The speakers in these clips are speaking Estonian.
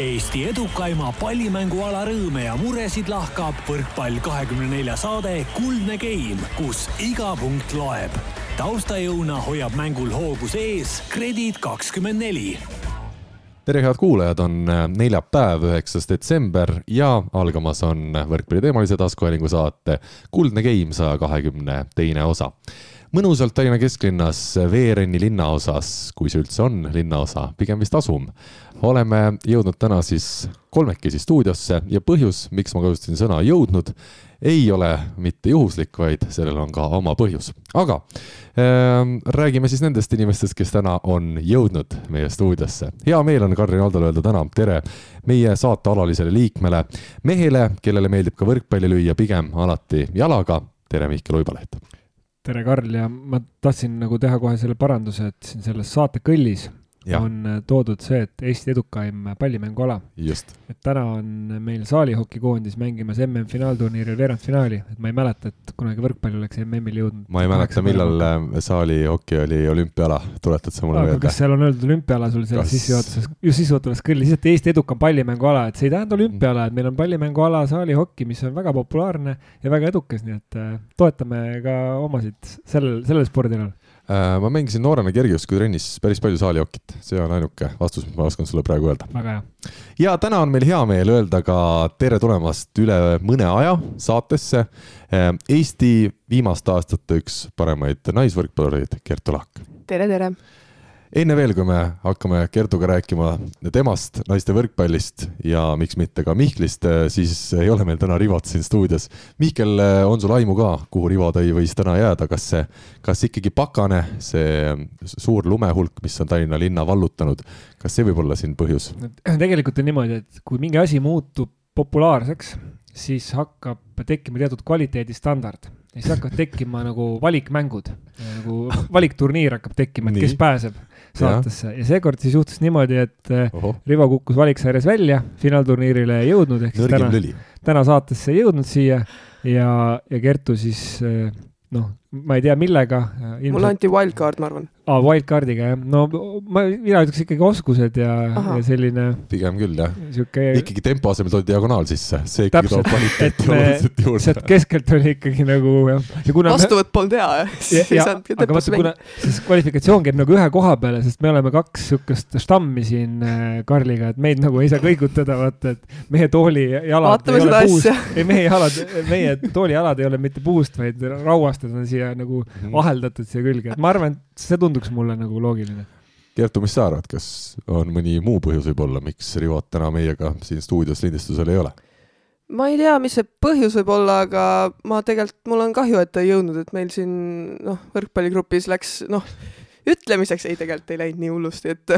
Eesti edukaima pallimänguala rõõme ja muresid lahkab võrkpall kahekümne nelja saade Kuldne Game, kus iga punkt loeb. taustajõuna hoiab mängul hoogus ees Kredit kakskümmend neli. Tere, head kuulajad, on äh, neljapäev, üheksas detsember ja algamas on võrkpalliteemalise taskuhäälingu saate Kuldne Game saja kahekümne teine osa mõnusalt Tallinna kesklinnas Veerenni linnaosas, kui see üldse on linnaosa, pigem vist asum. oleme jõudnud täna siis kolmekesi stuudiosse ja põhjus, miks ma kasutasin sõna jõudnud, ei ole mitte juhuslik, vaid sellel on ka oma põhjus. aga äh, räägime siis nendest inimestest, kes täna on jõudnud meie stuudiosse. hea meel on Karin Aldole öelda täna tere meie saate alalisele liikmele, mehele, kellele meeldib ka võrkpalli lüüa pigem alati jalaga. tere, Mihkel Uibaleht tere, Karl, ja ma tahtsin nagu teha kohe selle paranduse, et siin selles saate kõllis ja. on äh, toodud see, et Eesti edukaim pallimänguala. et täna on meil saalihokikoondis mängimas MM-finaalturniiril veerandfinaali, et ma ei mäleta, et kunagi võrkpall oleks MM-il jõudnud. ma ei mäleta, millal äh, saalihoki oli olümpiaala, tuletad sa mulle meelde? kas seal on öeldud olümpiaala sul selles kas... sissejuhatuses, just sissejuhatavas kõllis, et Eesti edukam pallimänguala, et see ei tähenda olümpiaala, et meil on pallimänguala saalihoki, mis on väga populaarne ja väga edukas, nii et äh, toetame ka omasid sellel, sellel spordialal ma mängisin noorena kergejõustikutrennis päris palju saalihokit, see on ainuke vastus, mis ma oskan sulle praegu öelda. väga hea. ja täna on meil hea meel öelda ka tere tulemast üle mõne aja saatesse äh, Eesti viimaste aastate üks paremaid naisvõrkpallureid, Kertu Laak. tere, tere enne veel, kui me hakkame Kertuga rääkima temast, naiste võrkpallist ja miks mitte ka Mihklist, siis ei ole meil täna Rivot siin stuudios. Mihkel, on sul aimu ka, kuhu Rivo tõi võis täna jääda, kas see, kas ikkagi pakane, see suur lumehulk, mis on Tallinna linna vallutanud, kas see võib olla siin põhjus? tegelikult on niimoodi, et kui mingi asi muutub populaarseks, siis hakkab tekkima teatud kvaliteedistandard. Ja siis hakkavad tekkima nagu valikmängud, nagu valikturniir hakkab tekkima, et kes pääseb saatesse ja, ja seekord siis juhtus niimoodi, et äh, Oho. Rivo kukkus valiksarjas välja, finaalturniirile ei jõudnud, ehk siis täna, täna saatesse ei jõudnud siia ja, ja Kertu siis äh, noh, ma ei tea, millega. mulle anti wildcard, ma arvan aa ah,, wildcard'iga jah, no ma, mina ütleks ikkagi oskused ja, ja selline. pigem küll jah sihuke.... ikkagi tempo asemel toodi diagonaal sisse, see ikkagi toob kvaliteeti oluliselt juurde. sealt keskelt oli ikkagi nagu jah. vastuvõtt me... polnud hea jah. aga vaata, kuna siis kvalifikatsioon käib nagu ühe koha peale, sest me oleme kaks sihukest štammi siin äh, Karliga, et meid nagu ei saa kõigutada, vaata, et meie tooli jalad Vaatame ei ole puust, ei meie jalad, meie tooli jalad ei ole mitte puust, vaid rauastad on siia nagu -hmm. aheldatud siia külge, et ma arvan, et see tundub tunduks mulle nagu loogiline. Kertu, mis sa arvad, kas on mõni muu põhjus võib-olla, miks Rivot täna meiega siin stuudios lindistusel ei ole? ma ei tea, mis see põhjus võib olla, aga ma tegelikult, mul on kahju, et ta ei jõudnud, et meil siin noh, võrkpalligrupis läks noh, ütlemiseks ei, tegelikult ei läinud nii hullusti, et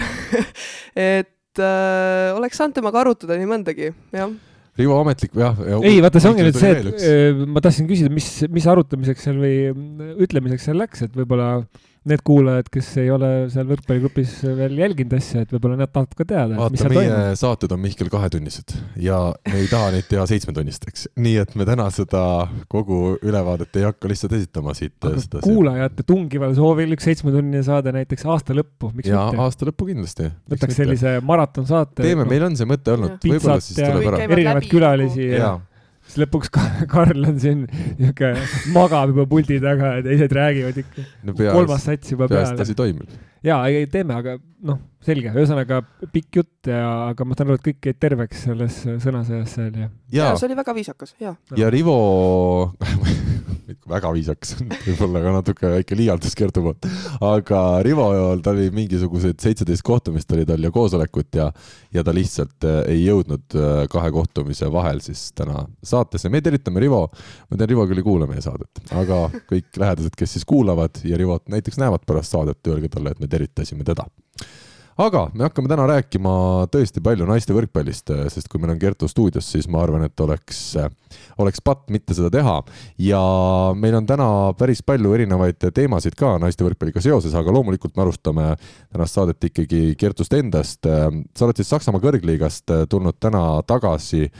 et äh, oleks saanud temaga arutada nii mõndagi, jah Rivo ametlik, jah. ei, vaata, see ongi nüüd see, et äh, ma tahtsin küsida, mis, mis arutamiseks seal või ütlemiseks seal läks, et võib-olla need kuulajad, kes ei ole seal võrkpalligrupis veel jälginud asja, et võib-olla nad tahavad ka teada. vaata, meie toimub. saated on Mihkel kahetunnised ja me ei taha neid teha seitsmetunnisteks, nii et me täna seda kogu ülevaadet ei hakka lihtsalt esitama siit. kuulajate tungival soovil üks seitsmetunnine saade näiteks aasta lõppu, miks ja, mitte? aasta lõppu kindlasti. võtaks sellise maratonsaate. teeme, meil on see mõte olnud. pitsat ja erinevaid külalisi ja, ja siis lõpuks Karl on siin niuke, magab juba puldi taga ja teised räägivad ikka no. kolmas sats juba peale. peaasi asi toimib. ja, ei teeme, aga noh, selge, ühesõnaga pikk jutt ja, aga ma saan aru, et kõik jäid terveks selles sõnasõjas seal ja. ja see oli väga viisakas, ja. ja Rivo väga viisakas, võib-olla ka natuke väike liialdus Kertu poolt, aga Rivol, ta oli mingisugused seitseteist kohtumist oli tal ja koosolekut ja, ja ta lihtsalt äh, ei jõudnud äh, kahe kohtumise vahel siis täna saatesse. me tervitame Rivo, ma tean, Rivo küll ei kuula meie saadet, aga kõik lähedased, kes siis kuulavad ja Rivot näiteks näevad pärast saadet, öelge talle, et me tervitasime teda aga me hakkame täna rääkima tõesti palju naiste võrkpallist, sest kui meil on Kertu stuudios, siis ma arvan, et oleks, oleks patt mitte seda teha. ja meil on täna päris palju erinevaid teemasid ka naiste võrkpalliga seoses, aga loomulikult me alustame tänast saadet ikkagi Kertust endast. sa oled siis Saksamaa kõrgliigast tulnud täna tagasi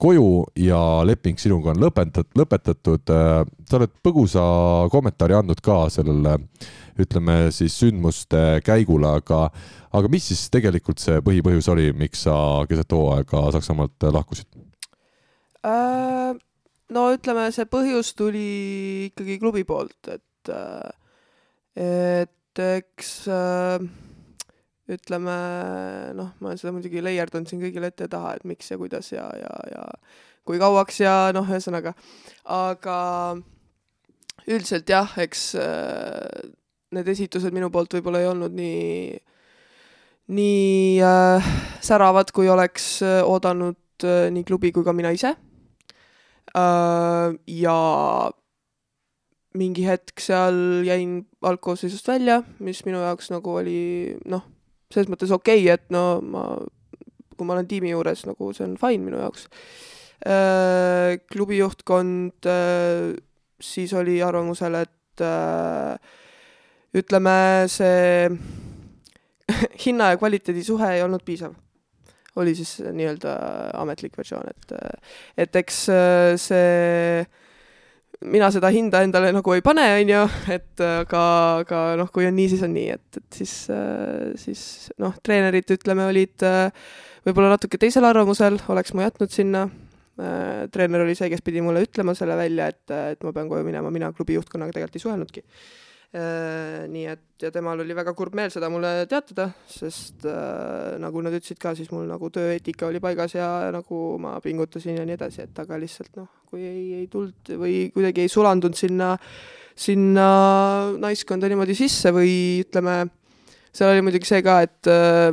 koju ja leping sinuga on lõpetatud, lõpetatud. sa oled põgusa kommentaari andnud ka sellele, ütleme siis sündmuste käigule, aga, aga mis siis tegelikult see põhipõhjus oli, miks sa keset hooaega Saksamaalt lahkusid äh,? no ütleme, see põhjus tuli ikkagi klubi poolt, et, et eks ütleme noh, ma seda muidugi leierdanud siin kõigile ette ja taha, et miks ja kuidas ja, ja, ja kui kauaks ja noh, ühesõnaga, aga üldiselt jah, eks need esitused minu poolt võib-olla ei olnud nii, nii äh, säravad, kui oleks oodanud äh, nii klubi kui ka mina ise. Äh, ja mingi hetk seal jäin algkoosseisust välja, mis minu jaoks nagu oli noh, selles mõttes okei okay,, et no ma, kui ma olen tiimi juures, nagu see on fine minu jaoks. Äh, klubi juhtkond äh, siis oli arvamusel, et ütleme, see hinna ja kvaliteedi suhe ei olnud piisav oli siis nii-öelda ametlik versioon, et, et eks äh, see, mina seda hinda endale nagu ei pane, on ju, et aga, aga noh, kui on nii, siis on nii, et, et siis, äh, siis noh, treenerid, ütleme, olid äh, võib-olla natuke teisel arvamusel, oleks ma jätnud sinna. treener oli see, kes pidi mulle ütlema selle välja, et, et ma pean koju minema, mina klubi juhtkonnaga tegelikult ei suhelnudki Äh, nii et, ja temal oli väga kurb meel seda mulle teatada, sest äh, nagu nad ütlesid ka, siis mul nagu tööeetika oli paigas ja nagu ma pingutasin ja nii edasi, et aga lihtsalt noh, kui ei, ei tulnud või kuidagi ei sulandunud sinna, sinna naiskonda niimoodi sisse või ütleme, seal oli muidugi see ka, et äh,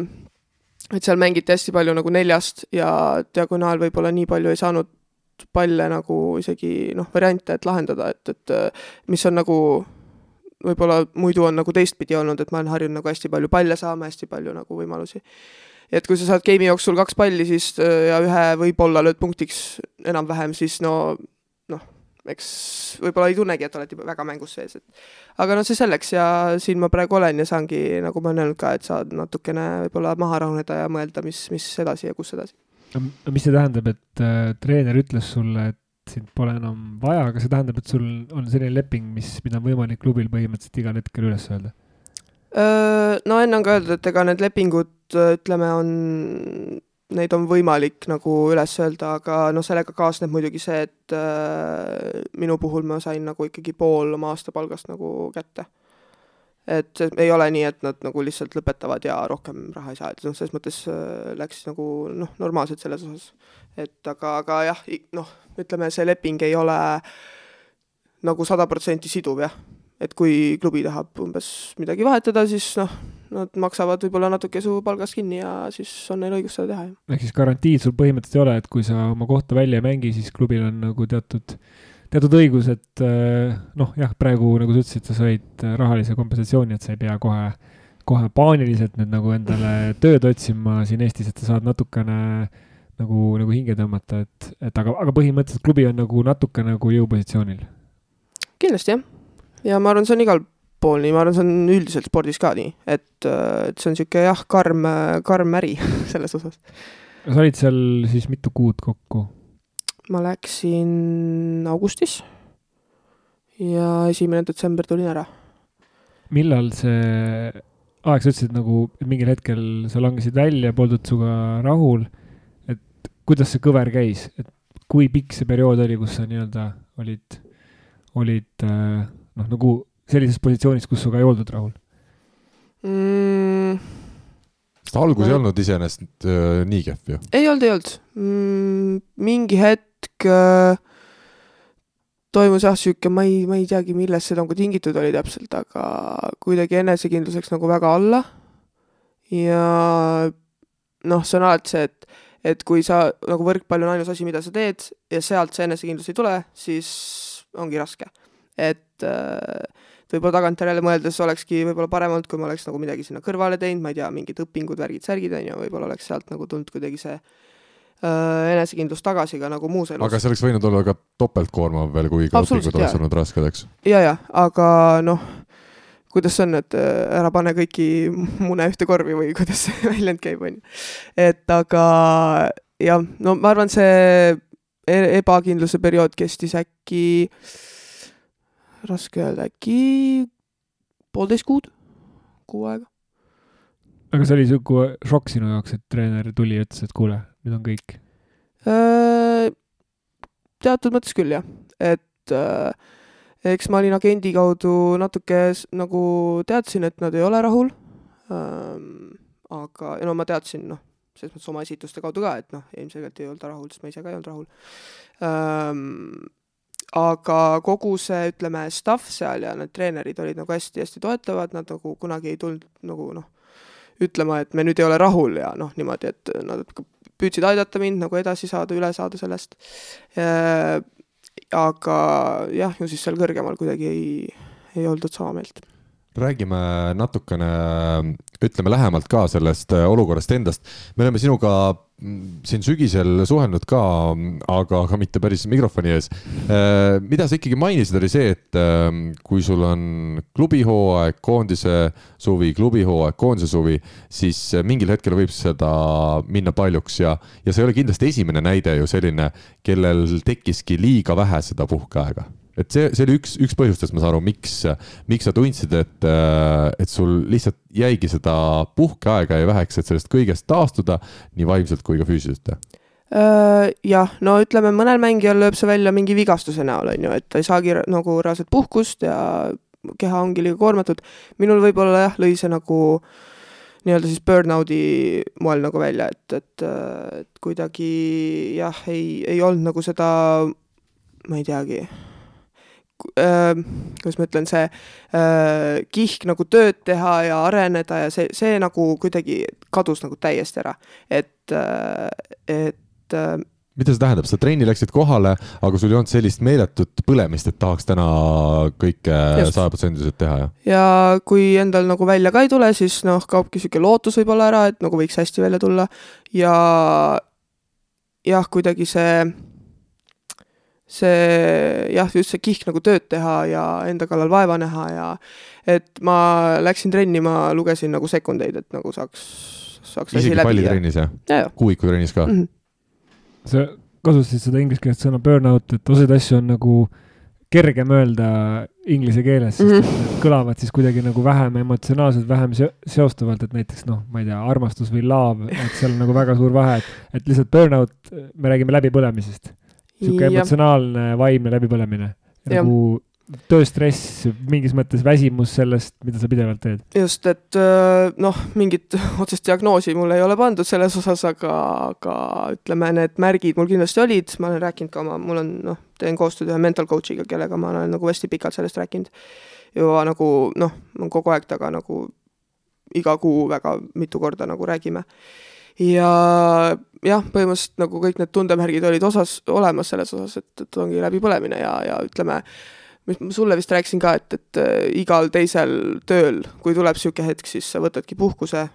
et seal mängiti hästi palju nagu neljast ja diagonaal võib-olla nii palju ei saanud palle nagu isegi noh, variante, et lahendada, et, et mis on nagu võib-olla muidu on nagu teistpidi olnud, et ma olen harjunud nagu hästi palju palle saama, hästi palju nagu võimalusi. et kui sa saad game'i jooksul kaks palli, siis ja ühe võib-olla lööd punktiks enam-vähem, siis no noh, eks võib-olla ei tunnegi, et oled väga mängus sees, et aga no see selleks ja siin ma praegu olen ja saangi, nagu ma olen öelnud ka, et saad natukene võib-olla maha rahuneda ja mõelda, mis, mis edasi ja kus edasi. mis see tähendab, et äh, treener ütles sulle, et sind pole enam vaja, aga see tähendab, et sul on selline leping, mis, mida on võimalik klubil põhimõtteliselt igal hetkel üles öelda? No enne on ka öeldud, et ega need lepingud, ütleme, on, neid on võimalik nagu üles öelda, aga noh, sellega kaasneb muidugi see, et minu puhul ma sain nagu ikkagi pool oma aastapalgast nagu kätte et ei ole nii, et nad nagu lihtsalt lõpetavad ja rohkem raha ei saa, et noh, selles mõttes äh, läks nagu noh, normaalselt selles osas. et aga, aga jah, noh, ütleme, see leping ei ole nagu sada protsenti siduv jah. et kui klubi tahab umbes midagi vahetada, siis noh, nad maksavad võib-olla natuke su palgast kinni ja siis on neil õigus seda teha, ehk siis garantiid sul põhimõtteliselt ei ole, et kui sa oma kohta välja ei mängi, siis klubil on nagu teatud teatud õigus, et äh, noh, jah, praegu nagu sa ütlesid, sa said äh, rahalise kompensatsiooni, et sa ei pea kohe, kohe paaniliselt nüüd nagu endale tööd otsima siin Eestis, et sa saad natukene nagu, nagu hinge tõmmata, et, et aga, aga põhimõtteliselt klubi on nagu natuke nagu jõupositsioonil. kindlasti jah, ja ma arvan, see on igal pool nii, ma arvan, see on üldiselt spordis ka nii, et, äh, et see on niisugune jah, karm, karm äri selles osas. sa olid seal siis mitu kuud kokku? Ma läksin augustis ja esimene detsember tulin ära. millal see aeg, sa ütlesid nagu, et mingil hetkel sa langesid välja, poldud sinuga rahul, et kuidas see kõver käis, et kui pikk see periood oli, kus sa nii-öelda olid, olid noh, nagu sellises positsioonis, kus sinuga ei oldud rahul mm.? algus ei olnud iseenesest äh, nii kehv ju. ei olnud, ei olnud mm,. mingi hetk hetk toimus jah, sihuke, ma ei, ma ei teagi, millest see nagu tingitud oli täpselt, aga kuidagi enesekindlus läks nagu väga alla. ja noh, see on alati see, et, et kui sa nagu võrkpall on ainus asi, mida sa teed ja sealt see enesekindlus ei tule, siis ongi raske. et äh, võib-olla tagantjärele mõeldes olekski võib-olla parem olnud, kui ma oleks nagu midagi sinna kõrvale teinud, ma ei tea, mingid õpingud, värgid, särgid on ju, võib-olla oleks sealt nagu tulnud kuidagi see enesekindlust tagasi ka nagu muus elus. aga see oleks võinud olla ka topeltkoormav veel, kui ka õpingud oleks olnud rasked, eks? ja, ja, aga noh, kuidas see on, et äh, ära pane kõiki mune ühte korvi või kuidas see väljend käib, on ju. et aga jah, no ma arvan, see e-, ebakindluse periood kestis äkki, raske öelda, äkki poolteist kuud, kuu aega. aga see oli sihuke šokk sinu jaoks, et treener tuli ja ütles, et kuule, nüüd on kõik? Äh, teatud mõttes küll jah, et äh, eks ma olin agendi kaudu natuke nagu teadsin, et nad ei ole rahul ähm,. aga, no ma teadsin, noh, selles mõttes oma esituste kaudu ka, et noh, ilmselgelt ei olnud ta rahul, sest ma ise ka ei olnud rahul ähm,. aga kogu see, ütleme, staff seal ja need treenerid olid nagu hästi-hästi toetavad, nad nagu kunagi ei tulnud nagu noh, ütlema, et me nüüd ei ole rahul ja noh, niimoodi, et nad püüdsid aidata mind nagu edasi saada, üle saada sellest äh, aga jah, ju siis seal kõrgemal kuidagi ei, ei oldud sama meelt. räägime natukene, ütleme lähemalt ka sellest äh, olukorrast endast. me oleme sinuga siin sügisel suhelnud ka, aga ka mitte päris mikrofoni ees. Äh, mida sa ikkagi mainisid, oli see, et ähm, kui sul on klubihooaeg, koondise suvi, klubihooaeg, koondise suvi, siis mingil hetkel võib seda minna paljuks ja, ja see ei ole kindlasti esimene näide ju selline, kellel tekkiski liiga vähe seda puhkeaega et see, see oli üks, üks põhjustest, ma saan aru, miks, miks sa tundsid, et, et sul lihtsalt jäigi seda puhkeaega ja väheks, et sellest kõigest taastuda nii vaimselt kui ka füüsiliselt äh, jah, no ütleme, mõnel mängijal lööb see välja mingi vigastuse näol, on ju, et ta ei saagi nagu reaalselt puhkust ja keha ongi liiga koormatud. minul võib-olla jah, lõi see nagu nii-öelda siis burnout'i moel nagu välja, et, et, et kuidagi jah, ei, ei olnud nagu seda, ma ei teagi äh, kuidas ma ütlen, see äh, kihk nagu tööd teha ja areneda ja see, see nagu kuidagi kadus nagu täiesti ära. et äh,, et äh, mida see tähendab, sa trenni läksid kohale, aga sul ei olnud sellist meeletut põlemist, et tahaks täna kõike sajaprotsendiliselt teha, jah? ja kui endal nagu välja ka ei tule, siis noh, kaobki niisugune lootus võib-olla ära, et nagu võiks hästi välja tulla ja jah, kuidagi see see jah, just see kihk nagu tööd teha ja enda kallal vaeva näha ja et ma läksin trenni, ma lugesin nagu sekundeid, et nagu saaks, saaks isegi pallitrennis jah ja? ja? kuuikutrennis ka mm? -hmm. sa kasutasid seda ingliskeelset sõna burnout, et osasid asju on nagu kergem öelda inglise keeles, sest mm -hmm. need kõlavad siis kuidagi nagu vähem emotsionaalselt, vähem seostavalt, et näiteks noh, ma ei tea, armastus või love, et seal on nagu väga suur vahe, et, et lihtsalt burnout, me räägime läbipõlemisest niisugune emotsionaalne, vaimne läbipõlemine. nagu tööstress, mingis mõttes väsimus sellest, mida sa pidevalt teed. just, et äh, noh, mingit otsest diagnoosi mul ei ole pandud selles osas, aga, aga ütleme, need märgid mul kindlasti olid, ma olen rääkinud ka oma, mul on noh, teen koostööd ühe mental coach'iga, kellega ma olen nagu hästi pikalt sellest rääkinud. juba nagu noh, kogu aeg taga nagu iga kuu väga mitu korda nagu räägime ja jah, põhimõtteliselt nagu kõik need tundemärgid olid osas, olemas selles osas, et, et ongi läbipõlemine ja, ja ütleme, mis ma sulle vist rääkisin ka, et, et äh, igal teisel tööl, kui tuleb niisugune hetk, siis sa võtadki puhkuse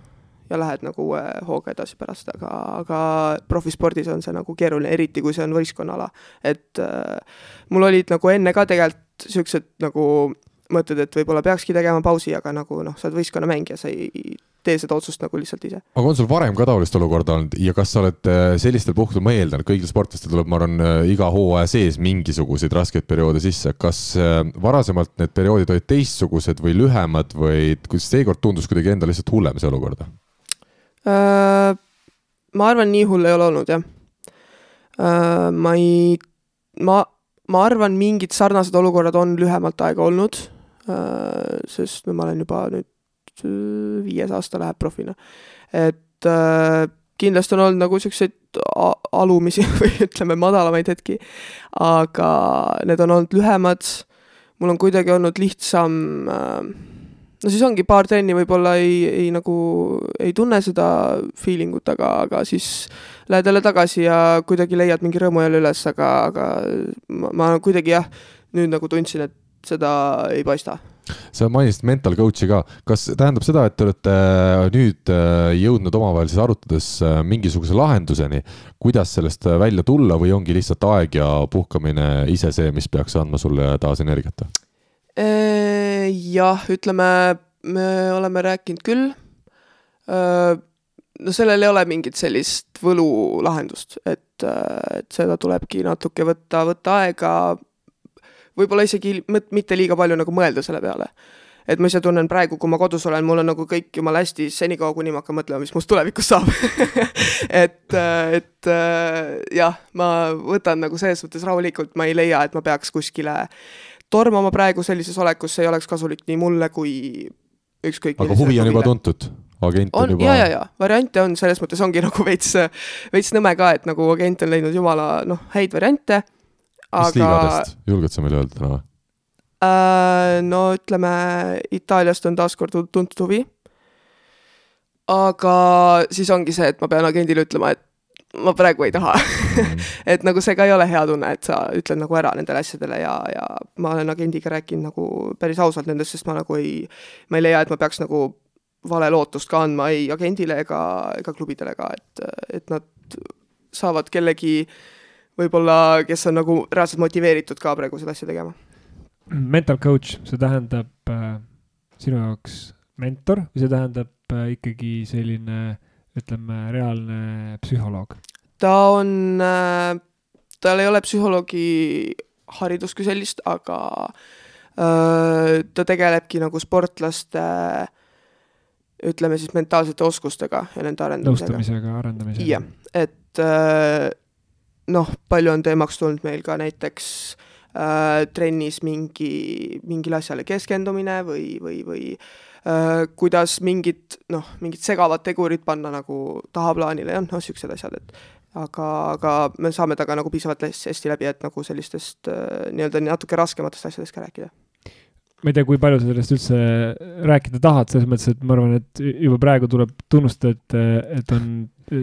ja lähed nagu uue hooga edasi pärast, aga, aga profispordis on see nagu keeruline, eriti kui see on võistkonnaala. et äh, mul olid nagu enne ka tegelikult niisugused nagu mõtled, et võib-olla peakski tegema pausi, aga nagu noh, sa oled võistkonnamängija, sa ei tee seda otsust nagu lihtsalt ise. aga on sul varem ka taolist olukorda olnud ja kas sa oled äh, sellistel puhkudel, ma eeldan, et kõigil sportlastel tuleb, ma arvan, äh, iga hooaja sees mingisuguseid raskeid perioode sisse, kas äh, varasemalt need perioodid olid teistsugused või lühemad või kuidas seekord tundus kuidagi endal lihtsalt hullem see olukord? ma arvan, nii hull ei ole olnud, jah. ma ei, ma, ma arvan, mingid sarnased olukorrad on lühemat aega olnud, sest no ma olen juba nüüd viies aasta läheb profina. et äh, kindlasti on olnud nagu niisuguseid alumisi või ütleme, madalamaid hetki, aga need on olnud lühemad, mul on kuidagi olnud lihtsam äh, no siis ongi paar trenni võib-olla ei, ei nagu, ei tunne seda feeling ut, aga, aga siis lähed jälle tagasi ja kuidagi leiad mingi rõõmu jälle üles, aga, aga ma, ma kuidagi jah, nüüd nagu tundsin, et seda ei paista sa mainisid mental coach'i ka, kas tähendab seda, et te olete äh, nüüd äh, jõudnud omavahel siis arutades äh, mingisuguse lahenduseni, kuidas sellest välja tulla või ongi lihtsalt aeg ja puhkamine ise see, mis peaks andma sulle taas energiat? jah, ütleme, me oleme rääkinud küll. no sellel ei ole mingit sellist võlulahendust, et, et seda tulebki natuke võtta, võtta aega, võib-olla isegi mitte liiga palju nagu mõelda selle peale et ma ise tunnen praegu, kui ma kodus olen, mul on nagu kõik jumala hästi senikaua, kuni ma hakkan mõtlema, mis must tulevikus saab et, et jah, ma võtan nagu selles mõttes rahulikult, ma ei leia, et ma peaks kuskile tormama praegu sellises olekus, see ei oleks kasulik nii mulle kui ükskõik. aga huvi on juba tuntud? agent on, on juba. ja, ja, ja variante on, selles mõttes ongi nagu veits, veits nõme ka, et nagu agent on leidnud jumala noh, häid variante. Mis aga... liigadest, julged sa meile öelda täna või? Äh, no ütleme, Itaaliast on taaskord tuntud huvi. aga siis ongi see, et ma pean agendile ütlema, et ma praegu ei taha mm. et nagu see ka ei ole hea tunne, et sa ütled nagu ära nendele asjadele ja, ja ma olen agendiga rääkinud nagu päris ausalt nendest, sest ma nagu ei, ma ei leia, et ma peaks nagu vale lootust ka andma ei agendile ega, ega klubidele ka, et, et nad saavad kellegi võib-olla, kes on nagu reaalselt motiveeritud ka praegu seda asja tegema. Mental coach, see tähendab äh, sinu jaoks mentor või see tähendab äh, ikkagi selline ütleme, reaalne psühholoog? ta on äh,, tal ei ole psühholoogi haridust kui sellist, aga äh, ta tegelebki nagu sportlaste äh, ütleme siis mentaalsete oskustega ja nende arendamisega. nõustamisega, arendamisega. jah, et äh, noh, palju on teemaks tulnud meil ka näiteks äh, trennis mingi, mingile asjale keskendumine või, või, või äh, kuidas mingit noh, mingid segavad tegurid panna nagu tahaplaanile ja noh, niisugused asjad, et aga, aga me saame temaga nagu piisavalt hästi läbi, et nagu sellistest äh, nii-öelda natuke raskematest asjadest ka rääkida ma ei tea, kui palju sa sellest üldse rääkida tahad, selles mõttes, et ma arvan, et juba praegu tuleb tunnustada, et, et on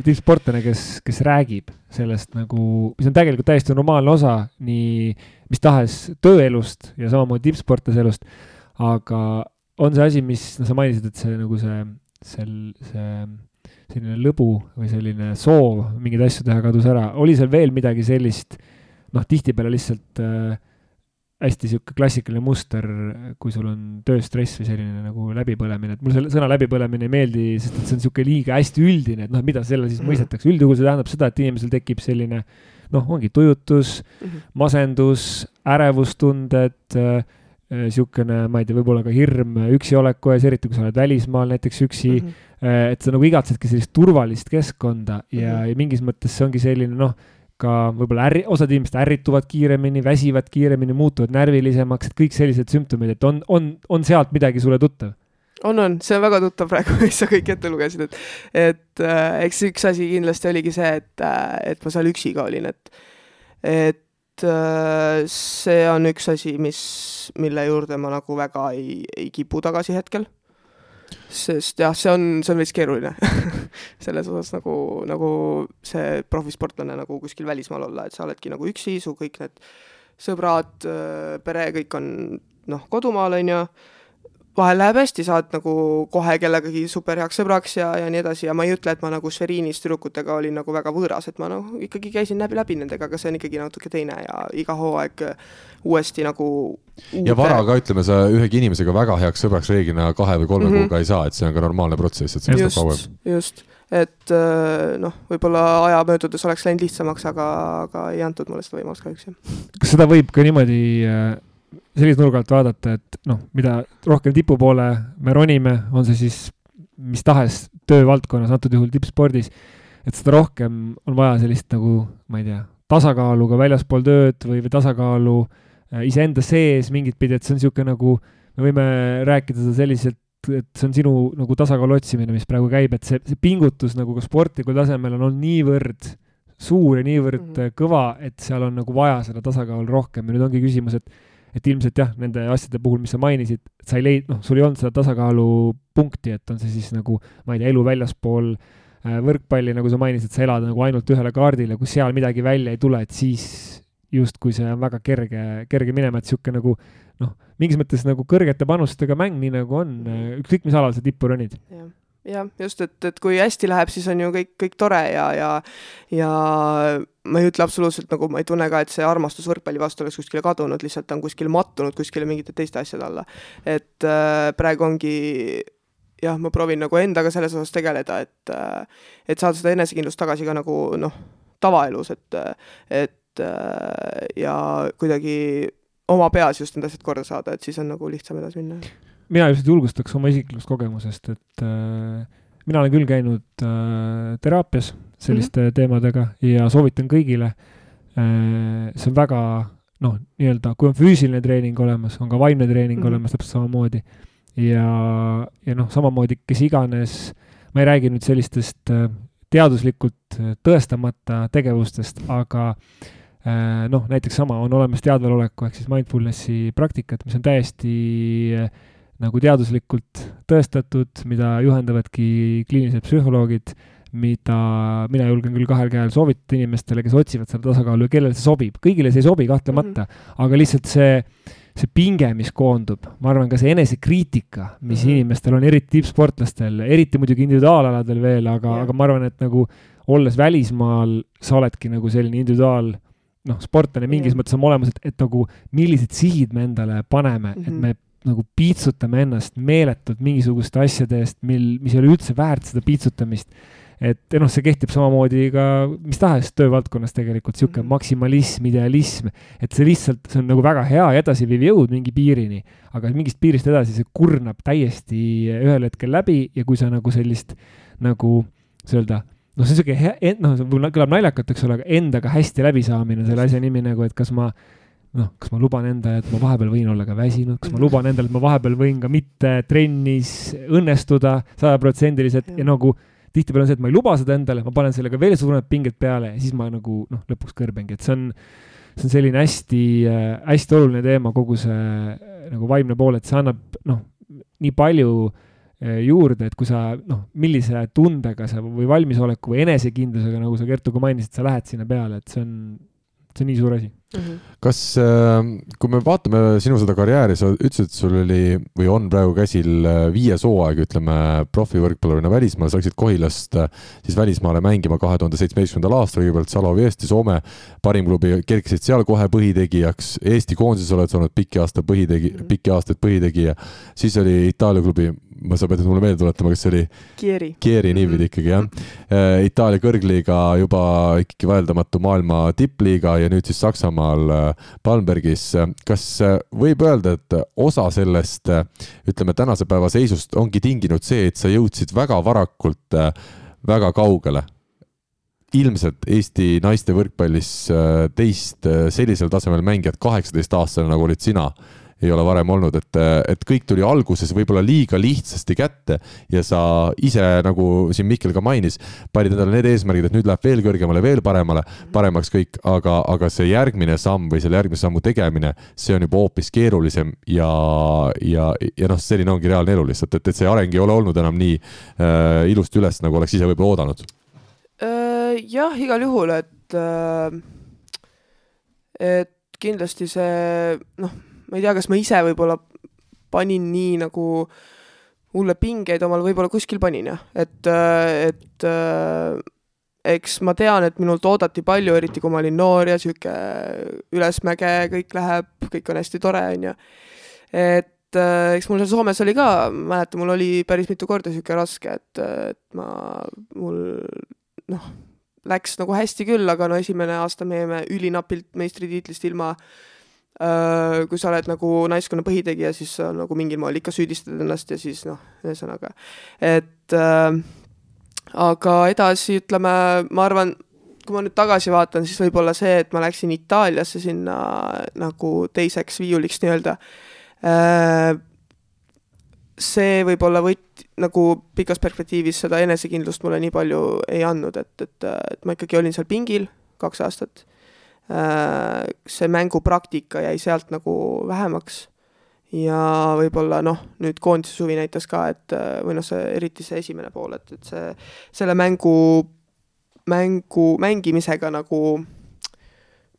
tippsportlane, kes, kes räägib sellest nagu, mis on tegelikult täiesti normaalne osa nii mis tahes tööelust ja samamoodi tippsportlase elust. aga on see asi, mis, no sa mainisid, et see nagu see, sel, see selline lõbu või selline soov mingeid asju teha kadus ära, oli seal veel midagi sellist, noh, tihtipeale lihtsalt äh, hästi sihuke klassikaline muster, kui sul on tööstress või selline nagu läbipõlemine, et mulle selle sõna läbipõlemine ei meeldi, sest et see on sihuke liiga hästi üldine, et noh, mida selle siis mm. mõistetakse, üldjuhul see tähendab seda, et inimesel tekib selline noh, ongi tujutus -hmm. masendus, ärevustunded äh,, niisugune, ma ei tea, võib-olla ka hirm üksi oleku ees, eriti kui sa oled välismaal näiteks üksi mm, -hmm. et sa nagu igatsedki sellist turvalist keskkonda ja mm, -hmm. ja mingis mõttes see ongi selline noh ka võib-olla ärri, osad inimesed ärrituvad kiiremini, väsivad kiiremini, muutuvad närvilisemaks, et kõik sellised sümptomid, et on, on, on sealt midagi sulle tuttav? on, on, see on väga tuttav praegu, mis sa kõik ette lugesid, et, et äh, eks üks asi kindlasti oligi see, et äh,, et ma seal üksi ka olin, et, et äh, see on üks asi, mis, mille juurde ma nagu väga ei, ei kipu tagasi hetkel sest jah, see on, see on veits keeruline selles osas nagu, nagu see profisportlane nagu kuskil välismaal olla, et sa oledki nagu üksi, su kõik need sõbrad, pere, kõik on noh, kodumaal, on ju vahel läheb hästi, saad nagu kohe kellegagi super heaks sõbraks ja, ja nii edasi ja ma ei ütle, et ma nagu sferiinis tüdrukutega olin nagu väga võõras, et ma noh, ikkagi käisin läbi, läbi nendega, aga see on ikkagi natuke teine ja iga hooaeg uuesti nagu uude... ja vara ka, ütleme, sa ühegi inimesega väga heaks sõbraks reeglina kahe või kolme mm -hmm. kuuga ei saa, et see on ka normaalne protsess, et see kestab kauem. just, et äh, noh, võib-olla aja möödudes oleks läinud lihtsamaks, aga, aga ei antud mulle seda võimalust kahjuks, jah. kas seda võib ka niimoodi äh sellise nurga alt vaadata, et noh, mida rohkem tipu poole me ronime, on see siis mis tahes töövaldkonnas, antud juhul tippspordis, et seda rohkem on vaja sellist nagu, ma ei tea, tasakaalu ka väljaspool tööd või, või tasakaalu äh, iseenda sees mingit pidi, et see on niisugune nagu, me võime rääkida seda selliselt, et see on sinu nagu tasakaalu otsimine, mis praegu käib, et see, see pingutus nagu ka sportlikul tasemel on olnud niivõrd suur ja niivõrd mm -hmm. kõva, et seal on nagu vaja seda tasakaalu rohkem ja nüüd ongi küsimus, et et ilmselt jah, nende asjade puhul, mis sa mainisid, sa ei leid-, noh, sul ei olnud seda tasakaalupunkti, et on see siis nagu, ma ei tea, elu väljaspool äh, võrkpalli, nagu sa mainisid, sa elad nagu ainult ühele kaardile, kui seal midagi välja ei tule, et siis justkui see on väga kerge, kerge minema, et niisugune nagu noh, mingis mõttes nagu kõrgete panustega mäng, nii nagu on, äh, ükskõik mis alal sa tippu ronid. jah jah, just, et, et kui hästi läheb, siis on ju kõik, kõik tore ja, ja ja ma ei ütle absoluutselt nagu, ma ei tunne ka, et see armastus võrkpalli vastu oleks kuskile kadunud, lihtsalt ta on kuskile mattunud kuskile mingite teiste asjade alla. et äh, praegu ongi jah, ma proovin nagu endaga selles osas tegeleda, et, et saada seda enesekindlust tagasi ka nagu noh, tavaelus, et, et ja kuidagi oma peas just need asjad korda saada, et siis on nagu lihtsam edasi minna. Mina lihtsalt julgustaks oma isiklikust kogemusest, et äh, mina olen küll käinud äh, teraapias selliste mm -hmm. teemadega ja soovitan kõigile äh,. see on väga noh, nii-öelda, kui on füüsiline treening olemas, on ka vaimne treening mm -hmm. olemas täpselt samamoodi. ja, ja noh, samamoodi, kes iganes, ma ei räägi nüüd sellistest äh, teaduslikult äh, tõestamata tegevustest, aga äh, noh, näiteks sama, on olemas teadveloleku ehk siis mindfulnessi praktikat, mis on täiesti äh, nagu teaduslikult tõestatud, mida juhendavadki kliinilised psühholoogid, mida mina julgen küll kahel käel soovitada inimestele, kes otsivad seda tasakaalu ja kellele see sobib. kõigile see ei sobi kahtlemata mm, -hmm. aga lihtsalt see, see pinge, mis koondub, ma arvan, ka see enesekriitika, mis mm -hmm. inimestel on, eriti tippsportlastel, eriti muidugi individuaalaladel veel, aga yeah., aga ma arvan, et nagu olles välismaal, sa oledki nagu selline individuaal noh, sportlane mingis yeah. mõttes oma olemuselt, et nagu millised sihid me endale paneme mm, -hmm. et mhm. me nagu piitsutame ennast meeletult mingisuguste asjade eest, mil, mis ei ole üldse väärt seda piitsutamist. et noh, see kehtib samamoodi ka mis tahes töövaldkonnas tegelikult, niisugune mhm. maksimalism, idealism, et see lihtsalt, see on nagu väga hea ja edasiviiv jõud mingi piirini, aga mingist piirist edasi see kurnab täiesti ühel hetkel läbi ja kui sa nagu sellist nagu, kuidas öelda noh, see on sihuke hea, noh, kõlab naljakalt, eks ole, aga endaga hästi läbisaamine, selle asja nimi nagu, et kas ma noh, kas ma luban endale, et ma vahepeal võin olla ka väsinud, kas ma luban endale, et ma vahepeal võin ka mitte trennis õnnestuda sajaprotsendiliselt? Ja nagu tihtipeale on see, et ma ei luba seda endale, ma panen sellega veel suuremad pinged peale ja siis ma nagu noh, lõpuks kõrbengi, et see on, see on selline hästi äh,, hästi oluline teema, kogu see äh, nagu vaimne pool, et see annab noh, nii palju äh, juurde, et kui sa noh, millise tundega sa või valmisoleku või enesekindlusega, nagu sa Kertu ka mainisid, sa lähed sinna peale, et see on, see on nii suur asi Mm -hmm. kas, ähm, kui me vaatame sinu seda karjääri, sa ütlesid, et sul oli või on praegu käsil äh, viies hooaeg, ütleme, profivõrkpallurina välismaal, sa läksid Kohilast äh, siis välismaale mängima kahe tuhande seitsmeteistkümnendal aastal, kõigepealt Salovi Eesti, Soome parim klubi, kerkisid seal kohe põhitegijaks, Eesti koondises oled sa olnud pikki aasta põhitegi- mm, -hmm. pikki aastaid põhitegija, siis oli Itaalia klubi ma, sa pead mulle meelde tuletama, kas see oli Kieri. Kieri niipidi ikkagi jah. Äh, Itaalia kõrgliiga juba ikkagi vaieldamatu maailma tippliiga ja nüüd siis Saksamaal äh, Palmbergis. kas äh, võib öelda, et osa sellest, ütleme tänase päeva seisust ongi tinginud see, et sa jõudsid väga varakult väga kaugele? ilmselt Eesti naiste võrkpallis teist sellisel tasemel mängijat, kaheksateistaastane nagu olid sina ei ole varem olnud, et, et kõik tuli alguses võib-olla liiga lihtsasti kätte ja sa ise, nagu siin Mihkel ka mainis, panid endale need eesmärgid, et nüüd läheb veel kõrgemale, veel paremale, paremaks kõik, aga, aga see järgmine samm või selle järgmise sammu tegemine, see on juba hoopis keerulisem ja, ja, ja noh, selline ongi reaalne elu lihtsalt, et, et see areng ei ole olnud enam nii äh, ilusti üles, nagu oleks ise võib-olla oodanud. Äh, jah, igal juhul, et, äh, et kindlasti see noh ma ei tea, kas ma ise võib-olla panin nii nagu hulle pingeid omal võib-olla kuskil panin jah, et, et äh, eks ma tean, et minult oodati palju, eriti kui ma olin noor ja sihuke ülesmäge, kõik läheb, kõik on hästi tore, onju. et äh, eks mul seal Soomes oli ka, mäletan, mul oli päris mitu korda sihuke raske, et, et ma, mul noh, läks nagu hästi küll, aga no esimene aasta me jäime ülinapilt meistritiitlist ilma Äh, kui sa oled nagu naiskonna põhitegija, siis sa nagu mingil moel ikka süüdistad ennast ja siis noh, ühesõnaga, et äh, aga edasi ütleme, ma arvan, kui ma nüüd tagasi vaatan, siis võib-olla see, et ma läksin Itaaliasse sinna nagu teiseks viiuliks nii-öelda. Äh,, see võib-olla võt-, nagu pikas perspektiivis seda enesekindlust mulle nii palju ei andnud, et, et, et ma ikkagi olin seal pingil kaks aastat. Äh, see mängupraktika jäi sealt nagu vähemaks. Ja võib-olla noh, nüüd koondise suvi näitas ka, et äh, või noh, see eriti see esimene pool, et, et see, selle mängu, mängu mängimisega nagu,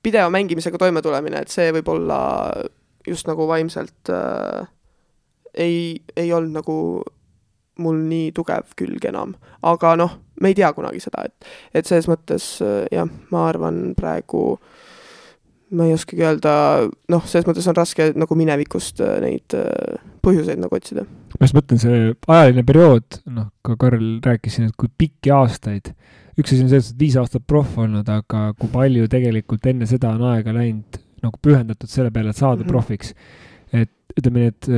pideva mängimisega toimetulemine, et see võib-olla just nagu vaimselt äh, ei, ei olnud nagu mul nii tugev külg enam, aga noh, me ei tea kunagi seda, et, et selles mõttes äh, jah, ma arvan praegu ma ei oskagi öelda, noh, selles mõttes on raske nagu minevikust äh, neid äh, põhjuseid nagu otsida. ma just mõtlen, see ajaline periood, noh, ka Karl rääkis siin, et kui pikki aastaid, üks asi on see, et viis aastat proff olnud, aga kui palju tegelikult enne seda on aega läinud nagu pühendatud selle peale, et saada mm -hmm. profiks. et ütleme nii, et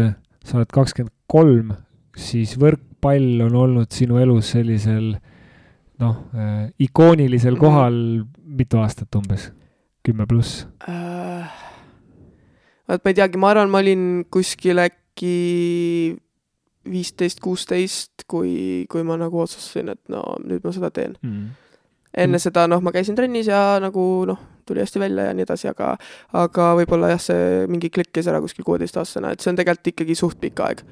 sa oled kakskümmend kolm, siis võrkpall on olnud sinu elus sellisel noh äh,, ikoonilisel -hmm. kohal mitu aastat umbes, kümme pluss äh,? vot ma ei teagi, ma arvan, ma olin kuskil äkki viisteist, kuusteist, kui, kui ma nagu otsustasin, et no nüüd ma seda teen mm. enne mm. seda, noh, ma käisin trennis ja nagu noh, tuli hästi välja ja nii edasi, aga aga võib-olla jah, see mingi klikk käis ära kuskil kuueteistaastasena, et see on tegelikult ikkagi suht pikk aeg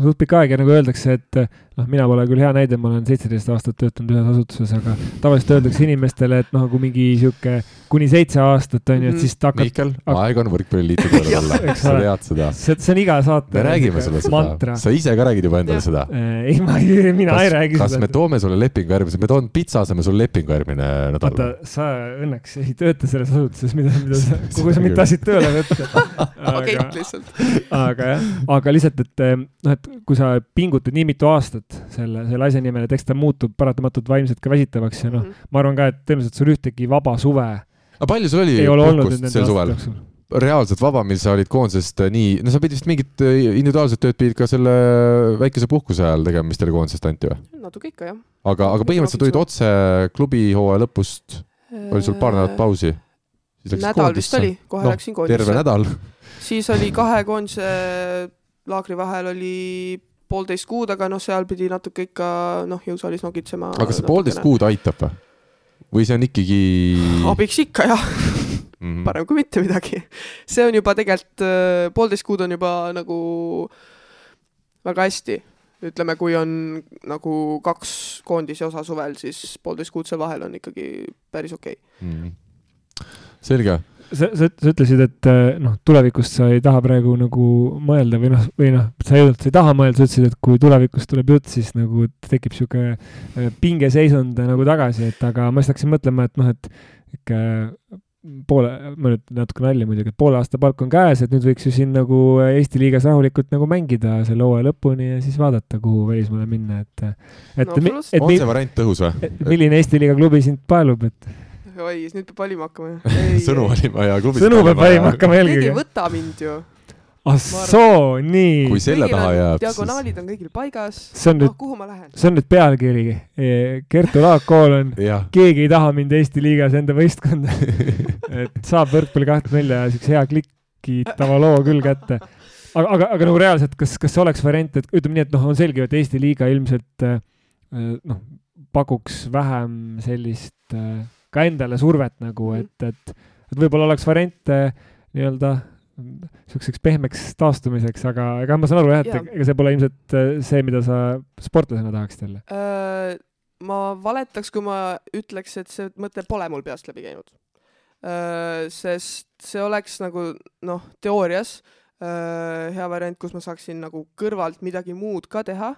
suht pikk aeg ja nagu öeldakse, et noh, mina pole küll hea näide, ma olen seitseteist aastat töötanud ühes asutuses, aga tavaliselt öeldakse inimestele, et noh, kui mingi sihuke kuni seitse aastat on ju, et mhm. siis hakkad. Mihkel, aeg on võrkpalliliitu tööle tulla sa tead seda. see, see on iga saate. me räägime sulle seda, sa ise ka räägid juba endale ja. seda. Äh, ei, ma ei, mina kas, ei räägi kas seda. kas me toome sulle lepingu järgmise, me toon pitsa asemel sulle lepingu järgmine nädal. oota, sa õnneks ei tööta selles asutuses, mida, mida sa, kuhu sa mind tahtsid tööle võtta. okei, lihtsalt. aga jah, aga lihtsalt, et noh, et kui sa pingutad nii mitu aastat selle, selle asja nimel, et eks ta muutub paratamatult vaimselt ka väsitavaks ja noh mm -hmm., ma arvan ka, et tõenäoliselt sul ühtegi vaba suve aga palju sul oli puhkust sel suvel? reaalselt vaba, mil sa olid koondisest äh, nii, no sa pidid vist mingit äh, individuaalset tööd pidid ka selle väikese puhkuse ajal tegema, mis teile koondisest anti või? natuke ikka, jah. aga, aga põhimõtteliselt tulid otse klubi hooaja lõpust, oli sul paar nädalat pausi? nädal vist oli, kohe no, läksin koondisse. terve nädal siis oli kahe koondise laagri vahel oli poolteist kuud, aga noh, seal pidi natuke ikka noh, jõusaalis nokitsema. aga kas see poolteist kuud aitab või? või see on ikkagi? abiks ikka jah mm, -hmm. parem kui mitte midagi. see on juba tegelikult, äh, poolteist kuud on juba nagu väga hästi. ütleme, kui on nagu kaks koondise osa suvel, siis poolteist kuud seal vahel on ikkagi päris okei okay. mm. -hmm. selge sa, sa, sa ütlesid, et äh, noh, tulevikust sa ei taha praegu nagu mõelda või noh, või noh, sa ei öelnud, et sa ei taha mõelda, sa ütlesid, et kui tulevikust tuleb jutt, siis nagu tekib sihuke äh, pingeseisund nagu tagasi, et aga ma siis hakkasin mõtlema, et noh, et ikka poole, ma nüüd natuke nalja muidugi, et poole aasta palk on käes, et nüüd võiks ju siin nagu Eesti liigas rahulikult nagu mängida selle hooaja lõpuni ja siis vaadata, kuhu välismaale minna, et. et no, on see variant tõhus või? milline Eesti liiga klubi sind paelub, et oi, nüüd peab valima hakkama sõnu valima ja klubis. sõnu peab valima hakkama eelkõige. keegi ei võta mind ju. ah soo, nii. kui selle taha jääb. diagonaalid on kõigil paigas. see on nüüd kuhu ma lähen? see on nüüd pealkiri. Kertu Laak koolon, keegi ei taha mind Eesti liigas enda võistkonda et saab võrkpalli kahekümne nelja siukse hea klikitava loo küll kätte. aga, aga, aga nagu reaalselt, kas, kas see oleks variant, et ütleme nii, et noh, on selge, et Eesti liiga ilmselt äh, noh, pakuks vähem sellist äh, ka endale survet nagu, mhm. et, et, et võib-olla oleks variante nii-öelda niisuguseks pehmeks taastumiseks, aga ega ma saan aru jah, et ja. ega see pole ilmselt äh, see, mida sa sportlasena tahaksid jälle äh,? ma valetaks, kui ma ütleks, et see mõte pole mul peast läbi käinud äh,. sest see oleks nagu noh, teoorias äh, hea variant, kus ma saaksin nagu kõrvalt midagi muud ka teha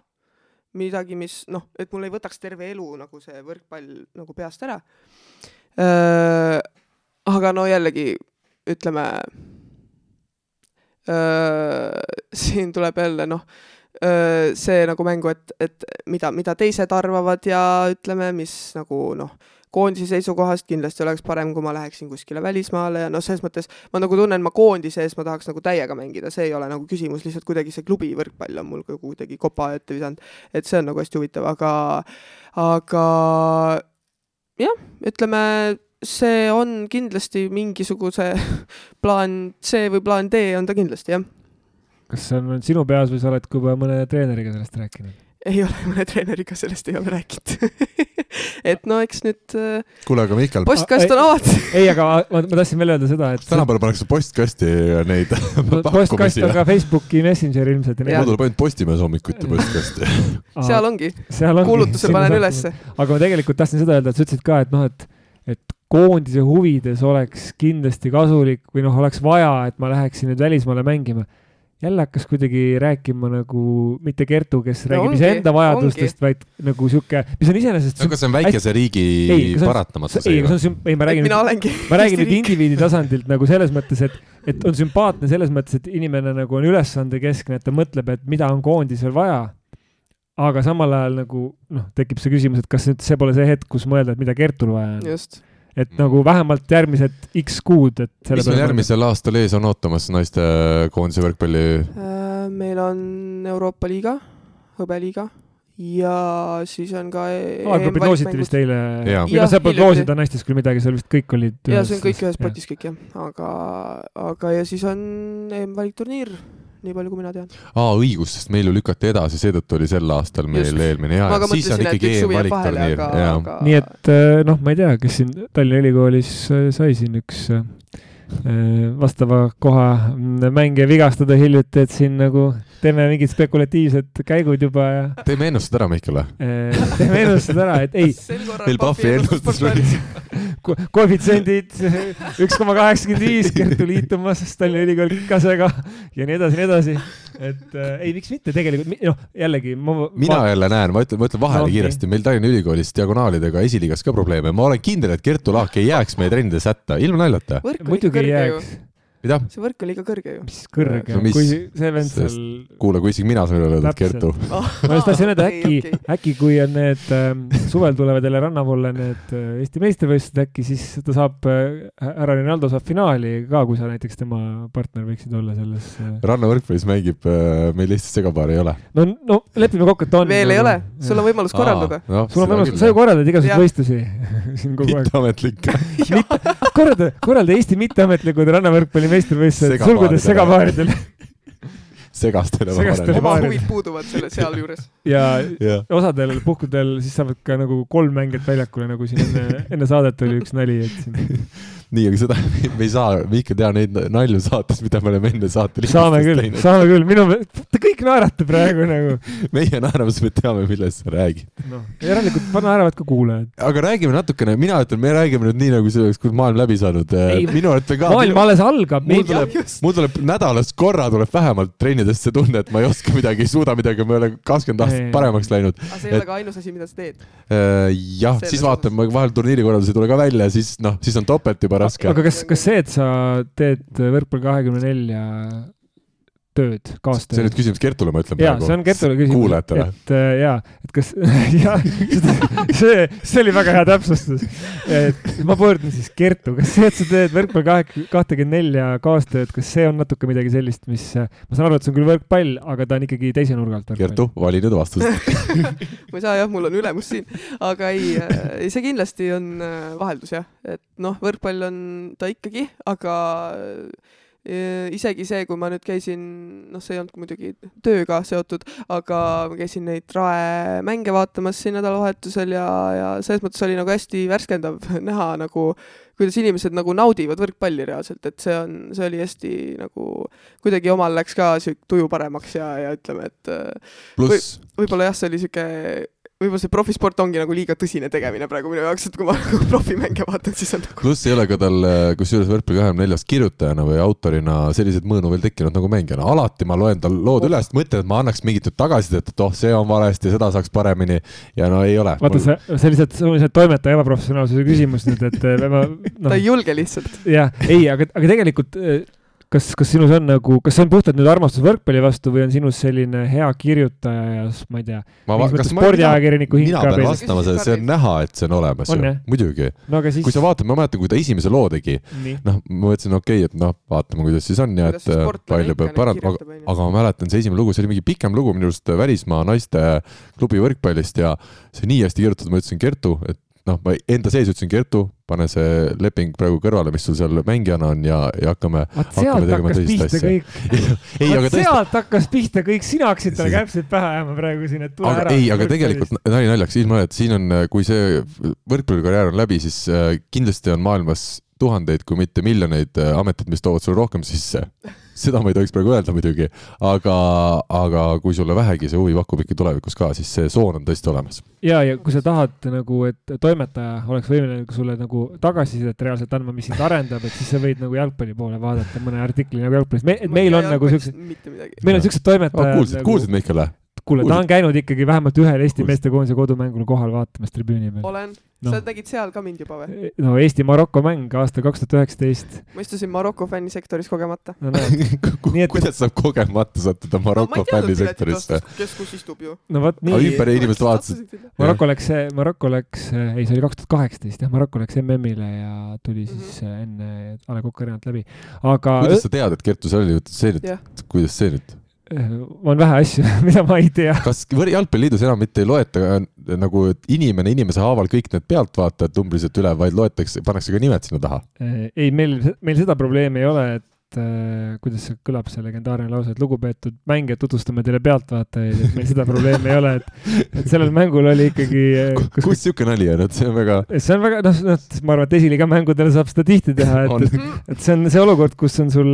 midagi, mis noh, et mul ei võtaks terve elu nagu see võrkpall nagu peast ära. aga no jällegi ütleme, siin tuleb jälle noh, see nagu mängu, et, et mida, mida teised arvavad ja ütleme, mis nagu noh koondise seisukohast kindlasti oleks parem, kui ma läheksin kuskile välismaale ja noh, selles mõttes ma nagu tunnen, ma koondise ees ma tahaks nagu täiega mängida, see ei ole nagu küsimus, lihtsalt kuidagi see klubi võrkpall on mul kuidagi kopa ette visanud. et see on nagu hästi huvitav, aga, aga jah, ütleme, see on kindlasti mingisuguse plaan C või plaan D on ta kindlasti, jah. kas see on sinu peas või sa oled ka juba mõne treeneriga sellest rääkinud? Ei ole mõne treeneriga sellest ei ole rääkinud et no eks nüüd äh, kuule, aga Mihkel postkast on avatud. ei, aga ma, ma tahtsin veel öelda seda, et tänapäeval pannakse postkasti neid postkast on ka Facebooki Messenger ilmselt mul tuleb ainult Postimees hommikuti postkasti. Seal ongi, kuulutuse panen ülesse. aga ma tegelikult tahtsin seda öelda, et sa ütlesid ka, et noh, et et koondise huvides oleks kindlasti kasulik või noh, oleks vaja, et ma läheksin nüüd välismaale mängima jälle hakkas kuidagi rääkima nagu mitte Kertu, kes No räägib ongi, iseenda vajadustest, vaid nagu sihuke, mis on iseenesest no aga see on väikese riigi Ei, kas on- paratamatus. ei, kas on süm-, ei ma räägin ma räägin nüüd indiviidi tasandilt nagu selles mõttes, et, et on sümpaatne selles mõttes, et inimene nagu on ülesandekeskne, et ta mõtleb, et mida on koondisel vaja. aga samal ajal nagu noh, tekib see küsimus, et kas nüüd see pole see hetk, kus mõelda, et mida Kertul vaja on. just, et nagu vähemalt järgmised X kuud, et mis meil järgmisel aastal ees on ootamas naistekoondise võrkpalli? Äh, meil on Euroopa liiga, hõbeliiga ja siis on ka e- alagrupid loositi vist eile. Või noh, seal polnud hiljuti. loosida naistes küll midagi, seal vist kõik olid. ja see on kõik ühes. potis kõik jah, aga, aga ja siis on EM-valikturniir, nii palju kui mina tean. aa, õigus, sest meil ju lükati edasi, seetõttu oli sel aastal meil Just. eelmine ja ka siis on ikkagi EM-valikturniir aga, ja nii et äh, noh, ma ei tea, kes siin Tallinna Ülikoolis äh, sai siin üks äh, vastava koha mängija vigastada hiljuti, et siin nagu teeme mingid spekulatiivsed käigud juba ja teeme ennustused ära, Mihkel või? äh, teeme ennustused ära, et ei, Meil Pahvi ennustus oli. ko- koefitsiendid üks koma kaheksakümmend viis, Kertu liitumas Tallinna Ülikooli Kasega ja nii edasi, nii edasi. Et äh, ei, miks mitte tegelikult, noh, jällegi ma. mina jälle näen, ma ütlen, ma ütlen vahele No okei. kiiresti, meil Tallinna Ülikoolis diagonaalidega esiliigas ka probleeme, ma olen kindel, et Kertu Laak ei jääks meie trennides hätta, ilma naljata. muidugi ei jääks, mida? see võrk on liiga kõrge ju. mis kõrge No, kui see vend seal sest- kuule, kui isegi mina saan üle öelda, et. Kertu. ma just tahtsin öelda, äkki okei., äkki kui on need ähm, suvel tulevad jälle rannapoole need äh, Eesti meistrivõistlused, äkki siis ta saab äh,, härra Rinaldo saab finaali ka, kui sa näiteks tema partner võiksid olla selles äh.. rannavõrkpallis mängib, meil Eestis segapaari ei ole. no, no lepime kokku, et on. veel ei ole, sul on võimalus korraldada. No, sul on võimalus, sa ju korraldad igasuguseid võistlusi siin kogu aeg. mitteametlik. korralda, korralda Eesti mitteametlikud rannavõrkpalli meistrivõistlused, sulgudes segapaaridele. Segastele Segastele oma huvid puuduvad selle sealjuures. ja. osadel puhkudel siis saavad ka nagu kolm mängijat väljakule, nagu siin enne, enne saadet oli üks nali, et siin nii, aga seda me ei saa, me ikka tea neid nalju saates, mida me oleme enne saate saame küll, saame küll, minu meelest, te kõik naerate praegu nagu. meie naerame, sest me teame, millest sa räägid. noh, järelikult naeravad ka kuulajad. aga räägime natukene, mina ütlen, me räägime nüüd nii, nagu see oleks, kui maailm läbi saanud. Ei, minu arvates ka. maailm alles algab, mul tuleb, mul tuleb nädalas korra tuleb vähemalt trennidest see tunne, et ma ei oska midagi, ei suuda midagi, ma ei ole kakskümmend aastat paremaks läinud. aga see ei ole ka ainus asi, mida sa teed. jah, Selles siis vaatame, vahel turniiri korraldus ei tule ka välja, siis noh, siis on topelt juba raske. aga kas, kas see, et sa teed Võrkpalli kahekümne nelja tööd, see kaastööd on nüüd? küsimus Kertule, ma ütlen jaa, see on Kertule küsimus. kuulajatele. et äh, jaa, et kas, jaa, see, see oli väga hea täpsustus. et ma pöördun siis Kertu, kas see, et sa teed võrkpalli kahe, kahtekümmend nelja kaastööd, kas see on natuke midagi sellist, mis, ma saan aru, et see on küll võrkpall, aga ta on ikkagi teise nurga alt võrkpall. Kertu, vali nüüd vastus. ma ei saa jah, mul on ülemus siin, aga ei, ei see kindlasti on äh, vaheldus jah, et noh, võrkpall on ta ikkagi, aga äh, isegi see, kui ma nüüd käisin, noh, see ei olnud muidugi tööga seotud, aga ma käisin neid Rae mänge vaatamas siin nädalavahetusel ja, ja selles mõttes oli nagu hästi värskendav näha nagu kuidas inimesed nagu naudivad võrkpalli reaalselt, et see on, see oli hästi nagu kuidagi omal läks ka sihuke tuju paremaks ja, ja ütleme, et äh, pluss, võib-olla jah, see oli sihuke, võib-olla see profisport ongi nagu liiga tõsine tegemine praegu minu jaoks, et kui ma nagu profimänge vaatan, siis on nagu pluss ei ole ka tal, kusjuures võrkpalli kahekümne neljas kirjutajana või autorina selliseid mõõnu veel tekkinud nagu mängijana. alati ma loen tal lood üles, mõtlen, et ma annaks mingit tagasisidet, et oh, see on valesti, seda saaks paremini ja no ei ole. vaata, see, see on lihtsalt, see on lihtsalt toimetaja ebaprofessionaalsuse küsimus nüüd, et äh, ma, ta noh ei, julge lihtsalt. jah, ei, aga, aga tegelikult äh, kas, kas sinus on nagu, kas see on puhtalt nüüd armastus võrkpalli vastu või on sinus selline hea kirjutaja ja ma ei tea, ma spordiajakirjaniku hing mina ka pean veel. vastama sellele, see on näha, et see on olemas On ju muidugi. no aga siis kui sa, vaatad, ma mäletan, kui ta esimese loo tegi, noh, ma mõtlesin, okei okay,, et noh, vaatame, kuidas siis on ja et äh, palju peab parandama, onju. aga ma mäletan, see esimene lugu, see oli mingi pikem lugu minu arust välismaa naiste klubi võrkpallist ja see nii hästi kirjutatud, ma ütlesin Kertu, et noh, ma enda sees ütlesin Kertu, pane see leping praegu kõrvale, mis sul seal mängijana on ja, ja hakkame. hakkame tegema tõsist asja. ei, aga tõesti, sealt hakkas pihta kõik, sina hakkasid talle See- kärbseid pähe ajama praegu siin, et tule aga ära. ei, aga tegelikult nali naljaks, ilma et siin on, kui see võrkpallikarjäär on läbi, siis äh, kindlasti on maailmas tuhandeid, kui mitte miljoneid äh, ameteid, mis toovad sulle rohkem sisse. Seda ma ei tohiks praegu öelda muidugi, aga, aga kui sulle vähegi see huvi pakub ikka tulevikus ka, siis see soon on tõesti olemas. ja, ja kui sa tahad nagu, et toimetaja oleks võimeline sulle nagu tagasisidet reaalselt andma, mis sind arendab, et siis sa võid nagu jalgpalli poole vaadata mõne artikli nagu jalgpallist me,. et meil on nagu siuksed, mitte midagi. meil on siuksed toimetajad kuulsid, nagu, kuulsid Mihkel või? kuule, ta on käinud ikkagi vähemalt ühel Eesti meestekoondise kodumängul kohal vaatamas tribüüni peal. olen no., sa nägid seal ka mind juba või? no Eesti-Maroko mäng aastal kaks tuhat üheksateist. ma istusin Maroko fännisektoris kogemata. no et- kuidas saab kogemata sattuda Maroko fännisektorisse? kes kus istub ju. no vot aga nii. ümber inimesed vaatasid. Maroko läks, Maroko läks, ei, see oli kaks tuhat kaheksateist jah, Maroko läks MM-ile ja tuli Mhm. siis äh, enne A Le Coq Arena't läbi. aga kuidas sa tead, et Kertu seal oli, see nüüd kuidas see nüüd? Äh, on vähe asju, mida ma ei tea. kas jalgpalliliidus enam mitte ei loeta äh, nagu et inimene inimese haaval kõik need pealtvaatajad numbriliselt üle, vaid loetakse, pannakse ka nimed sinna taha? Äh, ei, meil, meil seda probleemi ei ole, et äh, kuidas see kõlab, see legendaarne lause, et lugupeetud mängijad, tutvustame teile pealtvaatajaid, et meil seda probleemi ei ole, et, et sellel mängul oli ikkagi äh, kus, kus siuke nali on, et see on väga, see on väga, noh, noh, ma arvan, et esiliiga mängudel saab seda tihti teha, et, et, et see on see olukord, kus on sul,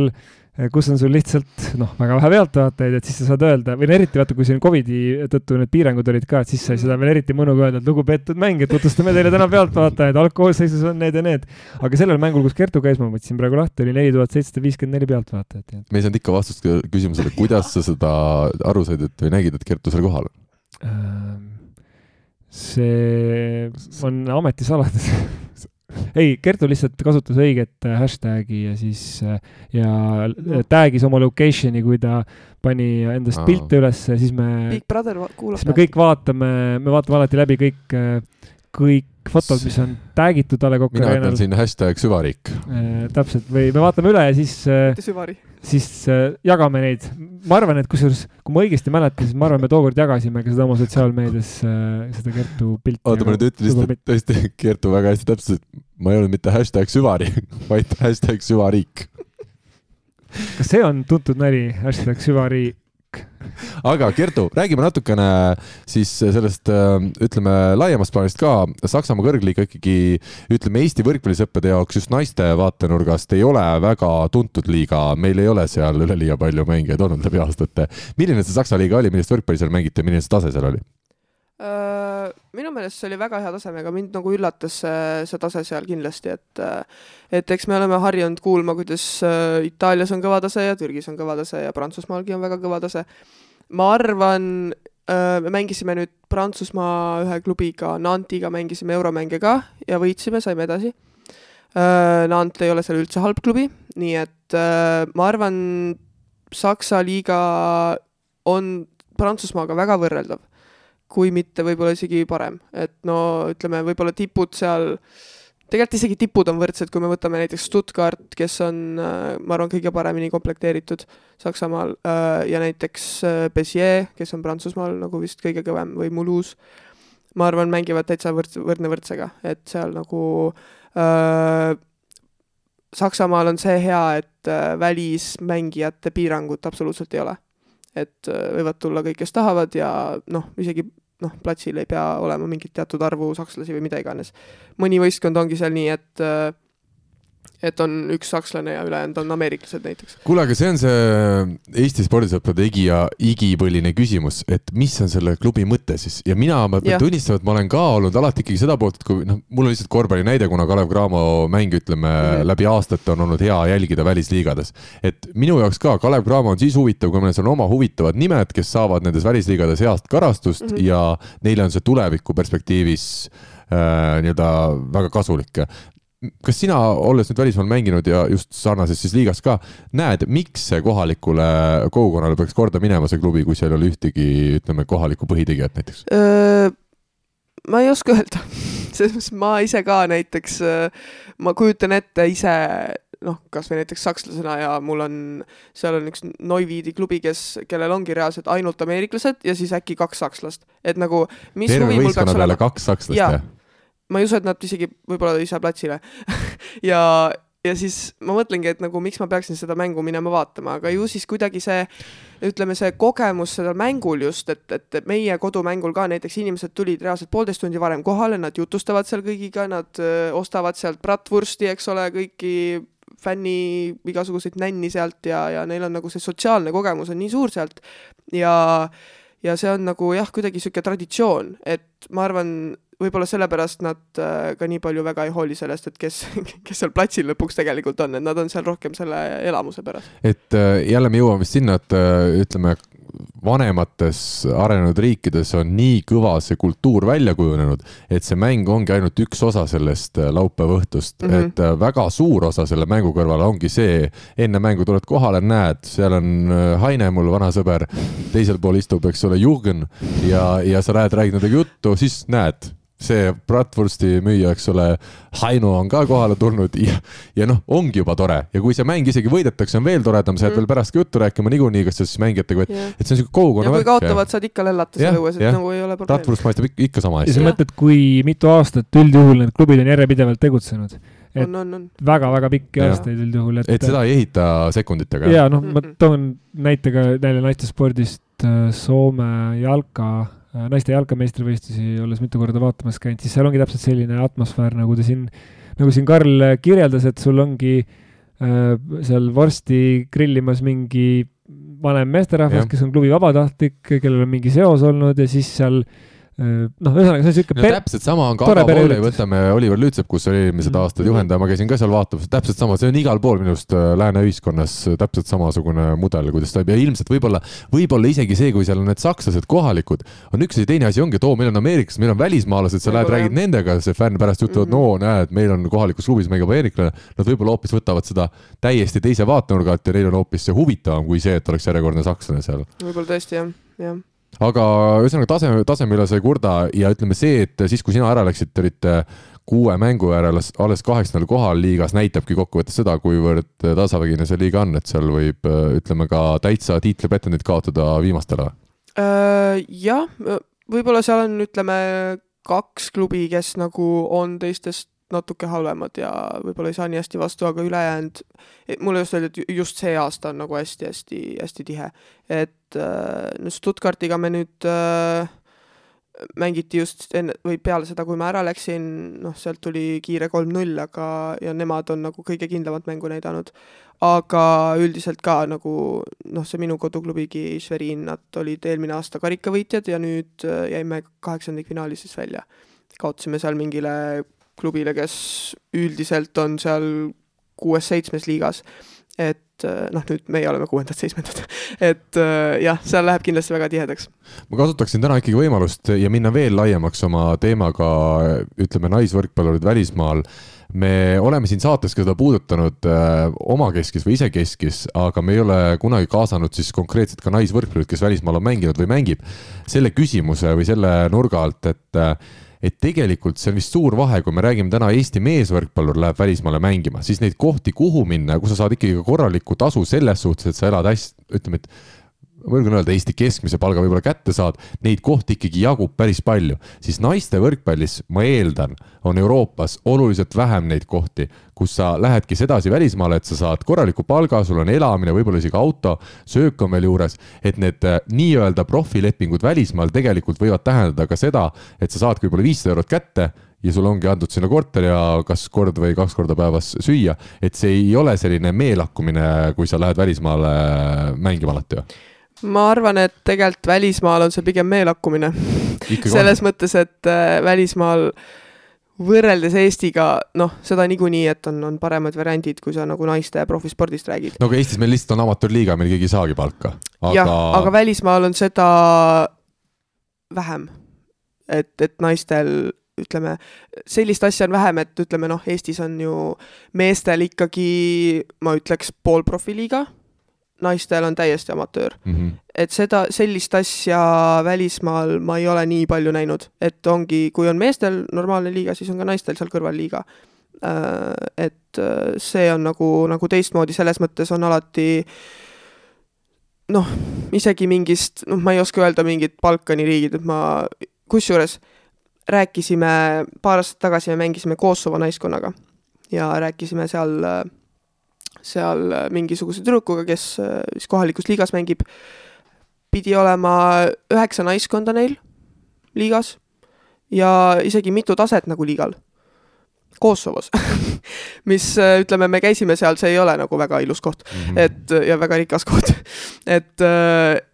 kus on sul lihtsalt noh, väga vähe pealtvaatajaid, et siis sa saad öelda või no eriti vaata, kui siin Covidi tõttu need piirangud olid ka, et siis sai seda veel eriti mõnuga öelda, et lugupeetud mängijad, tutvustame teile täna pealtvaatajaid, algkoosseisus on need ja need. aga sellel mängul, kus Kertu käis, ma võtsin praegu lahti, oli neli tuhat seitsesada viiskümmend neli pealtvaatajat, me ei saanud ikka vastust kü- küsimusele, kuidas sa seda aru said, et või nägid, et Kertu seal kohal on? et ähm, see on ametisaladus ei, Kertu lihtsalt kasutas õiget äh, hashtag'i ja siis äh, ja äh, tag'is oma location'i, kui ta pani endast Aa. pilte ülesse, siis me, Big Brother kuulab siis me kõik vaatame, me vaatame alati läbi kõik, kõik fotod, mis on tag itud A Le Coq mina Arena'l ütlen. siin hashtag süvariik. täpselt või me vaatame üle ja siis äh, siis äh, jagame neid. ma arvan, et kusjuures, kui ma õigesti mäletan, siis ma arvan, me tookord jagasime ka seda oma sotsiaalmeedias äh, seda Kertu pilti. oota, ma nüüd ütlen lihtsalt tõesti Kertu väga hästi täpselt, ma ei olnud mitte hashtag süvari, vaid hashtag süvariik. kas see on tuntud nali, hashtag süvari? Aga Kertu, räägime natukene siis sellest, ütleme laiemast plaanist ka. Saksamaa kõrgliiga ikkagi, ütleme Eesti võrkpallisõppede jaoks just naiste vaatenurgast ei ole väga tuntud liiga, meil ei ole seal üleliia palju mängijaid olnud läbi aastate. milline see Saksa liiga oli, millist võrkpalli seal mängiti, milline see tase seal oli? Äh, minu meelest see oli väga hea tasemega, mind nagu üllatas see, see tase seal kindlasti, et et eks me oleme harjunud kuulma, kuidas äh, Itaalias on kõva tase ja Türgis on kõva tase ja Prantsusmaalgi on väga kõva tase. ma arvan, me mängisime nüüd Prantsusmaa ühe klubiga, Nantiga mängisime euromänge ka ja võitsime, saime edasi. Nant ei ole seal üldse halb klubi, nii et äh, ma arvan, Saksa liiga on Prantsusmaaga väga võrreldav kui mitte võib-olla isegi parem, et no ütleme, võib-olla tipud seal, tegelikult isegi tipud on võrdsed, kui me võtame näiteks Stuttgart, kes on, ma arvan, kõige paremini komplekteeritud Saksamaal äh, ja näiteks äh, Bézier, kes on Prantsusmaal nagu vist kõige kõvem või Mulhouse, ma arvan, mängivad täitsa võrdse, võrdne võrdsega, et seal nagu äh, Saksamaal on see hea, et äh, välismängijate piirangut absoluutselt ei ole. Et äh, võivad tulla kõik, kes tahavad ja noh, isegi noh, platsil ei pea olema mingit teatud arvu sakslasi või mida iganes. mõni võistkond ongi seal nii, et äh, et on üks sakslane ja ülejäänud on ameeriklased näiteks. kuule, aga see on see Eesti spordisõprade igi ja igipõline küsimus, et mis on selle klubi mõte siis ja mina, ma pean tunnistama, et ma olen ka olnud alati ikkagi seda poolt, et kui noh, mul on lihtsalt korvpalli näide, kuna Kalev Cramo mänge, ütleme mm. Mhm. läbi aastate on olnud hea jälgida välisliigades. et minu jaoks ka Kalev Cramo on siis huvitav, kui meil on oma huvitavad nimed, kes saavad nendes välisliigades heast karastust mm. -hmm. ja neile on see tuleviku perspektiivis äh, nii-öelda väga kasulik kas sina, olles nüüd välismaal mänginud ja just sarnases siis liigas ka, näed, miks see kohalikule kogukonnale peaks korda minema, see klubi, kui seal ei ole ühtegi, ütleme, kohalikku põhitegijat näiteks? ma ei oska öelda, selles mõttes ma ise ka näiteks, ma kujutan ette ise noh, kasvõi näiteks sakslasena ja mul on, seal on üks Neuwiedi klubi, kes, kellel ongi reaalselt ainult ameeriklased ja siis äkki kaks sakslast, et nagu mis terve võistkonna peale kaks sakslast jah? Ma ei usu, et nad isegi võib-olla ei saa platsile. Ja ja siis ma mõtlengi, et nagu miks ma peaksin seda mängu minema vaatama, aga ju siis kuidagi see, ütleme, see kogemus sellel mängul just, et, et meie kodumängul ka näiteks inimesed tulid reaalselt poolteist tundi varem kohale, nad jutustavad seal kõigiga, nad öö, ostavad sealt bratwursti, eks ole, kõiki fänni igasuguseid nänni sealt ja, ja neil on nagu see sotsiaalne kogemus on nii suur sealt. Ja ja see on nagu jah, kuidagi niisugune traditsioon, et ma arvan, võib-olla sellepärast nad äh, ka nii palju väga ei hooli sellest, et kes, kes seal platsil lõpuks tegelikult on, et nad on seal rohkem selle elamuse pärast. et äh, jälle me jõuame vist sinna, et äh, ütleme, vanemates arenenud riikides on nii kõva see kultuur välja kujunenud, et see mäng ongi ainult üks osa sellest laupäeva õhtust mm, -hmm. et väga suur osa selle mängu kõrval ongi see, enne mängu tuled kohale, näed, seal on Haine, mul vana sõber, teisel pool istub, eks ole, Jürgen ja, ja sa lähed, räägid nendega juttu, siis näed see bratwursti müüja, eks ole, Haino on ka kohale tulnud ja, ja noh, ongi juba tore ja kui see mäng isegi võidetakse, on veel toredam, sa jääd mm. veel pärast ka juttu rääkima niikuinii, kas siis mängijatega, et, et see on siuke kogukonna värk. ja kui kaotavad, saad ikka lellata seal õues, et ja. nagu ei ole probleemi. bratwurst maitseb ikka, ikka sama hästi. ja sa mõtled, kui mitu aastat üldjuhul need klubid on järjepidevalt tegutsenud et väga-väga pikki aastaid üldjuhul, et. et seda ei ehita sekunditega. ja noh, ma toon näitega jälle naistespordist äh, Soome jalka naiste jalkameistrivõistlusi olles mitu korda vaatamas käinud, siis seal ongi täpselt selline atmosfäär, nagu ta siin, nagu siin Karl kirjeldas, et sul ongi äh, seal vorsti grillimas mingi vanem meesterahvas, kes on klubi vabatahtlik, kellel on mingi seos olnud ja siis seal äh, Äh, noh, ühesõnaga see on siuke no, täpselt sama on ka Aga Volley, võtame Oliver Lüütsepp, kus oli eelmised aastad juhendaja, ma käisin ka seal vaatamas, täpselt sama, see on igal pool minu arust äh, lääne ühiskonnas täpselt samasugune mudel, kuidas toimub ja ilmselt võib-olla, võib-olla isegi see, kui seal on need sakslased kohalikud, on üks asi, teine asi ongi, et oo, meil on ameeriklased, meil on välismaalased, sa lähed, räägid nendega, see fänn pärast ütlevad mm, -hmm. no näed, meil on kohalikus klubis mängib ameeriklane, nad võib-olla hoopis võtavad seda täiesti teise vaatenurga alt ja neil on hoopis see huvitavam kui see, et oleks järjekordne sakslane seal. võib-olla tõesti jah, jah aga ühesõnaga taseme, taseme üle sa ei kurda ja ütleme see, et siis, kui sina ära läksid, te olite kuue mängu järel alles kaheksandal kohal liigas, näitabki kokkuvõttes seda, kuivõrd tasavägine see liiga on, et seal võib, ütleme ka täitsa tiitlipretendit kaotada viimastele äh,? jah, võib-olla seal on, ütleme, kaks klubi, kes nagu on teistest natuke halvemad ja võib-olla ei saa nii hästi vastu, aga ülejäänud, mulle just öeldi, et just see aasta on nagu hästi-hästi-hästi tihe. et äh, no Stuttgartiga me nüüd äh, mängiti just enne või peale seda, kui ma ära läksin, noh, sealt tuli kiire kolm-null, aga, ja nemad on nagu kõige kindlamat mängu näidanud. aga üldiselt ka nagu noh, see minu koduklubigi Schwerin, nad olid eelmine aasta karikavõitjad ja nüüd äh, jäime kaheksandikfinaalis siis välja. kaotasime seal mingile klubile, kes üldiselt on seal kuues-seitsmes liigas. et äh, noh, nüüd meie oleme kuuendad-seitsmendad, et äh, jah, seal läheb kindlasti väga tihedaks. ma kasutaksin täna ikkagi võimalust ja minna veel laiemaks oma teemaga, ütleme, naisvõrkpallurid välismaal me oleme siin saates ka seda puudutanud äh, omakeskis või isekeskis, aga me ei ole kunagi kaasanud siis konkreetselt ka naisvõrkpallurit, kes välismaal on mänginud või mängib selle küsimuse või selle nurga alt, et äh, et tegelikult see on vist suur vahe, kui me räägime täna Eesti meesvõrkpallur läheb välismaale mängima, siis neid kohti, kuhu minna, kus sa saad ikkagi ka korralikku tasu selles suhtes, et sa elad hästi, ütleme, et julgen öelda, Eesti keskmise palga võib-olla kätte saad, neid kohti ikkagi jagub päris palju, siis naiste võrkpallis, ma eeldan, on Euroopas oluliselt vähem neid kohti, kus sa lähedki sedasi välismaale, et sa saad korraliku palga, sul on elamine, võib-olla isegi auto, söök on veel juures, et need äh, nii-öelda profilepingud välismaal tegelikult võivad tähendada ka seda, et sa saadki võib-olla viissada eurot kätte ja sul ongi antud sinna korter ja kas kord või kaks korda päevas süüa, et see ei ole selline meelakkumine, kui sa lähed välismaale mängima alati ju ma arvan, et tegelikult välismaal on see pigem meelakkumine. selles on. mõttes, et äh, välismaal võrreldes Eestiga, noh, seda niikuinii, et on, on paremad variandid, kui sa nagu naiste profispordist räägid. no aga Eestis meil lihtsalt on amatöörliiga, meil keegi ei saagi palka aga.... jah, aga välismaal on seda vähem. et, et naistel ütleme, sellist asja on vähem, et ütleme noh, Eestis on ju meestel ikkagi, ma ütleks, poolprofiliiga naistel on täiesti amatöör mm. -hmm. et seda, sellist asja välismaal ma ei ole nii palju näinud, et ongi, kui on meestel normaalne liiga, siis on ka naistel seal kõrval liiga. Äh, et äh, see on nagu, nagu teistmoodi, selles mõttes on alati noh, isegi mingist, noh, ma ei oska öelda mingit Balkani riigid, et ma, kusjuures rääkisime, paar aastat tagasi me mängisime Kosovo naiskonnaga ja rääkisime seal, seal mingisuguse tüdrukuga, kes siis kohalikus liigas mängib. pidi olema üheksa naiskonda neil liigas ja isegi mitu taset nagu liigal Kosovos mis ütleme, me käisime seal, see ei ole nagu väga ilus koht mm, -hmm. et ja väga rikas koht et,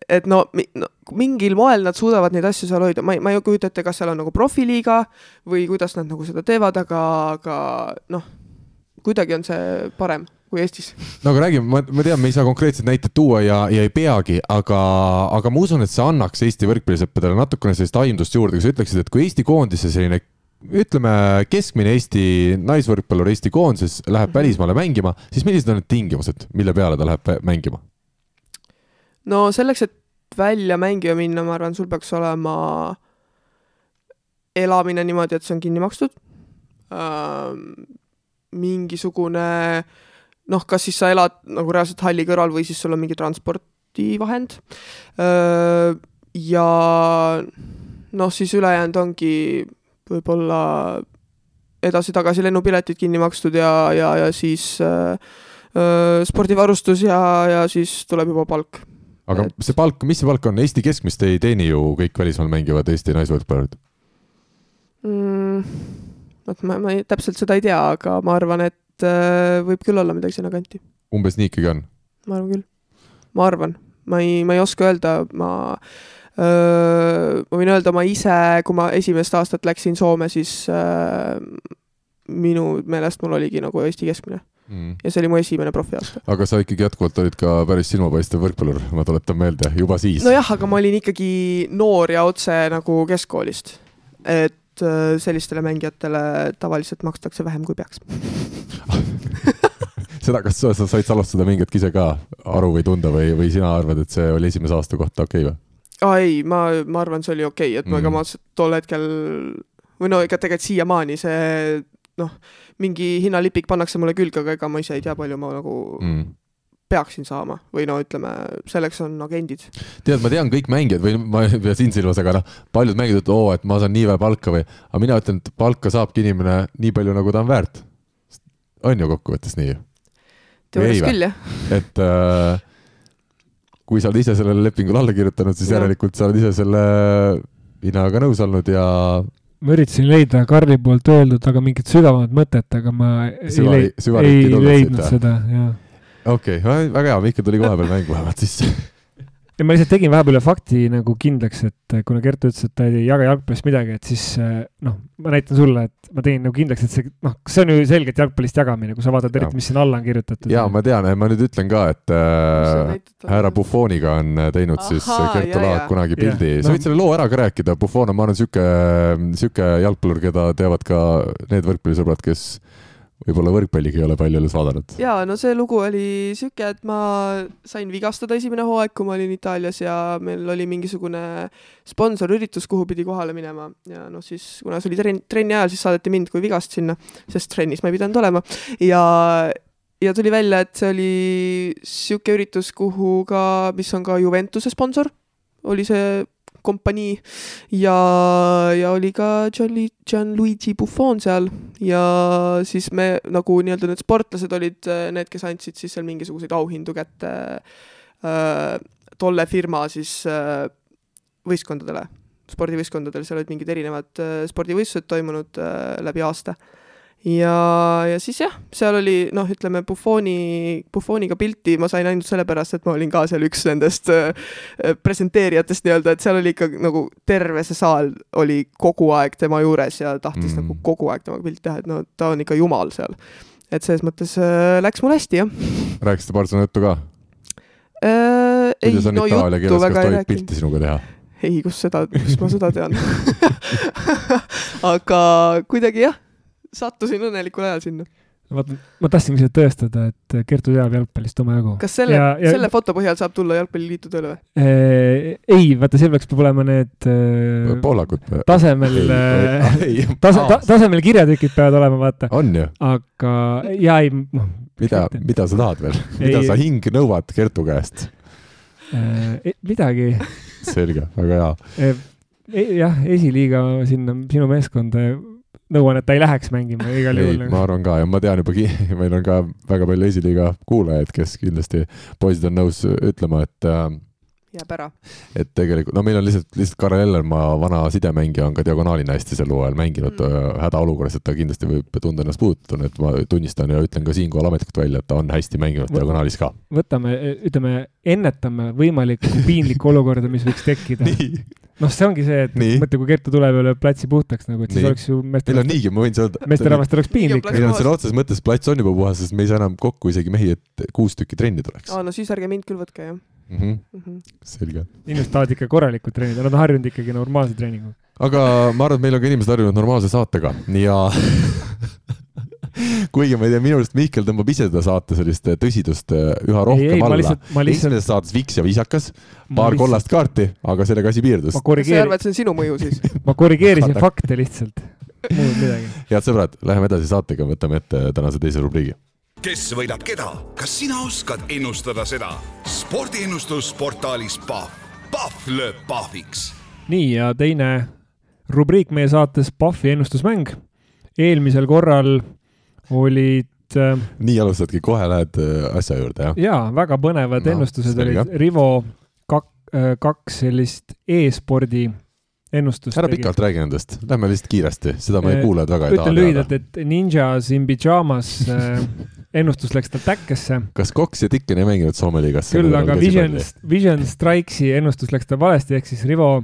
et no, no mingil moel nad suudavad neid asju seal hoida, ma ei, ma ei kujuta ette, kas seal on nagu profiliiga või kuidas nad nagu seda teevad, aga, aga noh, kuidagi on see parem kui Eestis. no aga räägime, ma, ma tean, me ei saa konkreetset näitet tuua ja, ja ei peagi, aga, aga ma usun, et see annaks Eesti võrkpallisõppedele natukene sellist aimdust juurde, kui sa ütleksid, et kui Eesti koondise selline ütleme, keskmine Eesti naisvõrkpallur Eesti koondises läheb mhm. välismaale mängima, siis millised on need tingimused, mille peale ta läheb mängima? no selleks, et välja mängima minna, ma arvan, sul peaks olema elamine niimoodi, et see on kinni makstud ähm,. mingisugune noh, kas siis sa elad nagu reaalselt halli kõrval või siis sul on mingi transpordivahend ja noh, siis ülejäänud ongi võib-olla edasi-tagasi lennupiletid kinni makstud ja, ja, ja siis äh, spordivarustus ja, ja siis tuleb juba palk. aga et... see palk, mis see palk on, Eesti keskmist ei teeni ju kõik välismaal mängivad Eesti naisvõrkpallurid mm,? vot ma, ma ei, täpselt seda ei tea, aga ma arvan, et äh, võib küll olla midagi sinnakanti. umbes nii ikkagi on? ma arvan küll. ma arvan, ma ei, ma ei oska öelda, ma ma võin öelda, ma ise, kui ma esimest aastat läksin Soome, siis äh, minu meelest mul oligi nagu Eesti keskmine mm.. ja see oli mu esimene profiaasta. aga sa ikkagi jätkuvalt olid ka päris silmapaistev võrkpallur, ma tuletan meelde, juba siis. nojah, aga ma olin ikkagi noor ja otse nagu keskkoolist. et äh, sellistele mängijatele tavaliselt makstakse vähem, kui peaks seda, kas sa, sa said salvestada mingi hetk ise ka aru või tunda või, või sina arvad, et see oli esimese aasta kohta okei okay, või? aa ei, ma, ma arvan, see oli okei okay,, et mm. ega ma tol hetkel või no ega tegelikult siiamaani see noh, mingi hinnalipik pannakse mulle külge, aga ega ma ise ei tea, palju ma nagu mm. Peaksin saama või no ütleme, selleks on agendid. tead, ma tean kõik mängijad või ma ei pea sind silmas, aga noh, paljud mängijad ütlevad, oo, et ma saan nii vähe palka või, aga mina ütlen, et palka saabki inimene nii palju, nagu ta on väärt. on ju kokkuvõttes nii? teoorias küll, jah. et äh, kui sa oled ise sellele lepingule alla kirjutanud, siis ja. järelikult sa oled ise selle hinnaga nõus olnud ja ma üritasin leida Karli poolt öeldud, aga mingit sügavamat mõtet, aga ma Süva, ei, leid, ei leidnud seda, jah. Okei okay,, väga hea, Mihkel tuli kohe peal mängu vähemalt sisse ja ma lihtsalt tegin vahepeal ühe fakti nagu kindlaks, et kuna Gert ütles, et ta ei jaga jalgpallist midagi, et siis eh, noh, ma näitan sulle, et ma tegin nagu kindlaks, et see noh, see on ju selgelt jalgpallist jagamine, kui sa vaatad eriti, mis siin alla on kirjutatud. ja ma tean, ma nüüd ütlen ka, et äh, härra Buffoniga on teinud Aha, siis Gert Olaak kunagi pildi, sa võid selle loo ära ka rääkida, Buffon on, ma arvan, sihuke, sihuke jalgpallur, keda teavad ka need võrkpallisõbrad, kes võib-olla võrkpalligi ei ole palju alles vaadanud. jaa, no see lugu oli sihuke, et ma sain vigastada esimene hooaeg, kui ma olin Itaalias ja meil oli mingisugune sponsorüritus, kuhu pidi kohale minema ja noh, siis kuna see oli trenn, trenni ajal, siis saadeti mind kui vigast sinna, sest trennis ma ei pidanud olema ja ja tuli välja, et see oli sihuke üritus, kuhu ka, mis on ka Juventuse sponsor, oli see kompanii ja, ja oli ka Gianli, Gianluigi Buffon seal. Ja siis me nagu nii-öelda need sportlased olid äh, need, kes andsid siis seal mingisuguseid auhindu kätte äh, tolle firma siis äh, võistkondadele, spordivõistkondadel, seal olid mingid erinevad äh, spordivõistlused toimunud äh, läbi aasta ja, ja siis jah, seal oli noh, ütleme Buffoni, Buffoniga pilti ma sain ainult sellepärast, et ma olin ka seal üks nendest äh, presenteerijatest nii-öelda, et seal oli ikka nagu terve see saal oli kogu aeg tema juures ja tahtis mm. nagu kogu aeg temaga pilti teha, et no ta on ikka jumal seal. et selles mõttes äh, läks mul hästi, jah. rääkisite paar sõna juttu ka äh,? ei, no juttu väga ei rääkinud. pilti sinuga teha? ei, kus seda, kus ma seda tean aga kuidagi jah sattusin õnnelikul ajal sinna. vaata, ma tahtsin lihtsalt tõestada, et Kertu teab jalgpallist omajagu. kas selle, selle foto põhjal saab tulla jalgpalliliitu tööle või? ei, vaata, seal peaks, peab olema need äh, poolakud. tasemel, tase, ta, tasemel kirjatükid peavad olema, vaata. on ju. aga, ja ei, noh. mida, mida sa tahad veel mida sa hing nõuad Kertu käest? midagi. selge, väga hea. jah, esiliiga sinna sinu meeskonda nõuan, et ta ei läheks mängima igal ei juhul, ma arvan ka ja ma tean juba, meil on ka väga palju esiliiga kuulajaid, kes kindlasti, poisid on nõus ütlema, et äh, jääb ära. et tegelikult, no meil on lihtsalt, lihtsalt Karel Ellermaa, vana sidemängija on ka diagonaalina hästi sel hooajal mänginud Mm. mm. hädaolukorras, et ta kindlasti võib tunda ennast puudutuna, et ma tunnistan ja ütlen ka siinkohal ametlikult välja, et ta on hästi mänginud diagonaalis ka. võtame, ütleme, ennetame võimalikku piinlikku olukorda, mis võiks tekkida. noh, see ongi see, et mõtle, kui Kertu tuleb ja lööb platsi puhtaks nagu, et siis Nii. oleks ju meil on niigi, ma võin öelda. meesterahvastel oleks piinlik meil on sõna otseses mõttes plats on juba puhas, sest me ei saa enam kokku isegi mehi, et kuus tükki trenni tuleks aa, no siis ärge mind küll võtke, jah mm. -hmm. mm. -hmm. selge. inimesed tahavad ikka korralikult treenida, nad on harjunud ikkagi normaalse treeninguga. aga ma arvan, et meil on ka inimesed harjunud normaalse saatega ja kuigi ma ei tea, minu arust Mihkel tõmbab ise seda saate sellist tõsidust äh, üha ei, rohkem ei, ma alla. lihtsalt, ma lihtsalt, esimeses saates viks ja viisakas, paar lihtsalt, kollast kaarti, aga sellega asi piirdus sa korrigeerin arvad, see on sinu mõju siis? ma korrigeerisin fakte lihtsalt, muud midagi. head sõbrad, läheme edasi saatega, võtame ette tänase teise rubriigi. kes võidab keda, kas sina oskad ennustada seda? spordiennustus portaalis Pahv, Pahv lööb pahviks nii, ja teine rubriik meie saates, Pahvi ennustusmäng. eelmisel korral olid äh, nii alustadki, kohe lähed äh, asja juurde, jah? jaa, väga põnevad No, ennustused olid. Rivo kak-, kaks sellist e-spordi ennustust ära pikalt räägi nendest, lähme lihtsalt kiiresti, seda meie Eh, kuulajad väga ei ütlen taha lühidalt, teada. et Ninjas in Pyjamas äh, ennustus läks tal täkkesse, kas Cox ja Dicken ei mänginud Soome liigas? küll aga Vision, Vision Strikesi ennustus läks tal valesti, ehk siis Rivo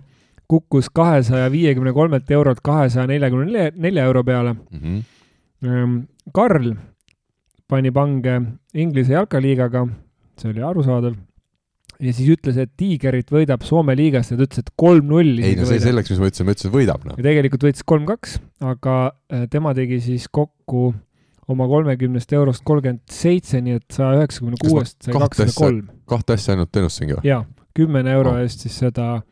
kukkus kahesaja viiekümne kolmelt eurolt kahesaja neljakümne nelja euro peale. mm. -hmm. Karl pani pange Inglise jalkaliigaga, see oli arusaadav, ja siis ütles, et Tiigerit võidab Soome liigast ja ta ütles, et kolm-null. ei no see selleks, mis ma ütlesin, ma ütlesin, et võidab noh. ja tegelikult võitis kolm-kaks, aga äh, tema tegi siis kokku oma kolmekümnest eurost kolmkümmend seitse, nii et saja üheksakümne kuuest sai kakssada asja- kolm. kahte asja ainult ennustasingi või? jaa, kümne euro Oh. eest siis seda äh,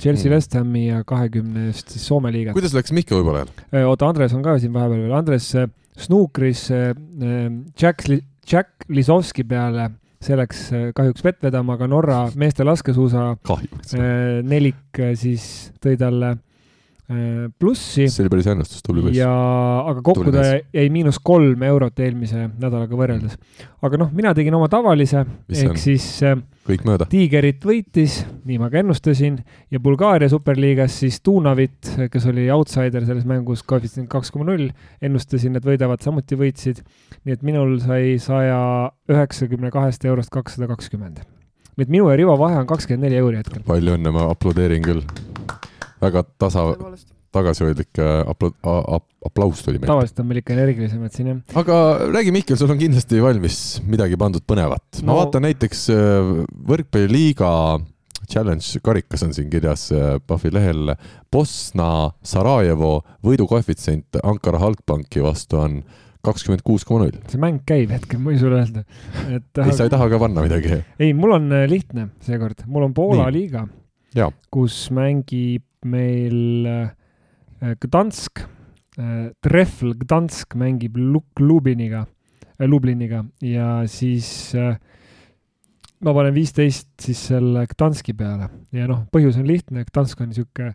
Chelsea Mm. West Hami ja kahekümne eest siis Soome liigat. kuidas läks Mihkel võib-olla? oota, Andres on ka siin vahepeal veel, Andres äh, snuukris äh, äh, Jack, Jack Lisovski peale, see läks äh, kahjuks vett vedama, aga Norra meeste laskesuusa kahjuks. äh, nelik äh, siis tõi talle äh, plussi see oli päris ennustus, tubli poiss. ja, aga kokku ta jäi miinus kolm eurot eelmise nädalaga võrreldes. aga noh, mina tegin oma tavalise, ehk on? siis äh, kõik mööda. Tiigerit võitis, nii ma ka ennustasin, ja Bulgaaria superliigas siis Dunavit, kes oli outsider selles mängus, koefitsient kaks koma null, ennustasin, et võidavad, samuti võitsid. nii et minul sai saja üheksakümne kahest eurost kakssada kakskümmend. nii et minu ja Rivo vahe on kakskümmend neli euri hetkel. palju õnne, ma aplodeerin küll. Väga tasa, tagasihoidlik äh, aplo-, aplaus tuli meilt. tavaliselt on meil ikka energilisemad siin jah. aga räägi, Mihkel, sul on kindlasti valmis midagi pandud põnevat. ma No- vaatan näiteks äh, võrkpalliliiga challenge karikas on siin kirjas äh, Pahvi lehel. Bosna Sarajevo võidukoefitsient Ankara Halkbanki vastu on kakskümmend kuus koma null. see mäng käib hetkel, ma võin sulle öelda. et ei, sa ei taha ka panna midagi? ei, mul on äh, lihtne seekord, mul on Poola Nii. liiga, jaa, kus mängib meil äh, Gdansk äh,, Treffl Gdansk mängib Luk-, Lubiniga äh,, Lubliniga ja siis ma panen viisteist siis selle Gdanski peale. Ja noh, põhjus on lihtne, Gdansk on niisugune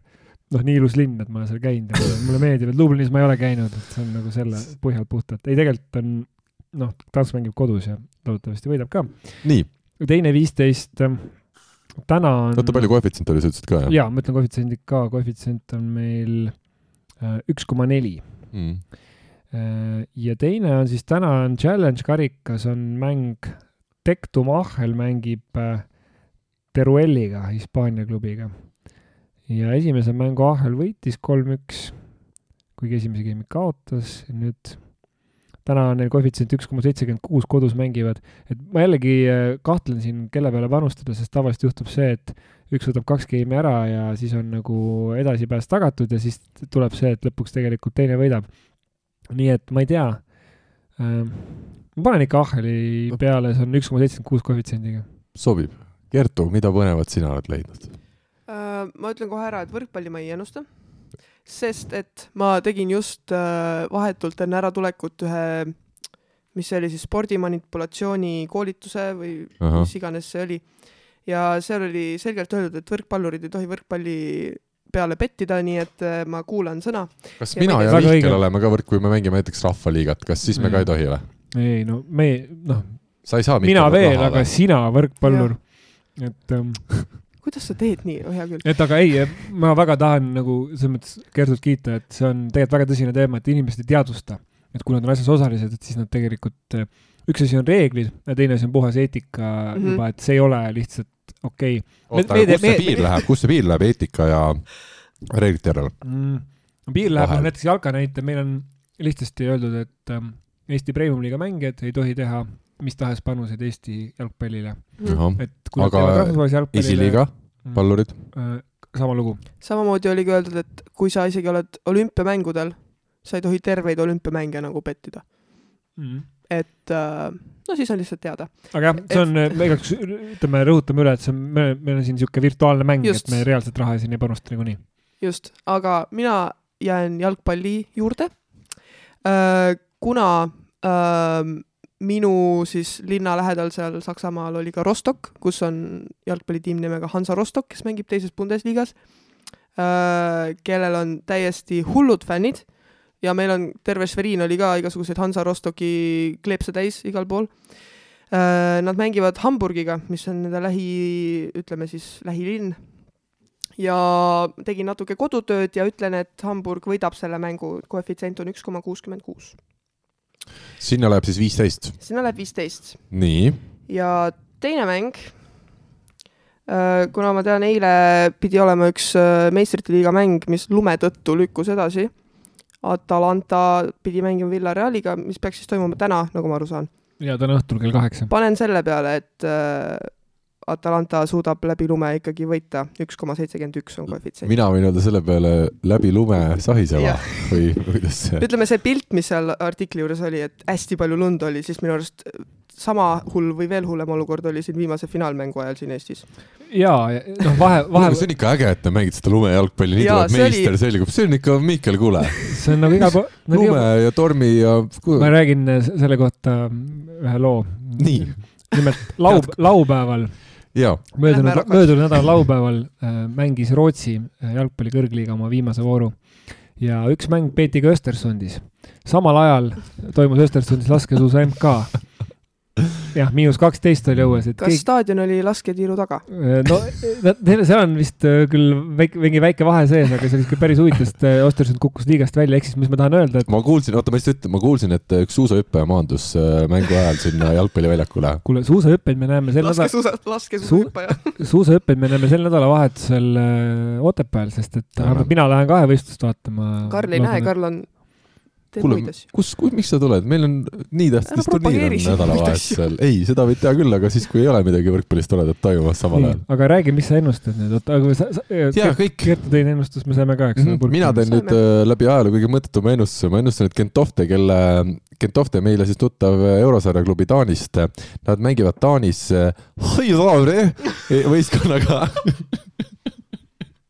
noh, nii ilus linn, et ma olen seal käinud. Ja mulle- meeldib, et Lublinis ma ei ole käinud, et see on nagu selle põhjal puhtalt, ei tegelikult on noh, Gdansk mängib kodus ja loodetavasti võidab ka. nii, teine viisteist, täna on oota, palju koefitsient oli, sa ütlesid ka jah? jaa, ma ütlen koefitsiendid ka, koefitsient on meil äh, üks koma neli. Mm. ja teine on siis täna on challenge karikas on mäng, Tectum Ahel mängib äh, Terueliga, Hispaania klubiga. ja esimese mängu Ahel võitis kolm-üks, kuigi esimese game'i kaotas, nüüd täna on neil koefitsient üks koma seitsekümmend kuus, kodus mängivad, et ma jällegi äh, kahtlen siin, kelle peale panustada, sest tavaliselt juhtub see, et üks võtab kaks game'i ära ja siis on nagu edasipääs tagatud ja siis tuleb see, et lõpuks tegelikult teine võidab. nii et ma ei tea ähm,. ma panen ikka Aheli peale, see on üks koma seitsekümmend kuus koefitsiendiga. sobib. Kertu, mida põnevat sina oled leidnud? Äh, ma ütlen kohe ära, et võrkpalli ma ei ennusta, sest et ma tegin just äh, vahetult enne äratulekut ühe, mis see oli siis spordimanipulatsiooni koolituse või ahah, mis iganes see oli. ja seal oli selgelt öeldud, et võrkpallurid ei tohi võrkpalli peale pettida, nii et äh, ma kuulan sõna. kas Ja mina ja Mihkel oleme ka võrk, kui me mängime näiteks rahvaliigat, kas siis me ka ei tohi või? ei no me, noh, sa ei saa mina veel, aga või? sina võrkpallur. et ähm, kuidas sa teed nii, oh hea küll. et aga ei, ma väga tahan nagu selles mõttes Gertut kiita, et see on tegelikult väga tõsine teema, et inimesed ei teadvusta, et kui nad on asjas osalised, et siis nad tegelikult, üks asi on reeglid ja teine asi on puhas eetika mm. -hmm. juba, et see ei ole lihtsalt okei okay.. oota, me- aga kus me- see piir läheb, kus see piir läheb eetika ja reeglite järel? mm,. piir läheb, Vahel. näiteks jalka näitel, meil on lihtsasti öeldud, et ähm, Eesti Premium-liiga mängijad ei tohi teha mis tahes panuseid Eesti jalgpallile, et kui nad Aga teevad rahvusvahelise jalgpallile, esiliiga Mm. pallurid, sama lugu. samamoodi oligi öeldud, et kui sa isegi oled olümpiamängudel, sa ei tohi terveid olümpiamänge nagu pettida. Mm. et äh, no siis on lihtsalt teada. aga jah, see on, me igaks, ütleme, rõhutame üle, et see on, me, meil on siin niisugune virtuaalne mäng, et me reaalselt raha siin ei panusta niikuinii. just, aga mina jään jalgpalli juurde. kuna äh, minu siis linna lähedal seal Saksamaal oli ka Rostock, kus on jalgpallitiim nimega Hansa Rostock, kes mängib teises Bundesligas äh,, kellel on täiesti hullud fännid ja meil on terve Schwerin oli ka igasuguseid Hansa Rostocki kleepse täis igal pool äh,. Nad mängivad Hamburgiga, mis on nende lähi, ütleme siis lähilinn ja tegin natuke kodutööd ja ütlen, et Hamburg võidab selle mängu, koefitsient on üks koma kuuskümmend kuus. Sinna läheb siis viisteist. sinna läheb viisteist nii, ja teine mäng, kuna ma tean, eile pidi olema üks äh, meistrite liiga mäng, mis lume tõttu lükkus edasi. Atalanta pidi mängima Villarealiga, mis peaks siis toimuma täna, nagu ma aru saan. ja täna õhtul kell kaheksa. panen selle peale, et äh, Atalanta suudab läbi lume ikkagi võita, üks koma seitsekümmend üks on koefitsient. mina võin öelda selle peale läbi lume sahiseva Jah. või kuidas see, ütleme, see pilt, mis seal artikli juures oli, et hästi palju lund oli, siis minu arust sama hull või veel hullem olukord oli siin viimase finaalmängu ajal siin Eestis. ja, noh, vahe, vahe, see on ikka äge, et te mängite seda lumejalgpalli, nii tuleb see oli- meister, selgub, see on ikka Mihkel, kuule, see on nagu igal pool, lume ja tormi ja ma räägin äh, selle kohta ühe loo. Nii.. nimelt laub, laupäeval, möödunud möödunud nädala laupäeval äh, mängis Rootsi äh, jalgpalli kõrgliiga oma viimase vooru ja üks mäng peeti ka Östersundis. samal ajal toimus Östersundis laskesuusa MK. jah, miinus kaksteist oli õues, et kas keegi, staadion oli lasketiiru taga? no neil seal on vist äh, küll väike, mingi väike vahe sees, aga see oli ikka päris huvitav, sest äh, Östersund kukkus liigast välja, ehk siis mis ma tahan öelda, et ma kuulsin, oota, ma lihtsalt ütlen, ma kuulsin, et üks suusahüppaja maandus äh, mängu ajal sinna jalgpalliväljakule. kuule, suusahüppeid me näeme sel nädalal, laskesuusa, laskesuusahüppaja. suusahüppeid me näeme sel nädalavahetusel äh, Otepääl, sest et vähemalt mina lähen kahevõistlust vaatama. Karl ei näe, Karl on, kuule kus, kus, miks sa tuled, meil on nii tähtis turniir on nädalavahetusel. ei, seda võid teha küll, aga siis, kui ei ole midagi võrkpallist toredat toimumas samal ajal. aga räägi, mis sa ennustad nüüd, oota, aga sa, sa, kõik. Kertu teine ennustus me saime ka, eks Mhm. mina teen nüüd äh, läbi ajaloo kõige mõttetuma ennustuse, ma ennustan, et Gentofte, kelle, Gentofte meile siis tuttav eurosarja klubi Taanist, nad mängivad Taanis äh, Haidavre võistkonnaga.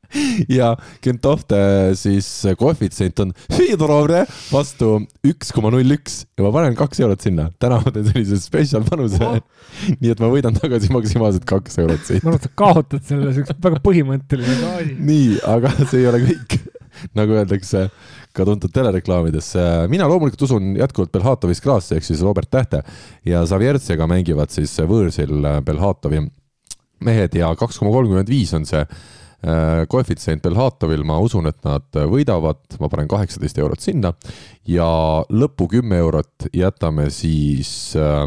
ja Gentofte siis koefitsient on Haidavre vastu üks koma null üks ja ma panen kaks eurot sinna. täna ma teen sellise spetsial panuse Oh. nii et ma võidan tagasi maksimaalselt kaks eurot siit. ma arvan, et sa kaotad selle, see on väga põhimõtteline asi. nii, aga see ei ole kõik, nagu öeldakse ka tuntud telereklaamides. mina loomulikult usun jätkuvalt Belhatovis Klaasi ehk siis Robert Tähte ja Savjertsega mängivad siis võõrsil Belhatovi mehed ja kaks koma kolmkümmend viis on see äh, koefitsient Belhatovil, ma usun, et nad võidavad, ma panen kaheksateist eurot sinna. Ja lõpu kümme eurot jätame siis äh,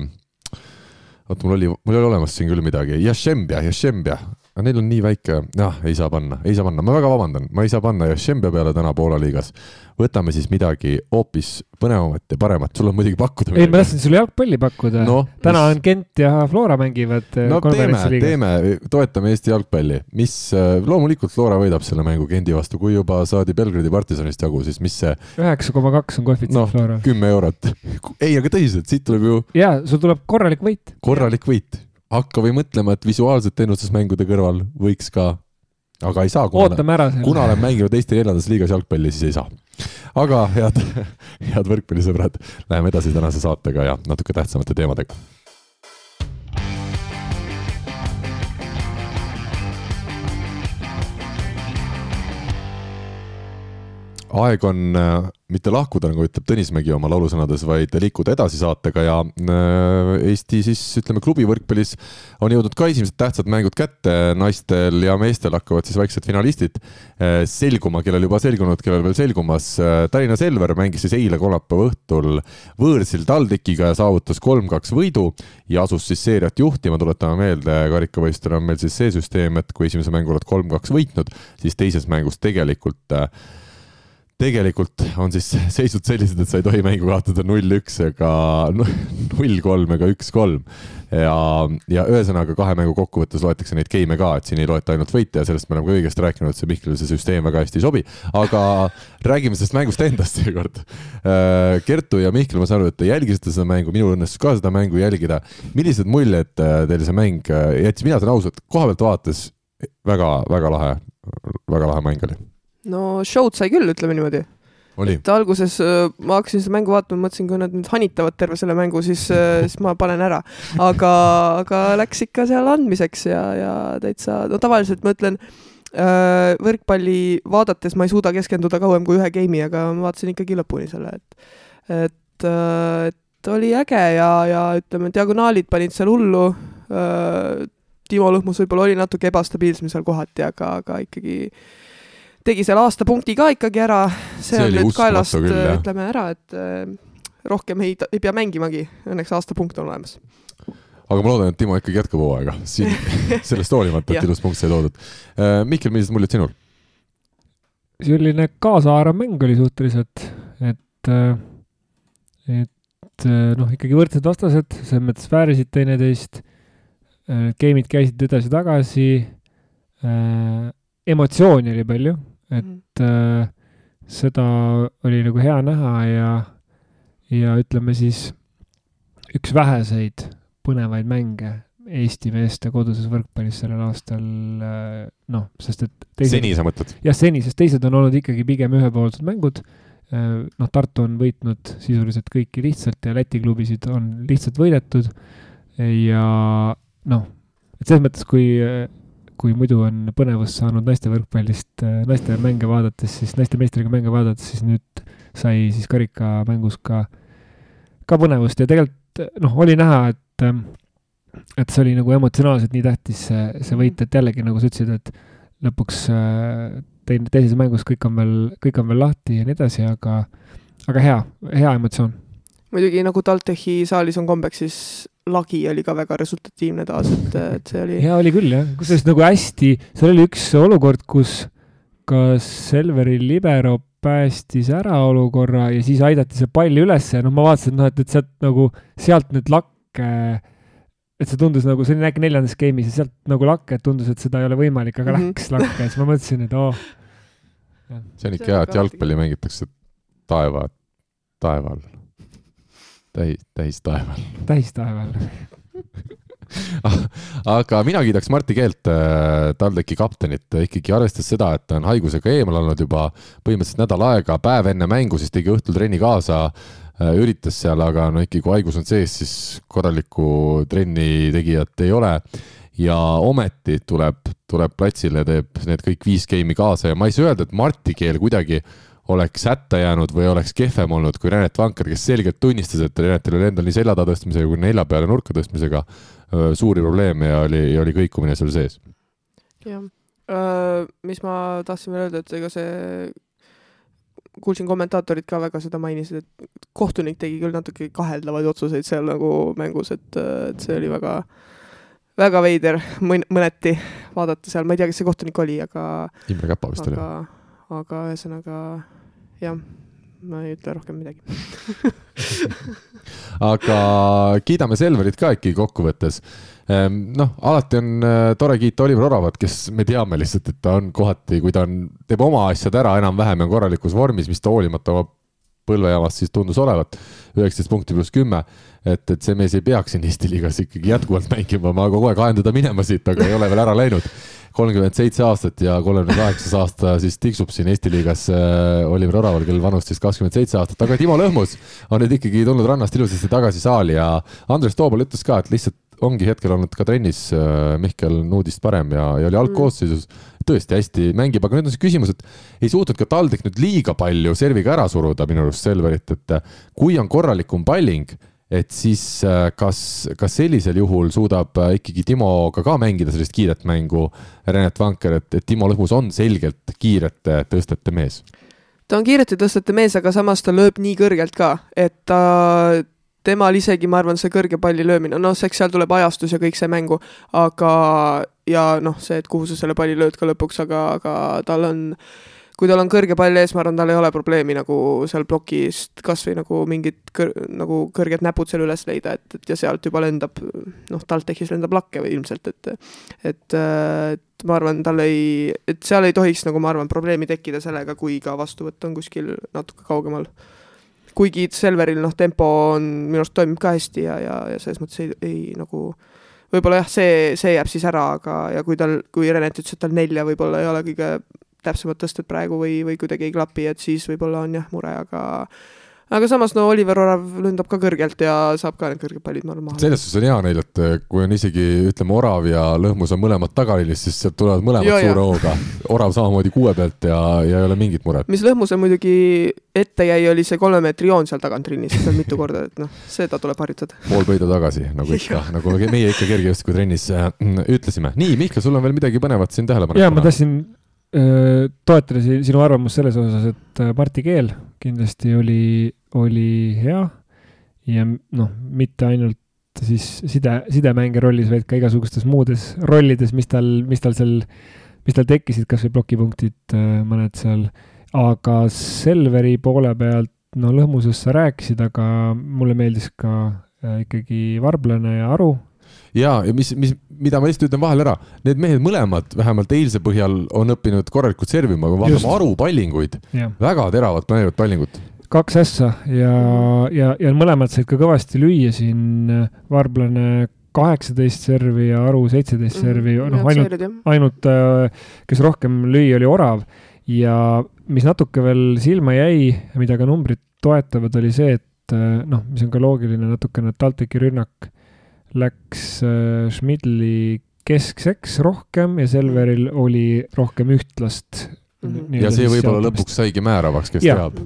oota, mul oli, mul oli olemas siin küll midagi, Jašembja, Jašembja, aga neil on nii väike, noh, ei saa panna, ei saa panna, ma väga vabandan, ma ei saa panna Jašembja peale täna Poola liigas. võtame siis midagi hoopis põnevamat ja paremat, sul on muidugi pakkuda ei, ma tahtsin sulle jalgpalli pakkuda Noh, täna mis- on Gent ja Flora mängivad äh, no teeme, teeme, toetame Eesti jalgpalli, mis äh, loomulikult Flora võidab selle mängu Gendi vastu, kui juba saadi Belgradi partisanist jagu, siis mis see üheksa koma kaks on koefitsient noh Flora,. kümme eurot. ei, aga tõsiselt, siit tuleb ju ja sul tuleb korralik võit. korralik võit. Hakka või mõtlema, et visuaalsete ennustusmängude kõrval võiks ka, aga ei saa, ootame ära kuna olen mänginud Eesti neljandas liigas jalgpalli, siis ei saa. aga head, head võrkpallisõbrad, läheme edasi tänase saatega ja natuke tähtsamate teemadega. Aeg on äh, mitte lahkuda, nagu ütleb Tõnismägi oma laulusõnades, vaid liikuda edasi saatega ja äh, Eesti siis ütleme, klubi võrkpallis on jõudnud ka esimesed tähtsad mängud kätte, naistel ja meestel hakkavad siis väiksed finalistid äh, selguma, kellel juba selgunud, kellel veel selgumas. Tallinna Selver mängis siis eile kolmapäeva õhtul võõrsil TalTechiga ja saavutas kolm-kaks võidu ja asus siis seeriat juhtima, tuletame meelde, karikavõistlustel on meil siis see süsteem, et kui esimese mängu oled kolm-kaks võitnud, siis teises mängus tegelikult tegelikult on siis seisud sellised, et sa ei tohi mängu kaotada null-üks ega null-kolm ega üks-kolm. ja, ja ühesõnaga kahe mängu kokkuvõttes loetakse neid game'e ka, et siin ei loeta ainult võite ja sellest me oleme ka õigesti rääkinud, et see Mihklile see süsteem väga hästi ei sobi. aga räägime sellest mängust endast seekord. Äh, Kertu ja Mihkel, ma saan aru, et te jälgisite seda mängu, minul õnnestus ka seda mängu jälgida. millised muljed äh, teile see mäng äh, jättis, mina ütlen ausalt, koha pealt vaadates väga-väga lahe, väga lahe mäng oli no show'd sai küll, ütleme niimoodi. et alguses äh, ma hakkasin seda mängu vaatama, mõtlesin, kui nad nüüd hanitavad terve selle mängu, siis, äh, siis ma panen ära. aga, aga läks ikka seal andmiseks ja, ja täitsa, no tavaliselt ma ütlen äh, võrkpalli vaadates ma ei suuda keskenduda kauem kui ühe game'i, aga ma vaatasin ikkagi lõpuni selle, et, et, et oli äge ja, ja ütleme, diagonaalid panid seal hullu. Timo Lõhmus võib-olla oli natuke ebastabiilsem seal kohati, aga, aga ikkagi äh, tegi seal aastapunkti ka ikkagi ära, see, see on nüüd kaelast, ütleme ära, et äh, rohkem ei, ei pea mängimagi, õnneks aastapunkt on olemas. Aga ma loodan, et Timo ikkagi jätkab hooaega. Siin, sellest hoolimata, et ilus punkt sai toodud. Äh, Mihkel, millised muljed sinul? selline kaasahaarav mäng oli suhteliselt, et, äh, et noh, ikkagi võrdsed vastased, selles mõttes väärisid teineteist, game'id käisid edasi-tagasi, emotsiooni oli palju et mm. äh, seda oli nagu hea näha ja, ja ütleme siis üks väheseid põnevaid mänge Eesti meeste koduses võrkpallis sellel aastal, äh, noh, sest et teised, seni sa mõtled? jah, seni, sest teised on olnud ikkagi pigem ühepoolsed mängud, äh, noh, Tartu on võitnud sisuliselt kõiki lihtsalt ja Läti klubisid on lihtsalt võidetud ja noh, et selles mõttes, kui äh, kui muidu on põnevust saanud naiste võrkpallist, äh, naiste mänge vaadates, siis naiste meistriga mänge vaadates, siis nüüd sai siis karikamängus ka, ka põnevust ja tegelikult noh, oli näha, et, ähm, et see oli nagu emotsionaalselt nii tähtis, see, see võit, et jällegi nagu sa ütlesid, et lõpuks äh, teine, teises mängus kõik on veel, kõik on veel lahti ja nii edasi, aga, aga hea, hea emotsioon. muidugi nagu TalTechi saalis on kombeks, siis lagi oli ka väga resultatiivne taas, et, et see oli. ja oli küll jah, kusjuures nagu hästi, seal oli üks olukord, kus ka Selveri libero päästis ära olukorra ja siis aidati see pall ülesse ja noh, ma vaatasin, et noh, et, et sealt nagu, sealt nüüd lakke, et see tundus nagu, see oli äkki neljandas game'is ja sealt nagu lakke, et tundus, et seda ei ole võimalik, aga mm -hmm. läks lakke, siis ma mõtlesin, et oo oh.. see on ikka hea, et jalgpalli mängitakse taeva, taeva all täis, täistaeval. täistaeval aga mina kiidaks Martti Keelt, äh, TalTechi kaptenit, ikkagi arvestades seda, et ta on haigusega eemal olnud juba põhimõtteliselt nädal aega, päev enne mängu, siis tegi õhtul trenni kaasa, äh, üritas seal, aga no ikkagi, kui haigus on sees, siis korralikku trenni tegijat ei ole. ja ometi tuleb, tuleb platsile, teeb need kõik viis game'i kaasa ja ma ei saa öelda, et Martti Keel kuidagi oleks hätta jäänud või oleks kehvem olnud kui Renet Vanker, kes selgelt tunnistas, et Renetil oli endal nii selja taha tõstmisega kui nelja peale nurka tõstmisega suuri probleeme ja oli, ja oli kõikumine seal sees. jah, mis ma tahtsin veel öelda, et ega see, kuulsin kommentaatorid ka väga seda mainisid, et kohtunik tegi küll natuke kaheldavaid otsuseid seal nagu mängus, et, et see oli väga väga veider mõn-, mõneti vaadata seal, ma ei tea, kes see kohtunik oli, aga Imre Käpa vist aga... oli aga ühesõnaga jah, ma ei ütle rohkem midagi aga kiidame Selverit ka ikkagi kokkuvõttes. Ehm, noh, alati on äh, tore kiita Oliver Oravat, kes me teame lihtsalt, et ta on kohati, kui ta on, teeb oma asjad ära enam-vähem on korralikus vormis, mis ta hoolimata oma põlvejaamast siis tundus olevat, üheksateist punkti pluss kümme. et, et see mees ei peaks siin Eesti liigas ikkagi jätkuvalt mängima, ma kogu aeg ajan teda minema siit, aga ei ole veel ära läinud. kolmkümmend seitse aastat ja kolmekümne kaheksas aasta siis tiksub siin Eesti liigas äh, Oliver Oraval, kellel vanust siis kakskümmend seitse aastat, aga Timo Lõhmus on nüüd ikkagi tulnud rannast ilusasti tagasi saali ja Andres Toobal ütles ka, et lihtsalt ongi hetkel olnud ka trennis äh, Mihkel Nuudist parem ja, ja oli algkoosseisus. Tõesti hästi mängib, aga nüüd on see küsimus, et ei suutnud ka TalTech nüüd liiga palju serviga ära suruda minu arust Selverit, et äh, kui on korralikum palling, et siis äh, kas, kas sellisel juhul suudab ikkagi Timoga ka mängida sellist kiiret mängu Renet Vanker, et, et Timo Lõhmus on selgelt kiirete tõstete mees? Ta on kiirete tõstete mees, aga samas ta lööb nii kõrgelt ka, et ta, temal isegi, ma arvan, see kõrge palli löömine, noh, eks seal tuleb ajastus ja kõik see mängu, aga ja noh, see, et kuhu sa selle palli lööd ka lõpuks, aga, aga tal on kui tal on kõrge pall ees, ma arvan, tal ei ole probleemi nagu seal plokist kasvõi nagu mingid kõr, nagu kõrged näpud seal üles leida, et, et ja sealt juba lendab, noh, TalTechis lendab lakke või ilmselt, et et, et ma arvan, tal ei, et seal ei tohiks nagu ma arvan, probleemi tekkida sellega, kui ka vastuvõtt on kuskil natuke kaugemal. Kuigi Selveril noh, tempo on minu arust toimib ka hästi ja, ja, ja selles mõttes ei, ei nagu võib-olla jah, see, see jääb siis ära, aga, ja kui tal, kui Renet ütles, et tal nelja võib-olla ei ole kõige täpsemad tõsted praegu või, või kuidagi ei klapi, et siis võib-olla on jah mure, aga aga samas no Oliver Orav lendab ka kõrgelt ja saab ka need kõrged pallid, ma arvan, maha. selles suhtes on hea neil, et kui on isegi ütleme, Orav ja Lõhmus on mõlemad tagaliinis, siis sealt tulevad mõlemad ja, suure hooga. Orav samamoodi kuue pealt ja, ja ei ole mingit muret. mis Lõhmusel muidugi ette jäi, oli see kolme meetri joon seal tagant rinnis, seal mitu korda, et noh, seda tuleb harjutada. pool põidu tagasi, nagu ikka nagu meie ikka kergejõustikutrennis äh, ütlesime. nii, Mihkel, sul on veel midagi põnevat siin tähele panna? jaa, ma tahtsin toetada sinu arvamust selles osas, et äh, Marti Keel kindlasti oli, oli hea. Ja noh, mitte ainult siis side, sidemängija rollis, vaid ka igasugustes muudes rollides, mis tal, mis tal seal, mis tal tekkisid, kas või plokipunktid, äh, mõned seal, aga Selveri poole pealt, no lõhmusest sa rääkisid, aga mulle meeldis ka äh, ikkagi Varblane ja Aru. Ja, ja mis, mis, mida ma lihtsalt ütlen vahele ära, need mehed mõlemad vähemalt eilse põhjal on õppinud korralikult servima, kui vaatame arupallinguid, väga teravad planeerivad pallingut kaks ässa ja, ja, ja mõlemad said ka kõvasti lüüa siin, Varblane kaheksateist servi ja Aru seitseteist mhm. servi, noh ainult, ainult äh, kes rohkem lüüa, oli Orav. ja mis natuke veel silma jäi, mida ka numbrid toetavad, oli see, et äh, noh, mis on ka loogiline natukene, et TalTechi rünnak läks äh, Schmidli keskseks rohkem ja Selveril oli rohkem ühtlast Mm -hmm. ja see võib-olla lõpuks saigi määravaks, kes ja. teab.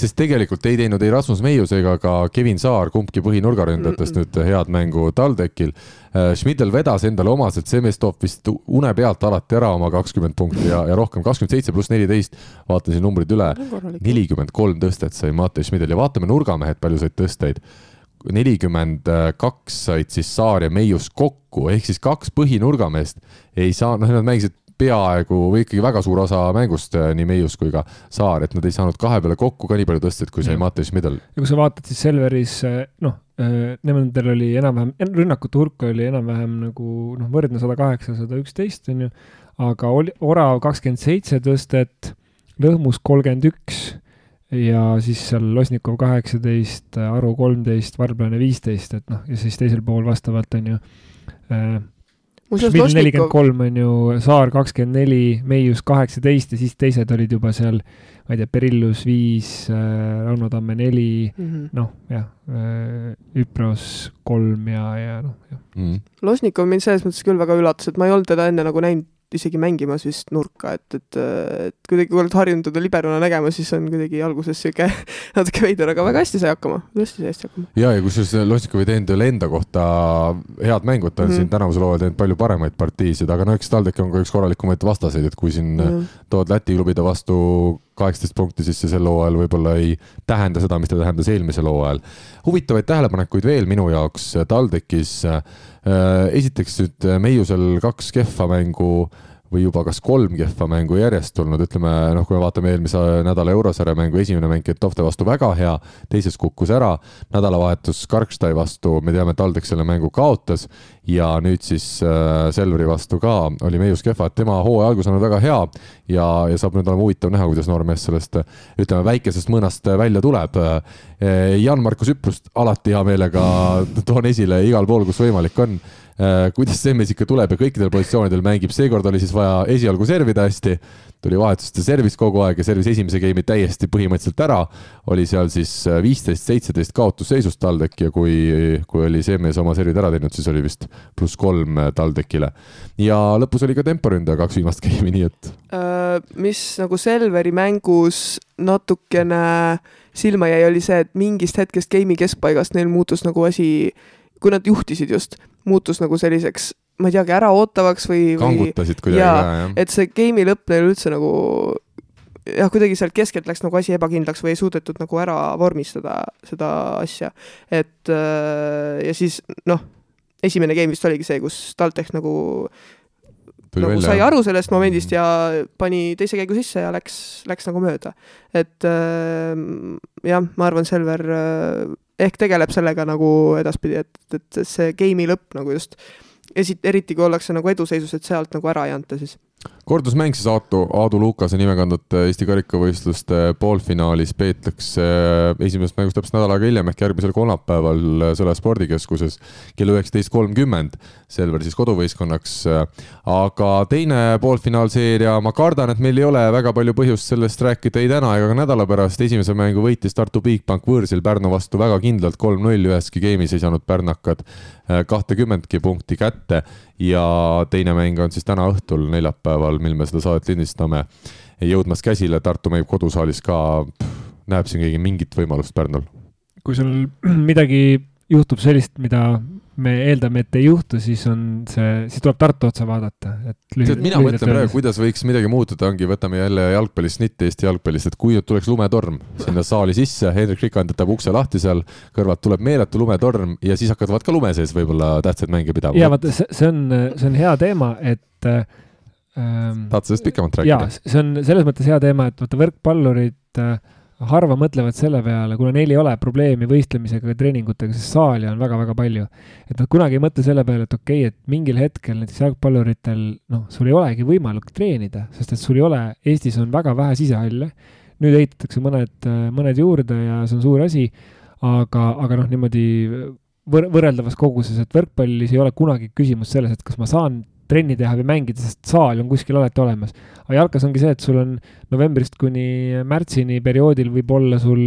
sest tegelikult ei teinud ei Rasmus Meius ega ka Kevin Saar, kumbki põhinurgaründajatest mm -mm. nüüd head mängu TalTechil. Äh, Schmidl vedas endale omaselt Semestov vist une pealt alati ära oma kakskümmend punkti ja, ja rohkem, kakskümmend seitse pluss neliteist, vaatan siin numbrid üle. nelikümmend kolm tõstet sai Matei Schmidl ja vaatame nurgamehed, palju said tõsteid nelikümmend kaks said siis Saar ja Meius kokku, ehk siis kaks põhinurgameest ei saa, noh, nad mängisid peaaegu või ikkagi väga suur osa mängust, äh, nii Meius kui ka Saar, et nad ei saanud kahe peale kokku ka nii palju tõsteid, kui sai Mattias Middel. ja kui sa vaatad, siis Selveris äh, noh, äh, nendel oli enam-vähem, rünnakute hulk oli enam-vähem nagu noh, võrdne sada kaheksa, sada üksteist on ju, aga oli Orav kakskümmend seitse tõstet, Lõhmus kolmkümmend üks ja siis seal Losnikov kaheksateist, Aru kolmteist, Varblane viisteist, et noh, ja siis teisel pool vastavalt on ju äh, Schmidt nelikümmend kolm on ju, Saar kakskümmend neli, Meius kaheksateist ja siis teised olid juba seal, ma ei tea, Perillus viis äh,, Rauno Tamme neli mm -hmm., noh, jah äh,, Üpros kolm ja, ja noh, jah mm -hmm.. Losnikov mind selles mõttes küll väga üllatas, et ma ei olnud teda enne nagu näinud isegi mängimas vist nurka, et, et, et kuidagi kui oled harjunud teda liberona nägema, siis on kuidagi alguses sihuke natuke veider, aga väga hästi sai hakkama, hästi sai hästi hakkama. ja, ja kusjuures Lossikov ei teinud veel enda kohta head mängu, ta on mm -hmm. siin tänavusel hooajal teinud palju paremaid partiisid, aga no eks TalTech on ka üks korralikumaid vastaseid, et kui siin mm -hmm. tood Läti klubide vastu kaheksateist punkti, siis see sel hooajal võib-olla ei tähenda seda, mis ta tähendas eelmisel hooajal. huvitavaid tähelepanekuid veel minu jaoks TalTechis äh, esiteks nüüd Meiusel kaks kehva mängu või juba kas kolm kehva mängu järjest tulnud, ütleme noh, kui me vaatame eelmise nädala eurosarja mängu, esimene mäng Getovte vastu väga hea, teises kukkus ära, nädalavahetus Karkstai vastu, me teame, et Aldek selle mängu kaotas ja nüüd siis äh, Selveri vastu ka oli meius kehva, et tema hooaja algus on olnud väga hea ja, ja saab nüüd olema huvitav näha, kuidas noor mees sellest ütleme, väikesest mõõnast välja tuleb. Äh, Jan-Markus Üprust alati hea meelega toon esile igal pool, kus võimalik on kuidas see mees ikka tuleb ja kõikidel positsioonidel mängib, seekord oli siis vaja esialgu servida hästi tuli vahetust ja servis kogu aeg ja servis esimese game'i täiesti põhimõtteliselt ära. oli seal siis äh, viisteist, seitseteist kaotusseisus TalTech ja kui, kui oli see mees oma servid ära teinud, siis oli vist pluss kolm äh, TalTechile. ja lõpus oli ka temporündaja kaks viimast game'i, nii et mis nagu Selveri mängus natukene silma jäi, oli see, et mingist hetkest game'i keskpaigast neil muutus nagu asi, kui nad juhtisid just, muutus nagu selliseks ma ei teagi, äraootavaks või, või. kangutasid kuidagi ka, jah. et see game'i lõpp neil üldse nagu jah, kuidagi sealt keskelt läks nagu asi ebakindlaks või ei suudetud nagu ära vormistada seda asja. et äh, ja siis noh, esimene game vist oligi see, kus TalTech nagu Tuli nagu välja, sai aru sellest momendist ja pani teise käigu sisse ja läks, läks nagu mööda. et äh, jah, ma arvan, Selver äh, ehk tegeleb sellega nagu edaspidi, et, et see game'i lõpp nagu just esi-, eriti kui ollakse nagu eduseisus, et sealt nagu ära ei anta siis kordusmäng siis Aatu, Aadu Lukase nime kandvate Eesti karikavõistluste poolfinaalis peetakse esimesest mängust täpselt nädal aega hiljem ehk järgmisel kolmapäeval Sõle spordikeskuses kell üheksateist kolmkümmend. Selver siis koduvõistkonnaks. aga teine poolfinaalseeria, ma kardan, et meil ei ole väga palju põhjust sellest rääkida ei täna ega ka nädala pärast. esimese mängu võitis Tartu Bigbank võõrsil Pärnu vastu väga kindlalt kolm-null, üheski game'is ei saanud pärnakad kahtekümmendki punkti kätte ja teine mäng on siis täna õhtul, neljapäeval, mil me seda saadet lindistame, jõudmas käsile, Tartu mängib kodusaalis ka, näeb siin keegi mingit võimalust Pärnul? kui sul midagi juhtub sellist, mida me eeldame, et ei juhtu, siis on see, siis tuleb Tartu otsa vaadata, et. tead, mina mõtlen praegu, kuidas võiks midagi muutuda, ongi, võtame jälle jalgpallist, mitte Eesti jalgpallist, et kui tuleks lumetorm sinna saali sisse, Hendrik Rikand jätab ukse lahti seal, kõrvalt tuleb meeletu lumetorm ja siis hakkavad ka lume sees võib-olla tähtsaid mänge pidama. ja vaata, see on, see on hea teema, et ähm,. tahad sellest pikemalt rääkida? jaa, see on selles mõttes hea teema, et vaata võrkpallurid äh, harva mõtlevad selle peale, kuna neil ei ole probleemi võistlemisega ega treeningutega, sest saali on väga-väga palju. et nad kunagi ei mõtle selle peale, et okei okay,, et mingil hetkel näiteks jalgpalluritel, noh, sul ei olegi võimalik treenida, sest et sul ei ole, Eestis on väga vähe sisehalle. nüüd ehitatakse mõned, mõned juurde ja see on suur asi, aga, aga noh, niimoodi võr-, võrreldavas koguses, et võrkpallis ei ole kunagi küsimus selles, et kas ma saan trenni teha või mängida, sest saal on kuskil alati olemas. aga jalkas ongi see, et sul on novembrist kuni märtsini perioodil võib olla sul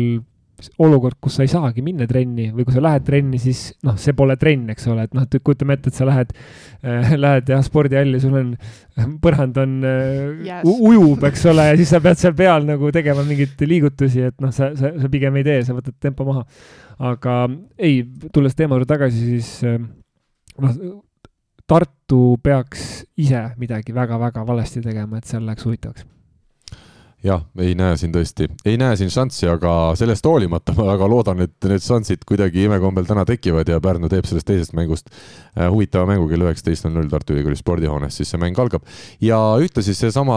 olukord, kus sa ei saagi minna trenni või kui sa lähed trenni, siis noh, see pole trenn, eks ole, et noh, et kujutame ette, et sa lähed äh,, lähed jah, spordihalli, sul on, põrand on äh, yes. ujub, eks ole, ja siis sa pead seal peal nagu tegema mingeid liigutusi, et noh, sa, sa, sa pigem ei tee, sa võtad tempo maha. aga ei, tulles teema juurde tagasi, siis äh, noh, Tartu peaks ise midagi väga-väga valesti tegema, et seal läheks huvitavaks jah, ei näe siin tõesti, ei näe siin šanssi, aga sellest hoolimata ma väga loodan, et need šansid kuidagi imekombel täna tekivad ja Pärnu teeb sellest teisest mängust äh, huvitava mängu kell üheksateist null null Tartu Ülikooli spordihoones, siis see mäng algab. ja ühtlasi seesama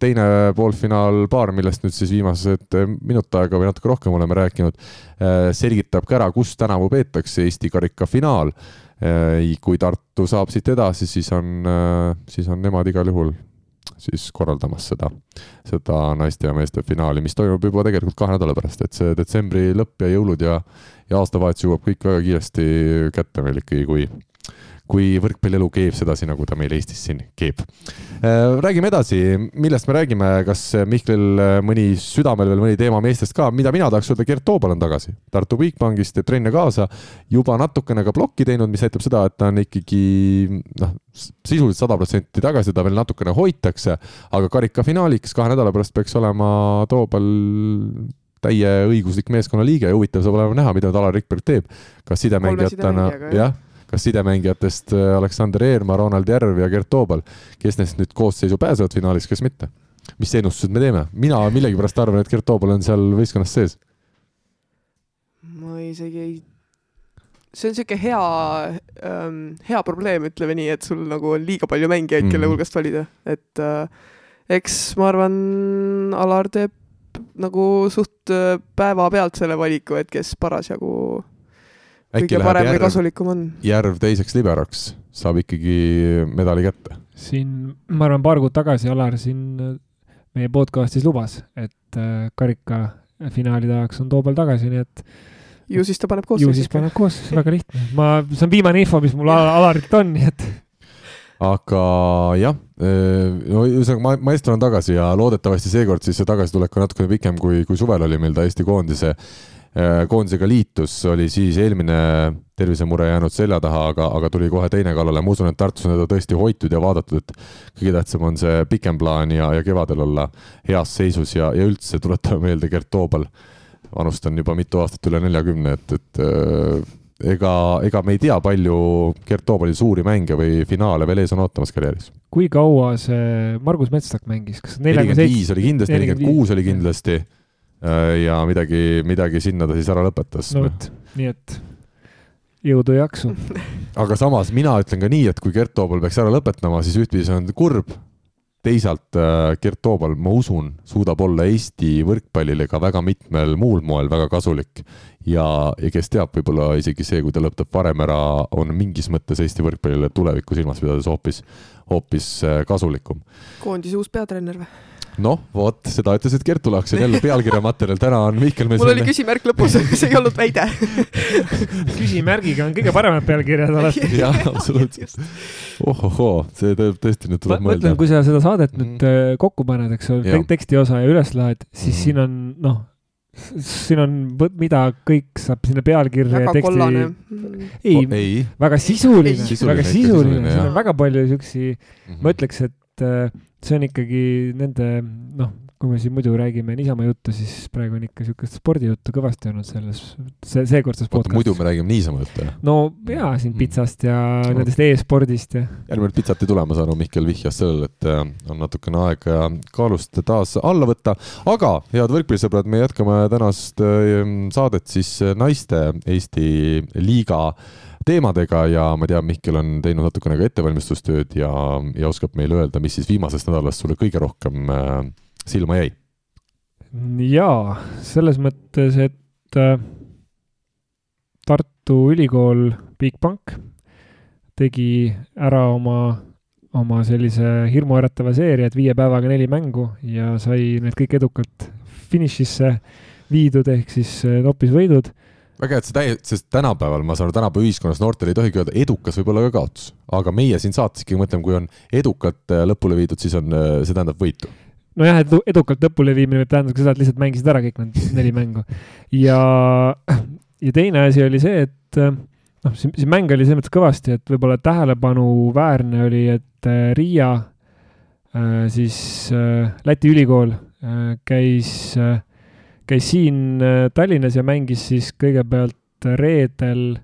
teine poolfinaalpaar, millest nüüd siis viimased minut aega või natuke rohkem oleme rääkinud, äh, selgitab ka ära, kus tänavu peetakse Eesti karika finaal Äh, kui Tartu saab siit edasi, siis on, äh, siis on nemad igal juhul siis korraldamas seda, seda naiste ja meeste finaali, mis toimub juba tegelikult kahe nädala pärast, et see detsembri lõpp ja jõulud ja, ja aastavahetus jõuab kõik väga kiiresti kätte meil ikkagi, kui kui võrkpallielu keeb sedasi, nagu ta meil Eestis siin keeb. Äh, räägime edasi, millest me räägime, kas Mihklil äh, mõni südamel veel mõni teema meestest ka, mida mina tahaks öelda, Gert Toobal on tagasi Tartu Bigbankist, teeb trenne kaasa, juba natukene ka plokki teinud, mis näitab seda, et ta on ikkagi noh, sisuliselt sada protsenti tagasi, teda veel natukene hoitakse, aga karikafinaaliks kahe nädala pärast peaks olema Toobal täieõiguslik meeskonnaliige ja huvitav saab olema näha, mida Alar Rikberg teeb. kas sidemängijatena, jah kas sidemängijatest äh, Aleksander Eermaa, Ronald Järv ja Gert Toobal, kes neist nüüd koosseisu pääsevad finaalis, kes mitte? mis ennustused me teeme? mina millegipärast arvan, et Gert Toobal on seal võistkonnas sees. ma isegi ei see on niisugune hea ähm,, hea probleem, ütleme nii, et sul nagu on liiga palju mängijaid mm., kelle mhm. hulgast valida, et äh, eks ma arvan, Alar teeb nagu suht äh, päevapealt selle valiku, et kes parasjagu kõige parem või kasulikum on. järv teiseks liberoks, saab ikkagi medali kätte. siin, ma arvan, paar kuud tagasi Alar siin äh, meie podcast'is lubas, et äh, karikafinaalide ajaks on Toobal tagasi, nii et ju siis ta paneb koosseisu. ju siis paneb koosseisu, väga lihtne. ma, see on viimane info, mis mul Alarilt on, nii et aga jah, no ühesõnaga ma, maestro on tagasi ja loodetavasti seekord siis see tagasitulek on natukene pikem kui, kui suvel oli meil ta Eesti koondise, koondisega liitus, oli siis eelmine tervisemure jäänud selja taha, aga, aga tuli kohe teine kallale, ma usun, et Tartus on teda tõesti hoitud ja vaadatud, et kõige tähtsam on see pikem plaan ja, ja kevadel olla heas seisus ja, ja üldse tuletame meelde Gert Toobal, vanust on juba mitu aastat üle neljakümne, et, et ega, ega me ei tea, palju Gert Toobali suuri mänge või finaale veel ees on ootamas karjääris. kui kaua see Margus Metstak mängis, kas nelikümmend viis oli kindlasti, nelikümmend kuus oli kindlasti. äh, ja midagi, midagi sinna ta siis ära lõpetas. no vot, nii et jõudu ja jaksu. aga samas mina ütlen ka nii, et kui Gert Toobal peaks ära lõpetama, siis ühtpidi see on kurb, teisalt äh, Gert Toobal, ma usun, suudab olla Eesti võrkpallile ka väga mitmel muul moel väga kasulik. ja, ja kes teab, võib-olla isegi see, kui ta lõpetab varem ära, on mingis mõttes Eesti võrkpallile tulevikku silmas pidades hoopis, hoopis äh, kasulikum. koondise uus peatreener või? noh, vot seda ütlesid Kertu Laak, see on jälle pealkirja materjal, täna on Mihkel mul oli küsimärk lõpus, see ei olnud väide küsimärgiga on kõige paremad pealkirjad alati. jah, absoluutselt. ohohoo, see teeb tõesti nüüd tuleb mõelda. mõtlen, kui sa seda saadet nüüd mm. kokku paned, eks ole, tekstiosa ja üles laed, siis mm. siin on noh siin on, mida kõik saab sinna pealkirja ja teksti. ei oh,, ei., väga sisuline, väga sisuline, siin on väga palju siukesi mm, -hmm. ma ütleks, et äh, see on ikkagi nende, noh, kui me siin muidu räägime niisama juttu, siis praegu on ikka niisugust spordijuttu kõvasti olnud selles, see, seekordses podcastis. muidu me räägime niisama juttu, jah? no jaa, siin mm. pitsast ja no. nendest e-spordist ja. järgmine kord pitsat ei tule, ma saan aru, Mihkel vihjas sellele, et äh, on natukene aega kaalust taas alla võtta, aga head võrkpallisõbrad, me jätkame tänast äh, saadet siis naiste Eesti liiga teemadega ja ma tean, Mihkel on teinud natukene ka ettevalmistustööd ja, ja oskab meile öelda, mis siis viimasest nädalast sulle kõige rohkem äh, silma jäi? jaa, selles mõttes, et äh, Tartu Ülikool Bigbank tegi ära oma, oma sellise hirmuäratava seeria, et viie päevaga neli mängu ja sai need kõik edukalt finišisse viidud, ehk siis äh, võidud väga hea, et see täi-, sest tänapäeval, ma saan aru, tänapäeva ühiskonnas noortel ei tohigi öelda, edukas võib olla ka kaotus. aga meie siin saates ikkagi mõtleme, kui on edukalt äh, lõpule viidud, siis on, äh, see tähendab võitu. nojah, et edukalt lõpule viimine võib tähendada seda, et lihtsalt mängisid ära kõik need neli mängu. ja, ja teine asi oli see, et äh, noh, see, see mäng oli selles mõttes kõvasti, et võib-olla tähelepanuväärne oli, et Riia siis Läti ülikool käis äh, käis siin äh, Tallinnas ja mängis siis kõigepealt reedel.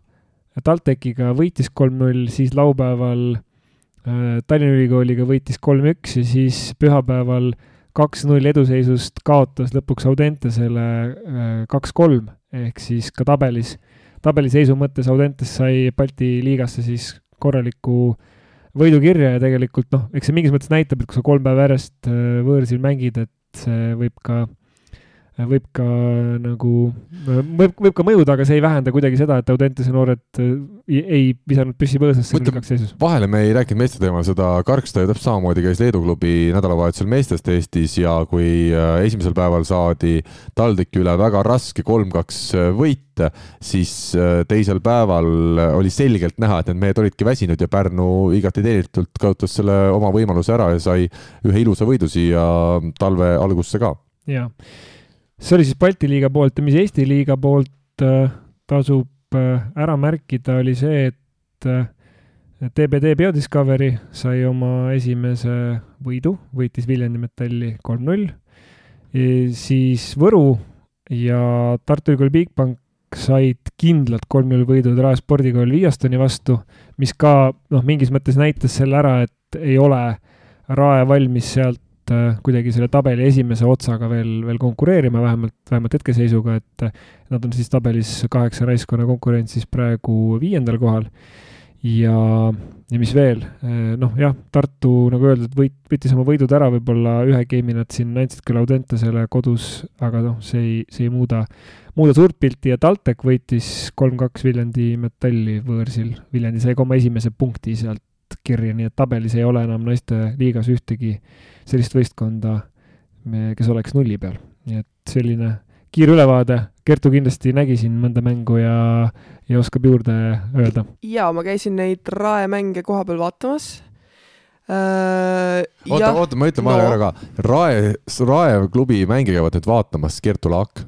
TalTechiga, võitis kolm-null, siis laupäeval äh, Tallinna Ülikooliga võitis kolm-üks ja siis pühapäeval kaks-null eduseisust kaotas lõpuks Audentesele äh, kaks-kolm, ehk siis ka tabelis, tabeliseisu mõttes Audentes sai Balti liigasse siis korraliku võidukirja ja tegelikult noh, eks see mingis mõttes näitab, et kui sa kolm päeva järjest võõrsil mängid, et see võib ka võib ka nagu, võib, võib ka mõjuda, aga see ei vähenda kuidagi seda, et Audentese noored äh, ei visanud püssi põõsasse null-kaks seisus. vahele me ei rääkinud meeste teemal, seda Karksta ju täpselt samamoodi käis Leedu klubi nädalavahetusel meestest Eestis ja kui äh, esimesel päeval saadi TalTechi üle väga raske kolm-kaks äh, võit, siis teisel päeval oli selgelt näha, et need mehed olidki väsinud ja Pärnu igati teenitult kasutas selle oma võimaluse ära ja sai ühe ilusa võidu siia talve algusse ka. jaa see oli siis Balti liiga poolt ja mis Eesti liiga poolt äh, tasub äh, ära märkida, oli see, et äh, TBD Biodiscovery sai oma esimese võidu, võitis Viljandi Metalli kolm-null. siis Võru ja Tartu Ülikooli Bigbank said kindlalt kolm-null võidud Rae spordikool Viiastoni vastu, mis ka noh, mingis mõttes näitas selle ära, et ei ole Rae valmis sealt Äh, kuidagi selle tabeli esimese otsaga veel, veel konkureerima, vähemalt, vähemalt hetkeseisuga, et nad on siis tabelis kaheksa naiskonna konkurentsis praegu viiendal kohal. ja, ja mis veel, äh, noh jah, Tartu, nagu öeldud, võit, võttis oma võidud ära, võib-olla ühe game'i nad siin andsid küll Audentesele kodus, aga noh, see ei, see ei muuda, muuda suurt pilti ja TalTech võitis kolm-kaks Viljandi metalli võõrsil. Viljandi sai ka oma esimese punkti sealt kirja, nii et tabelis ei ole enam naiste liigas ühtegi sellist võistkonda, kes oleks nulli peal. nii et selline kiire ülevaade, Kertu kindlasti nägi siin mõnda mängu ja, ja oskab juurde öelda. jaa, ma käisin neid Rae mänge koha peal vaatamas äh,. oota, oota, ma ütlen vahele no. ära ka. Rae, Rae klubi mänge käivad nüüd vaatamas Kertu Laak,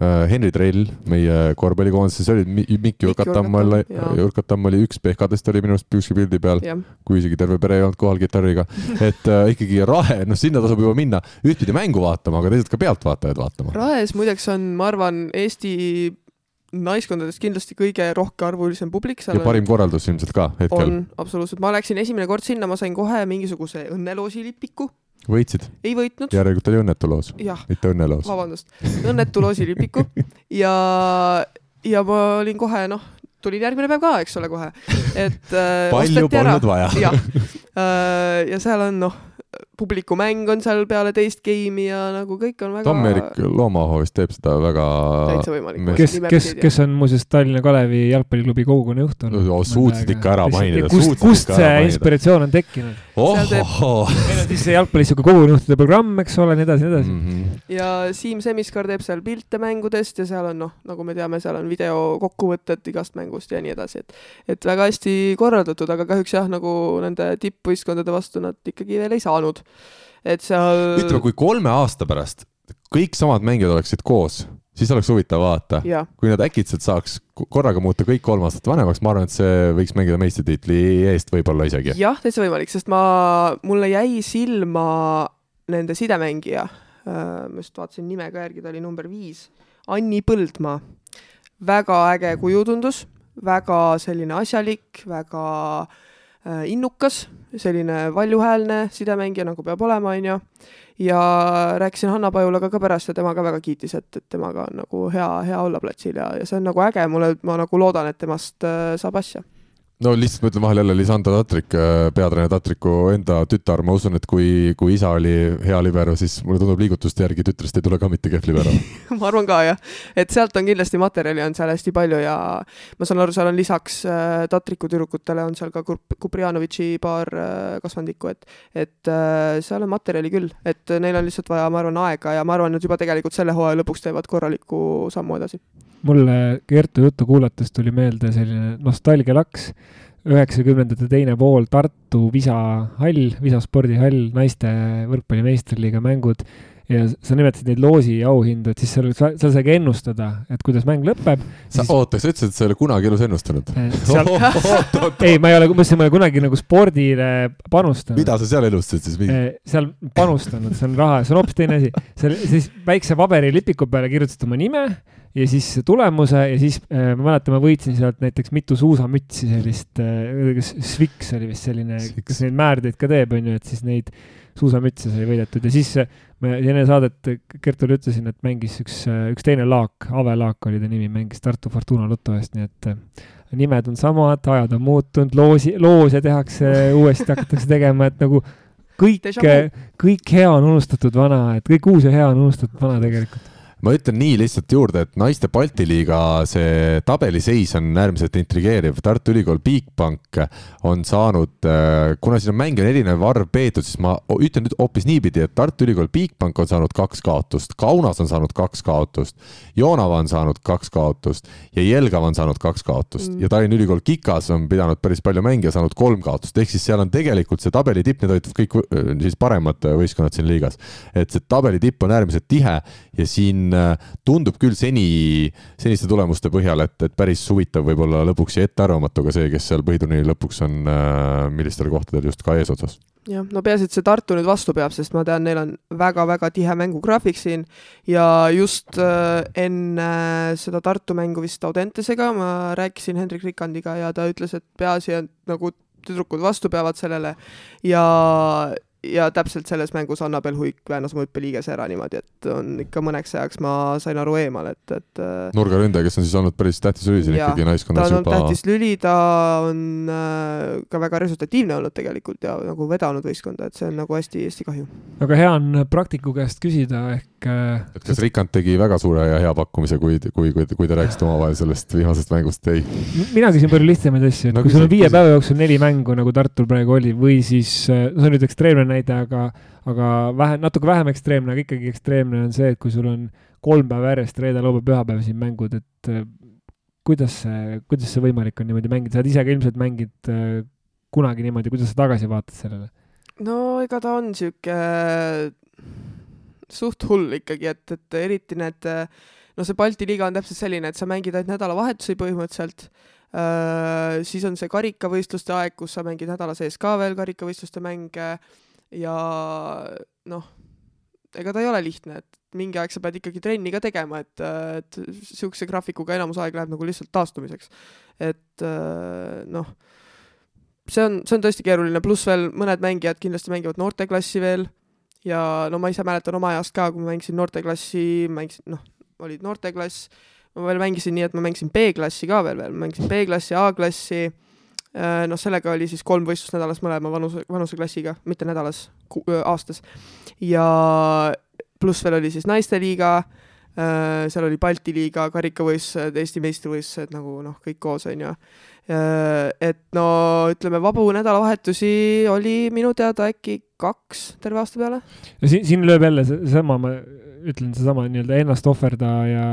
Henri Trell meie korvpallikoondises, olid Mi- Mikk Jurkatamm oli jaa. Jurkatamm oli üks pehkadest oli minu arust pükski pildi peal, kui isegi terve pere ei olnud kohal kitarriga. et äh, ikkagi Rae, noh sinna tasub juba minna ühtpidi mängu vaatama, aga teisalt ka pealtvaatajaid vaatama. Raes muideks on, ma arvan, Eesti naiskondadest kindlasti kõige rohkearvulisem publik seal ja parim korraldus ilmselt ka hetkel. on absoluutselt, ma läksin esimene kord sinna, ma sain kohe mingisuguse õnneloosi lipiku, võitsid, ei võitnud, järelikult oli õnnetu loos, mitte õnneloos. vabandust, õnnetu loosilipiku ja, ja ma olin kohe noh, tulin järgmine päev ka, eks ole, kohe, et äh, palju polnud vaja. jah, ja seal on noh, publikumäng on seal peale teist game'i ja nagu kõik on väga Tom-Erik Loomaaho vist teeb seda väga täitsa võimalik. Kes- kes, kes, on muuseas Tallinna Kalevi jalgpalliklubi kogukonna juht olnud No,. suutsid ikka ära mainida, kust, kust see inspiratsioon on tekkinud? Seal teeb- ohoh. meil on siis jalgpallis sihuke kogukonnajuhtide programm, eks ole, nii edasi, nii edasi. Mhm. ja Siim Semiskar teeb seal pilte mängudest ja seal on noh, nagu me teame, seal on videokokkuvõtted igast mängust ja nii edasi, et et väga hästi korraldatud, aga kahjuks jah, nagu nende tippvõistkondade vastu nad ikkagi veel ei saanud. et seal ütleme, kui kolme aasta pärast kõik samad mängijad oleksid koos, siis oleks huvitav vaadata. kui nad äkitselt saaks korraga muuta kõik kolm aastat vanemaks, ma arvan, et see võiks mängida meistritiitli eest võib-olla isegi. jah, täitsa võimalik, sest ma, mulle jäi silma nende sidemängija, ma just vaatasin nime ka järgi, ta oli number viis, Anni Põldmaa. väga äge kujutundus, väga selline asjalik, väga äh, innukas, selline valjuhäälne sidemängija, nagu peab olema, onju. Ja rääkisin Hanna Pajulaga ka pärast ja tema ka väga kiitis, et, et temaga on nagu hea, hea olla platsil ja, ja see on nagu äge, mulle, ma nagu loodan, et temast äh, saab asja. No lihtsalt ma ütlen vahele jälle Lisandro Tatrik, peatreener Tatriku enda tütar, ma usun, et kui, kui isa oli hea libero, siis mulle tundub liigutuste järgi tütrest ei tule ka mitte kehv libero. ma arvan ka jah, et sealt on kindlasti materjali on seal hästi palju ja ma saan aru, seal on lisaks äh, Tatriku tüdrukutele on seal ka Kup- Kuprijanovitši paar äh, kasvandikku, et et äh, seal on materjali küll, et neil on lihtsalt vaja, ma arvan, aega ja ma arvan, et juba tegelikult selle hooaja lõpuks teevad korraliku sammu edasi. Mulle Kertu juttu kuulates tuli meelde selline nostalgialaks, üheksakümnendate teine pool Tartu Visa hall, Visa spordihall, naiste võrkpalli meistriliiga mängud ja sa nimetasid neid loosi auhindu, et siis seal, seal sai ka ennustada, et kuidas mäng lõpeb. sa, oota, sa ütlesid, et sa ei ole kunagi elus ennustanud? seal, ei, ma ei ole, ma ei ole kunagi nagu spordile panustanud. mida sa seal elustasid siis? Eh, seal panustanud, see on raha, see on hoopis teine asi. seal siis väikse paberilipiku peale kirjutasid oma nime ja siis tulemuse ja siis äh, ma mäletan, ma võitsin sealt näiteks mitu suusamütsi, sellist äh,, kas Sviks oli vist selline, kes neid määrdeid ka teeb, onju, et siis neid suusamütse sai võidetud ja siis äh, ma enne saadet Kertule ütlesin, et mängis üks, üks teine Laak, Ave Laak oli ta nimi, mängis Tartu Fortuna Loto eest, nii et äh, nimed on samad, ajad on muutunud, loosi, loose tehakse uuesti, hakatakse tegema, et nagu kõik kõik hea on unustatud vana, et kõik uus ja hea on unustatud vana tegelikult. Ma ütlen nii lihtsalt juurde, et naiste Balti liiga see tabeliseis on äärmiselt intrigeeriv. Tartu Ülikool Bigbank on saanud, kuna siin on mänge on erinev arv peetud, siis ma ütlen nüüd hoopis niipidi, et Tartu Ülikool Bigbank on saanud kaks kaotust, Kaunas on saanud kaks kaotust, Joonava on saanud kaks kaotust ja Jelgava on saanud kaks kaotust Mm. ja Tallinna Ülikool Kikas on pidanud päris palju mänge ja saanud kolm kaotust, ehk siis seal on tegelikult see tabeli tipp, need olid kõik äh, siis paremad võistkonnad siin liigas. et see tabeli tipp on äärmiselt tihe ja siin äh, tundub küll seni, seniste tulemuste põhjal, et, et päris huvitav võib-olla lõpuks ja ettearvamatu ka see, kes seal põhiturniiri lõpuks on, millistel kohtadel just ka eesotsas. jah, no peaasi, et see Tartu nüüd vastu peab, sest ma tean, neil on väga-väga tihe mängugraafik siin ja just äh, enne seda Tartu mängu vist Audentesega ma rääkisin Hendrik Rikandiga ja ta ütles, et peaasi on nagu tüdrukud vastu peavad sellele ja ja täpselt selles mängus Annabel Huik väänas mu hüppeliigese ära niimoodi, et on ikka mõneks ajaks ma sain aru eemal, et, et äh, nurgaründaja, kes on siis olnud päris tähtis lüli siin ikkagi ta naiskonnas on olnud juba. tähtis lüli, ta on äh, ka väga resultatiivne olnud tegelikult ja nagu vedanud võistkonda, et see on nagu hästi-hästi kahju. aga hea on praktiku käest küsida ehk äh, et kas Rikand tegi väga suure ja hea pakkumise, kui, kui, kui, kui te rääkisite omavahel sellest viimasest mängust, ei? Mina küsin palju lihtsamaid asju, et No kui sul on viie päeva jooksul neli mängu, nagu Tartul praegu oli, või siis, no see on nüüd ekstreemne näide, aga, aga vähe, natuke vähem ekstreemne, aga ikkagi ekstreemne on see, et kui sul on kolm päeva järjest, reede, laupäev, pühapäev siin mängud, et äh, kuidas see, kuidas see võimalik on niimoodi mängida, sa oled ise ka ilmselt mängid äh, kunagi niimoodi, kuidas sa tagasi vaatad sellele? no ega ta on sihuke suht hull ikkagi, et, et eriti need, no see Balti liiga on täpselt selline, et sa mängid ainult nädalavahetusi põhimõtteliselt äh,. siis on see karikavõistluste aeg, kus sa mängid nädala sees ka veel karikavõistluste mänge ja noh, ega ta ei ole lihtne, et mingi aeg sa pead ikkagi trenni ka tegema, et, et niisuguse graafikuga enamus aeg läheb nagu lihtsalt taastumiseks. et äh, noh, see on, see on tõesti keeruline, pluss veel mõned mängijad kindlasti mängivad noorteklassi veel. Ja no ma ise mäletan oma ajast ka, kui ma mängisin noorteklassi, mängisin, noh, olid noorteklass, ma veel mängisin nii, et ma mängisin B-klassi ka veel, veel mängisin B-klassi, A-klassi, noh, sellega oli siis kolm võistlust nädalas mõlema vanuse, vanuseklassiga, mitte nädalas, aastas. ja pluss veel oli siis naisteliiga, äh, seal oli Balti liiga, karikavõistlused, Eesti meistrivõistlused nagu noh, kõik koos, on ju Äh, et no ütleme, vabu nädalavahetusi oli minu teada äkki kaks terve aasta peale. no siin, siin lööb jälle seesama, ma ütlen seesama nii-öelda ennast ohverda ja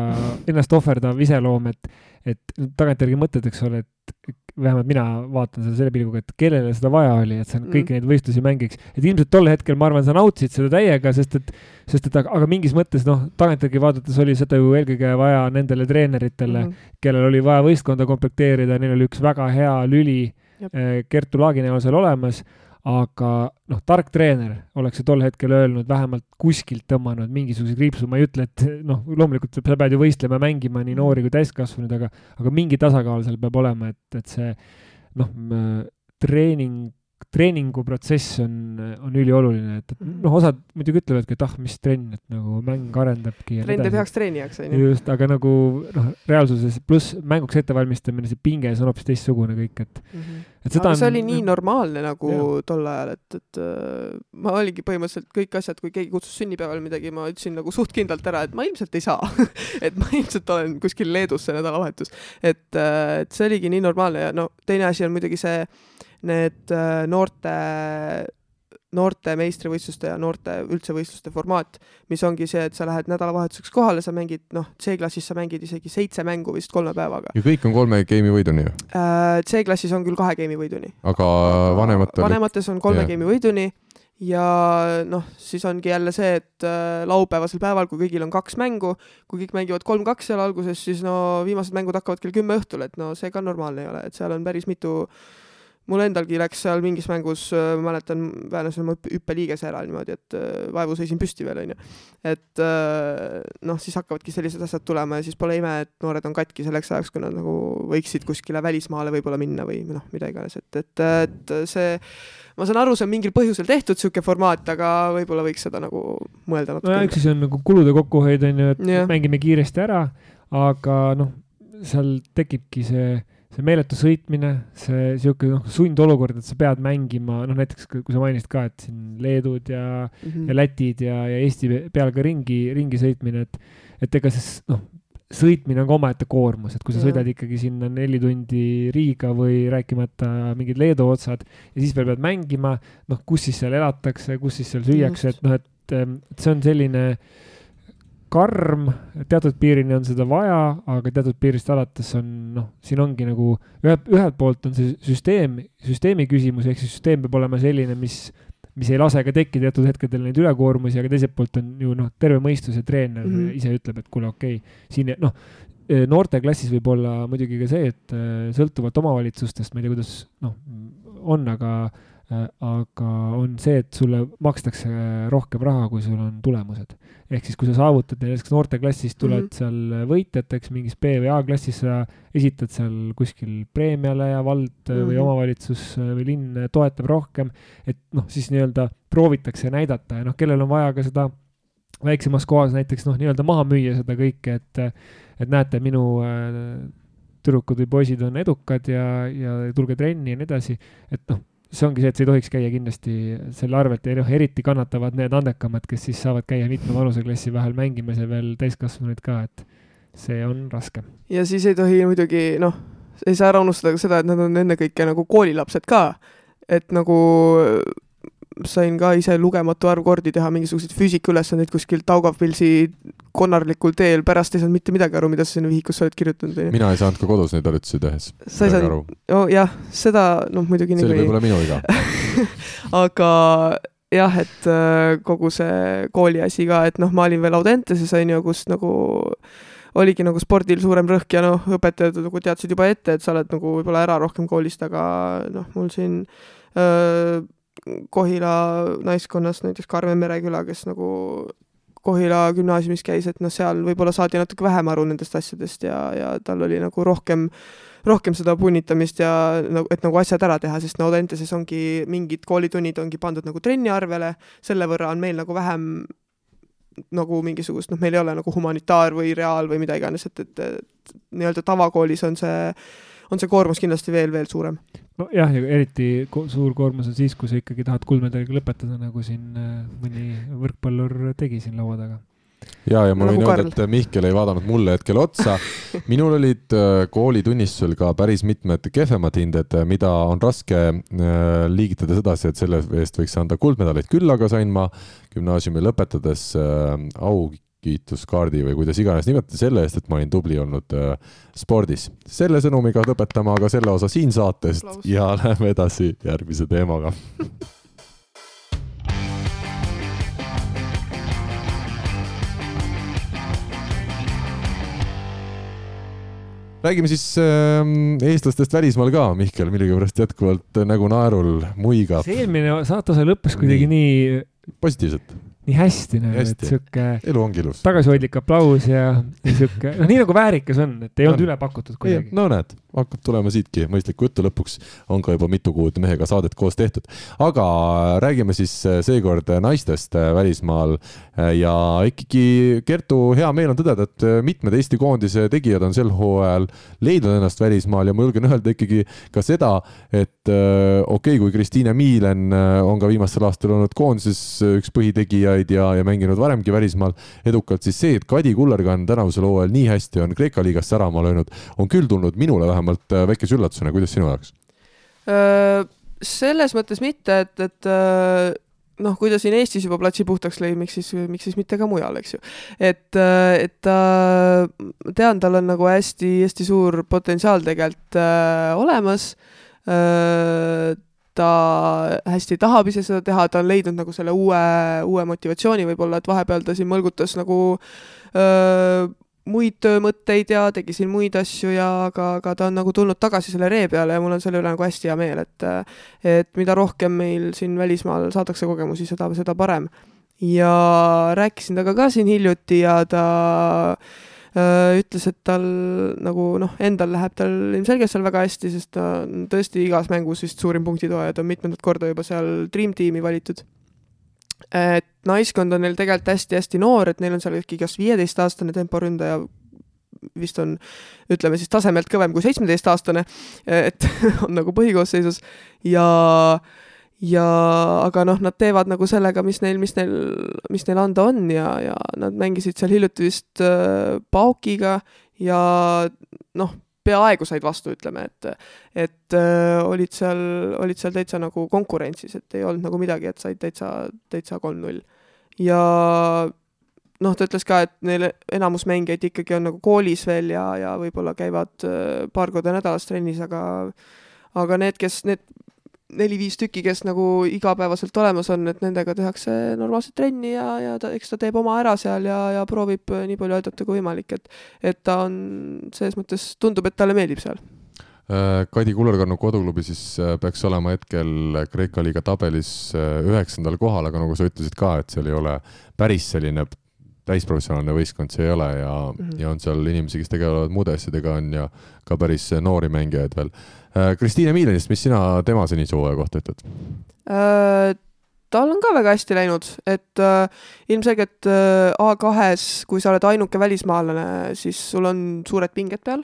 ennast ohverdav iseloom, et, et tagantjärgi mõtled, eks ole, et vähemalt mina vaatan seda selle pilguga, et kellele seda vaja oli, et sa mm. kõiki neid võistlusi mängiks. et ilmselt tol hetkel, ma arvan, sa nautisid seda täiega, sest et, sest et aga, aga mingis mõttes noh, tagantjärgi vaadates oli seda ju eelkõige vaja nendele treeneritele mm, kellel oli vaja võistkonda komplekteerida, neil oli üks väga hea lüli Jep. Eh, Kertu Laagi näol seal olemas aga noh, tark treener oleks ju tol hetkel öelnud, vähemalt kuskilt tõmmanud mingisuguse kriipsu, ma ei ütle, et noh, loomulikult sa pead ju võistlema, mängima nii noori kui täiskasvanuid, aga, aga mingi tasakaal seal peab olema, et, et see noh, treening treeninguprotsess on, on ülioluline, et, et noh, osad muidugi ütlevadki, et ah, mis trenn, et nagu mäng arendabki. trenn teeb heaks treenijaks, on ju. just, aga nagu noh, reaalsuses pluss mänguks ettevalmistamine, see pinge, see on hoopis teistsugune kõik, et mm, -hmm. et seda see oli nii normaalne nagu jah. tol ajal, et, et äh, ma oligi põhimõtteliselt kõik asjad, kui keegi kutsus sünnipäeval midagi, ma ütlesin nagu suht kindlalt ära, et ma ilmselt ei saa et ma ilmselt olen kuskil Leedus see nädalavahetus. et, äh, et see oligi nii normaalne ja no teine asi on muidugi see need äh, noorte, noorte meistrivõistluste ja noorte üldse võistluste formaat, mis ongi see, et sa lähed nädalavahetuseks kohale, sa mängid, noh, C-klassis sa mängid isegi seitse mängu vist kolme päevaga. ja kõik on kolme game'i võiduni ju? Äh, C-klassis on küll kahe game'i võiduni. aga vanematel? vanemates on kolme yeah. game'i võiduni ja noh, siis ongi jälle see, et äh, laupäevasel päeval, kui kõigil on kaks mängu, kui kõik mängivad kolm-kaks seal alguses, siis no viimased mängud hakkavad kell kümme õhtul, et no see ka normaalne ei ole, et seal on päris mitu mul endalgi läks seal mingis mängus, äh, mäletan, väänasin oma hüppeliigese ära niimoodi, et äh, vaevu seisin püsti veel, onju. et äh, noh, siis hakkavadki sellised asjad tulema ja siis pole ime, et noored on katki selleks ajaks, kui nad nagu võiksid kuskile välismaale võib-olla minna või noh, mida iganes, et, et, et see, ma saan aru, see on mingil põhjusel tehtud, sihuke formaat, aga võib-olla võiks seda nagu mõelda natuke. no üks asi on nagu kulude kokkuhoid, onju, et ja. mängime kiiresti ära, aga noh, seal tekibki see see meeletu sõitmine, see sihuke noh, sundolukord, et sa pead mängima, noh näiteks kui sa mainisid ka, et siin Leedud ja mm, -hmm. ja Lätid ja, ja Eesti peale ka ringi, ringi sõitmine, et, et ega siis noh, sõitmine on ka omaette koormus, et kui sa ja. sõidad ikkagi sinna neli tundi Riiga või rääkimata mingid Leedu otsad ja siis veel pead mängima, noh, kus siis seal elatakse, kus siis seal süüakse, et noh, et, et see on selline äh, karm, teatud piirini on seda vaja, aga teatud piirist alates on noh, siin ongi nagu ühelt, ühelt poolt on see süsteem, süsteemi küsimus, ehk siis süsteem peab olema selline, mis, mis ei lase ka tekkida teatud hetkedel neid ülekoormusi, aga teiselt poolt on ju noh, terve mõistuse treener mm -hmm. ise ütleb, et kuule, okei okay,, siin noh, noorteklassis võib olla muidugi ka see, et äh, sõltuvalt omavalitsustest, ma ei tea, kuidas noh, on, aga aga on see, et sulle makstakse rohkem raha, kui sul on tulemused. ehk siis, kui sa saavutad näiteks noorteklassis, tuled mm -hmm. seal võitjateks mingis B või A-klassis, sa esitad seal kuskil preemiale ja vald mm -hmm. või mhm. omavalitsus või linn toetab rohkem, et noh, siis nii-öelda proovitakse näidata ja noh, kellel on vaja ka seda väiksemas kohas näiteks noh, nii-öelda maha müüa seda kõike, et, et näete, minu äh, tüdrukud või poisid on edukad ja, ja tulge trenni ja nii edasi, et noh see ongi see, et see ei tohiks käia kindlasti selle arvelt ja noh, eriti kannatavad need andekamad, kes siis saavad käia mitme vanuseklassi vahel mängimas ja veel täiskasvanuid ka, et see on raske. ja siis ei tohi muidugi noh, ei saa ära unustada ka seda, et nad on ennekõike nagu koolilapsed ka, et nagu sain ka ise lugematu arv kordi teha mingisuguseid füüsikaülesandeid kuskil Taugavpilsi konarlikul teel, pärast ei saanud mitte midagi aru, mida sa sinna vihikusse oled kirjutanud. mina ei saanud ka kodus neid arvutusi tehes. sa ei saanud, oh, jah, seda noh, muidugi see oli võib-olla minu viga aga jah, et äh, kogu see kooli asi ka, et noh, ma olin veel Audenteses on ju, kus nagu oligi nagu spordil suurem rõhk ja noh, õpetajad nagu teadsid juba ette, et sa oled nagu võib-olla ära rohkem koolist, aga noh, mul siin öö, Kohila naiskonnas näiteks Karmen Mereküla, kes nagu Kohila gümnaasiumis käis, et noh, seal võib-olla saadi natuke vähem aru nendest asjadest ja, ja tal oli nagu rohkem, rohkem seda punnitamist ja nagu, et nagu asjad ära teha, sest no Audenteses ongi mingid koolitunnid ongi pandud nagu trenni arvele, selle võrra on meil nagu vähem nagu mingisugust, noh, meil ei ole nagu humanitaar või reaal või mida iganes, et, et, et nii-öelda tavakoolis on see, on see koormus kindlasti veel, veel suurem. Nojah, ja eriti suur koormus on siis, kui sa ikkagi tahad kuldmedaliga lõpetada, nagu siin äh, mõni võrkpallur tegi siin laua taga ja, ja ma Nagu võin öelda, et Mihkel ei vaadanud mulle hetkel otsa. minul olid äh, koolitunnistusel ka päris mitmed kehvemad hinded, mida on raske äh, liigitada sedasi, et selle eest võiks anda kuldmedaleid. küll aga sain ma gümnaasiumi lõpetades äh, aukiituskaardi või kuidas iganes nimetada selle eest, et ma olin tubli olnud äh, spordis. selle sõnumiga lõpetame aga selle osa siin saatest Aplaus. ja läheme edasi järgmise teemaga. räägime siis äh, eestlastest välismaal ka, Mihkel millegipärast jätkuvalt nägu naerul muigab see eelmine saateosa lõppes kuidagi nii, positiivselt, nii hästi nagu, et sihuke elu ongi ilus. tagasihoidlik aplaus ja, ja sihuke, noh, nii nagu väärikas on, et ei olnud üle pakutud kuidagi. no näed, hakkab tulema siitki mõistlikku juttu lõpuks, on ka juba mitu kuud mehega saadet koos tehtud. aga räägime siis äh, seekord naistest äh, välismaal äh, ja ikkagi Kertu, hea meel on tõdeda, et äh, mitmed Eesti koondise tegijad on sel hooajal leidnud ennast välismaal ja ma julgen öelda ikkagi ka seda, et äh, okei okay,, kui Kristiine Miilen äh, on ka viimastel aastatel olnud koondises äh, üks põhitegijaid ja, ja mänginud varemgi välismaal edukalt, siis see, et Kadi Kullergann tänavusel hooajal nii hästi on Kreeka liigas särama löönud, on küll tulnud minule vähemalt äh, väikese üllatusena, kuidas sinu jaoks? selles mõttes mitte, et, et noh, kui ta siin Eestis juba platsi puhtaks lõi, miks siis, miks siis mitte ka mujal, eks ju. et, et ta, tean, tal on nagu hästi-hästi suur potentsiaal tegelikult öö, olemas. Ta hästi tahab ise seda teha, ta on leidnud nagu selle uue, uue motivatsiooni võib-olla, et vahepeal ta siin mõlgutas nagu öö, muid töömõtteid ja tegi siin muid asju ja aga, aga ta on nagu tulnud tagasi selle ree peale ja mul on selle üle nagu hästi hea meel, et et mida rohkem meil siin välismaal saadakse kogemusi, seda, seda parem. ja rääkisin temaga ka siin hiljuti ja ta öö, ütles, et tal nagu noh, endal läheb tal ilmselgelt seal väga hästi, sest ta on tõesti igas mängus vist suurim punktitooja, ta on mitmendat korda juba seal Dream Teami valitud. Et naiskond on neil tegelikult hästi-hästi noor, et neil on seal äkki kas viieteistaastane temporündaja vist on, ütleme siis tasemelt kõvem kui seitsmeteistaastane, et on nagu põhikoosseisus ja ja aga noh, nad teevad nagu sellega, mis neil, mis neil, mis neil anda on ja, ja nad mängisid seal hiljuti vist äh, Paukiga ja noh, peaaegu said vastu, ütleme, et et äh, olid seal, olid seal täitsa nagu konkurentsis, et ei olnud nagu midagi, et said täitsa, täitsa kolm-null. ja noh, ta ütles ka, et neil enamus mängijaid ikkagi on nagu koolis veel ja, ja võib-olla käivad äh, paar korda nädalas trennis, aga aga need, kes need neli-viis tükki, kes nagu igapäevaselt olemas on, et nendega tehakse normaalset trenni ja, ja ta, eks ta teeb oma ära seal ja, ja proovib äh, nii palju aidata kui võimalik, et et ta on selles mõttes, tundub, et talle meeldib seal. Äh, Kadi Kullerkannu koduklubi siis äh, peaks olema hetkel Kreeka liiga tabelis üheksandal kohal, aga nagu sa ütlesid ka, et seal ei ole päris selline täisprofessionaalne võistkond, see ei ole ja mm. -hmm. ja on seal inimesi, kes tegelevad muude asjadega, on ja ka päris noori mängijaid veel. Kristiine Miilenist, mis sina tema senise hooaja kohta ütled? Äh, tal on ka väga hästi läinud, et äh, ilmselgelt äh, A2-s, kui sa oled ainuke välismaalane, siis sul on suured pinged peal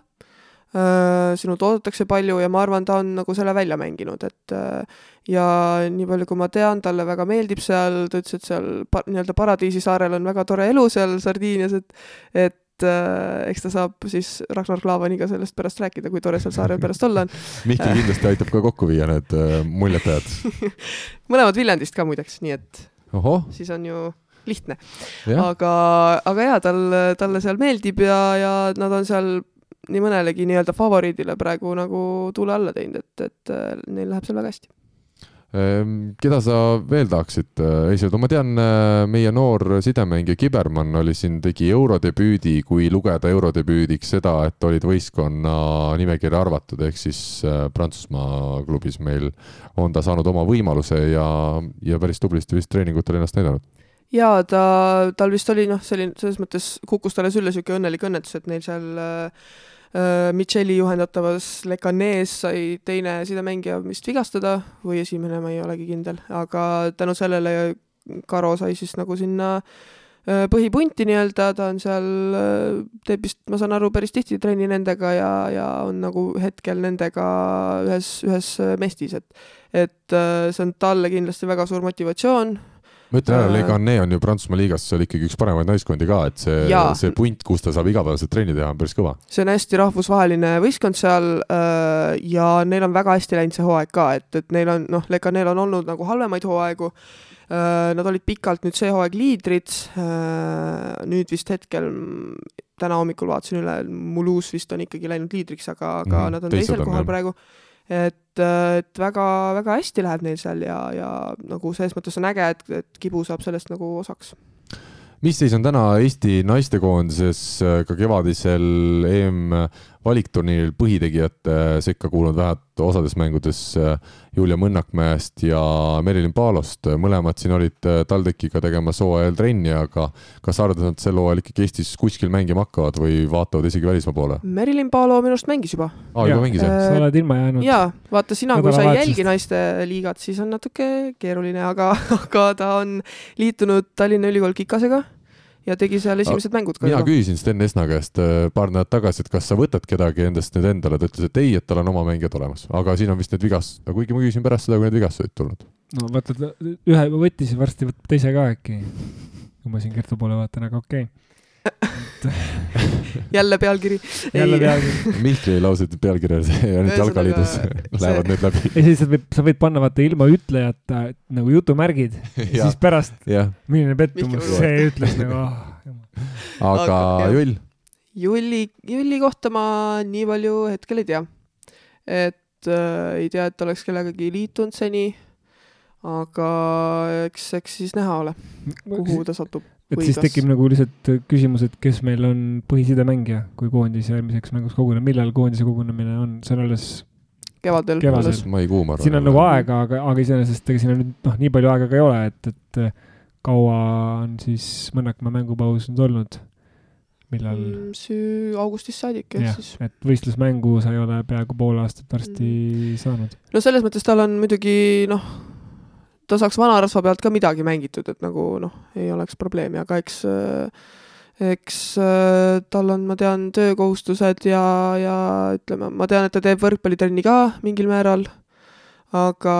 äh,. sinult oodatakse palju ja ma arvan, ta on nagu selle välja mänginud, et äh, ja nii palju, kui ma tean, talle väga meeldib seal, ta ütles, et seal pa, nii-öelda Paradiisi saarel on väga tore elu seal Sardiinias, et et äh, eks ta saab siis Ragnar Klavaniga sellest pärast rääkida, kui tore seal saarel pärast olla on. Mihkel kindlasti aitab ka kokku viia need äh, muljetajad. mõlemad Viljandist ka muideks, nii et ohoh, siis on ju lihtne. aga, aga jaa, tal, talle seal meeldib ja, ja nad on seal nii mõnelegi nii-öelda favoriidile praegu nagu tuule alla teinud, et, et äh, neil läheb seal väga hästi. Ehm, keda sa veel tahaksid äh, esitada, ma tean, äh, meie noor sidemängija Kibermann oli siin, tegi eurodebüüdi, kui lugeda eurodebüüdiks seda, et olid võistkonna nimekirja arvatud, ehk siis äh, Prantsusmaa klubis meil on ta saanud oma võimaluse ja, ja päris tublisti vist treeningutel ennast näidanud. Jaa, ta, tal vist oli noh, selline, selles mõttes kukkus talle sülle niisugune õnnelik õnnetus, et neil seal äh, Micheli juhendatavas Le Canes sai teine sidemängija vist vigastada või esimene, ma ei olegi kindel, aga tänu sellele Karo sai siis nagu sinna äh, põhipunti nii-öelda, ta on seal, äh, teeb vist, ma saan aru, päris tihti trenni nendega ja, ja on nagu hetkel nendega ühes, ühes mestis, et et see on talle kindlasti väga suur motivatsioon, ma ütlen ära, Legane on ju Prantsusmaa liigas, seal ikkagi üks paremaid naiskondi ka, et see, see punt, kus ta saab igapäevaselt trenni teha, on päris kõva. see on hästi rahvusvaheline võistkond seal äh, ja neil on väga hästi läinud see hooaeg ka, et, et neil on, noh, Leganel on olnud nagu halvemaid hooaegu. Äh,, nad olid pikalt nüüd see hooaeg liidrid äh,, nüüd vist hetkel täna hommikul vaatasin üle, Mulhouse vist on ikkagi läinud liidriks, aga, aga mm nad on teisel kohal on, praegu et, et väga-väga hästi läheb neil seal ja, ja nagu selles mõttes on äge, et, et Kibu saab sellest nagu osaks. Mis seis on täna Eesti naistekoondises ka kevadisel EM valikturniiril põhitegijate sekka kuulunud vähemalt osades mängudes äh, Julia Mõnnakmäest ja Merilin Paalost, mõlemad siin olid äh, TalTechiga tegemas hooajal trenni, aga kas sa arvad, et nad sel hooajal ikkagi Eestis kuskil mängima hakkavad või vaatavad isegi välismaa poole? Merilin Paalo minu arust mängis juba. aa, juba mängis jah? sa oled ilma jäänud. jaa, vaata sina, kui sa ei jälgi naiste liigat, siis on natuke keeruline, aga, aga ta on liitunud Tallinna Ülikool Kikasega ja tegi seal esimesed no, mängud ka. mina juba. küsisin Sten Esna käest äh, paar nädalat tagasi, et kas sa võtad kedagi endast nüüd endale, ta ütles, et ei, et tal on oma mängijad olemas, aga siin on vist need vigas-, kuigi ma küsisin pärast seda, kui need vigastused olid tulnud. no vaata, ühe võttis, varsti võtab teise ka äkki. kui ma siin Kertu poole vaatan, aga okei okay jälle pealkiri. jälle pealkiri. Mihkli laused pealkirjad ainult jalgaliidus lähevad nüüd läbi. ei, siis sa võid, sa võid panna vaata ilma ütlejata nagu jutumärgid ja, ja siis pärast, milline pettumus, see ütles nagu oh,. aga Jull? Julli, Julli kohta ma nii palju hetkel ei tea. et äh, ei tea, et oleks kellegagi liitunud seni aga eks, eks siis näha ole, kuhu ta satub et siis tekib nagu lihtsalt küsimus, et kes meil on põhisidemängija, kui koondis järgmiseks mänguks koguneb, millal koondise kogunemine on, see on alles kevadel, kevadel.. maikuu, ma arvan. siin on nagu aega, aga, aga iseenesest ega siin on nüüd noh, nii palju aega ka ei ole, et, et kaua on siis Mõnnakmaa mängupaus nüüd olnud? millal mm,? süü augustist saadik, ehk siis. et võistlusmängu sa ei ole peaaegu pool aastat varsti mm. saanud. no selles mõttes tal on muidugi noh ta saaks vanarasva pealt ka midagi mängitud, et nagu noh, ei oleks probleemi, aga eks eks tal on, ma tean, töökohustused ja, ja ütleme, ma tean, et ta teeb võrkpallitrenni ka mingil määral, aga,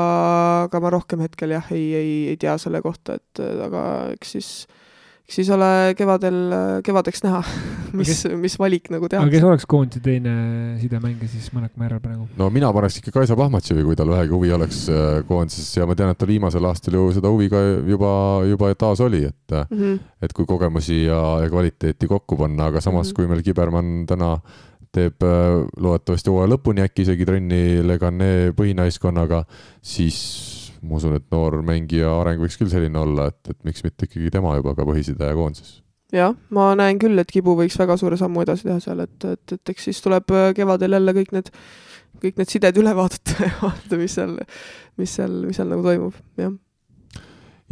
aga ma rohkem hetkel jah, ei, ei, ei tea selle kohta, et aga eks siis äh, siis ole kevadel, kevadeks näha, mis mis valik nagu tehakse. aga kes oleks koondise teine sidemängija siis Mõnekmaa järel praegu? no mina paneks ikka Kaisa Pahmatševi, kui tal vähegi huvi oleks äh, koondises ja ma tean, et tal viimasel aastal ju seda huvi ka juba, juba taas oli, et mm, -hmm. et kui kogemusi ja, ja kvaliteeti kokku panna, aga samas mm, -hmm. kui meil Kibermann täna teeb äh, loodetavasti hooaja lõpuni äkki isegi trenni Legane põhinaiskonnaga, siis ma usun, et noor mängija areng võiks küll selline olla, et, et miks mitte ikkagi tema juba ka põhisideja koondises. jah, ma näen küll, et Kibu võiks väga suure sammu edasi teha seal, et, et, et eks siis tuleb äh, kevadel jälle kõik need, kõik need sided üle vaadata ja vaadata, mis seal, mis seal, mis seal nagu toimub, jah.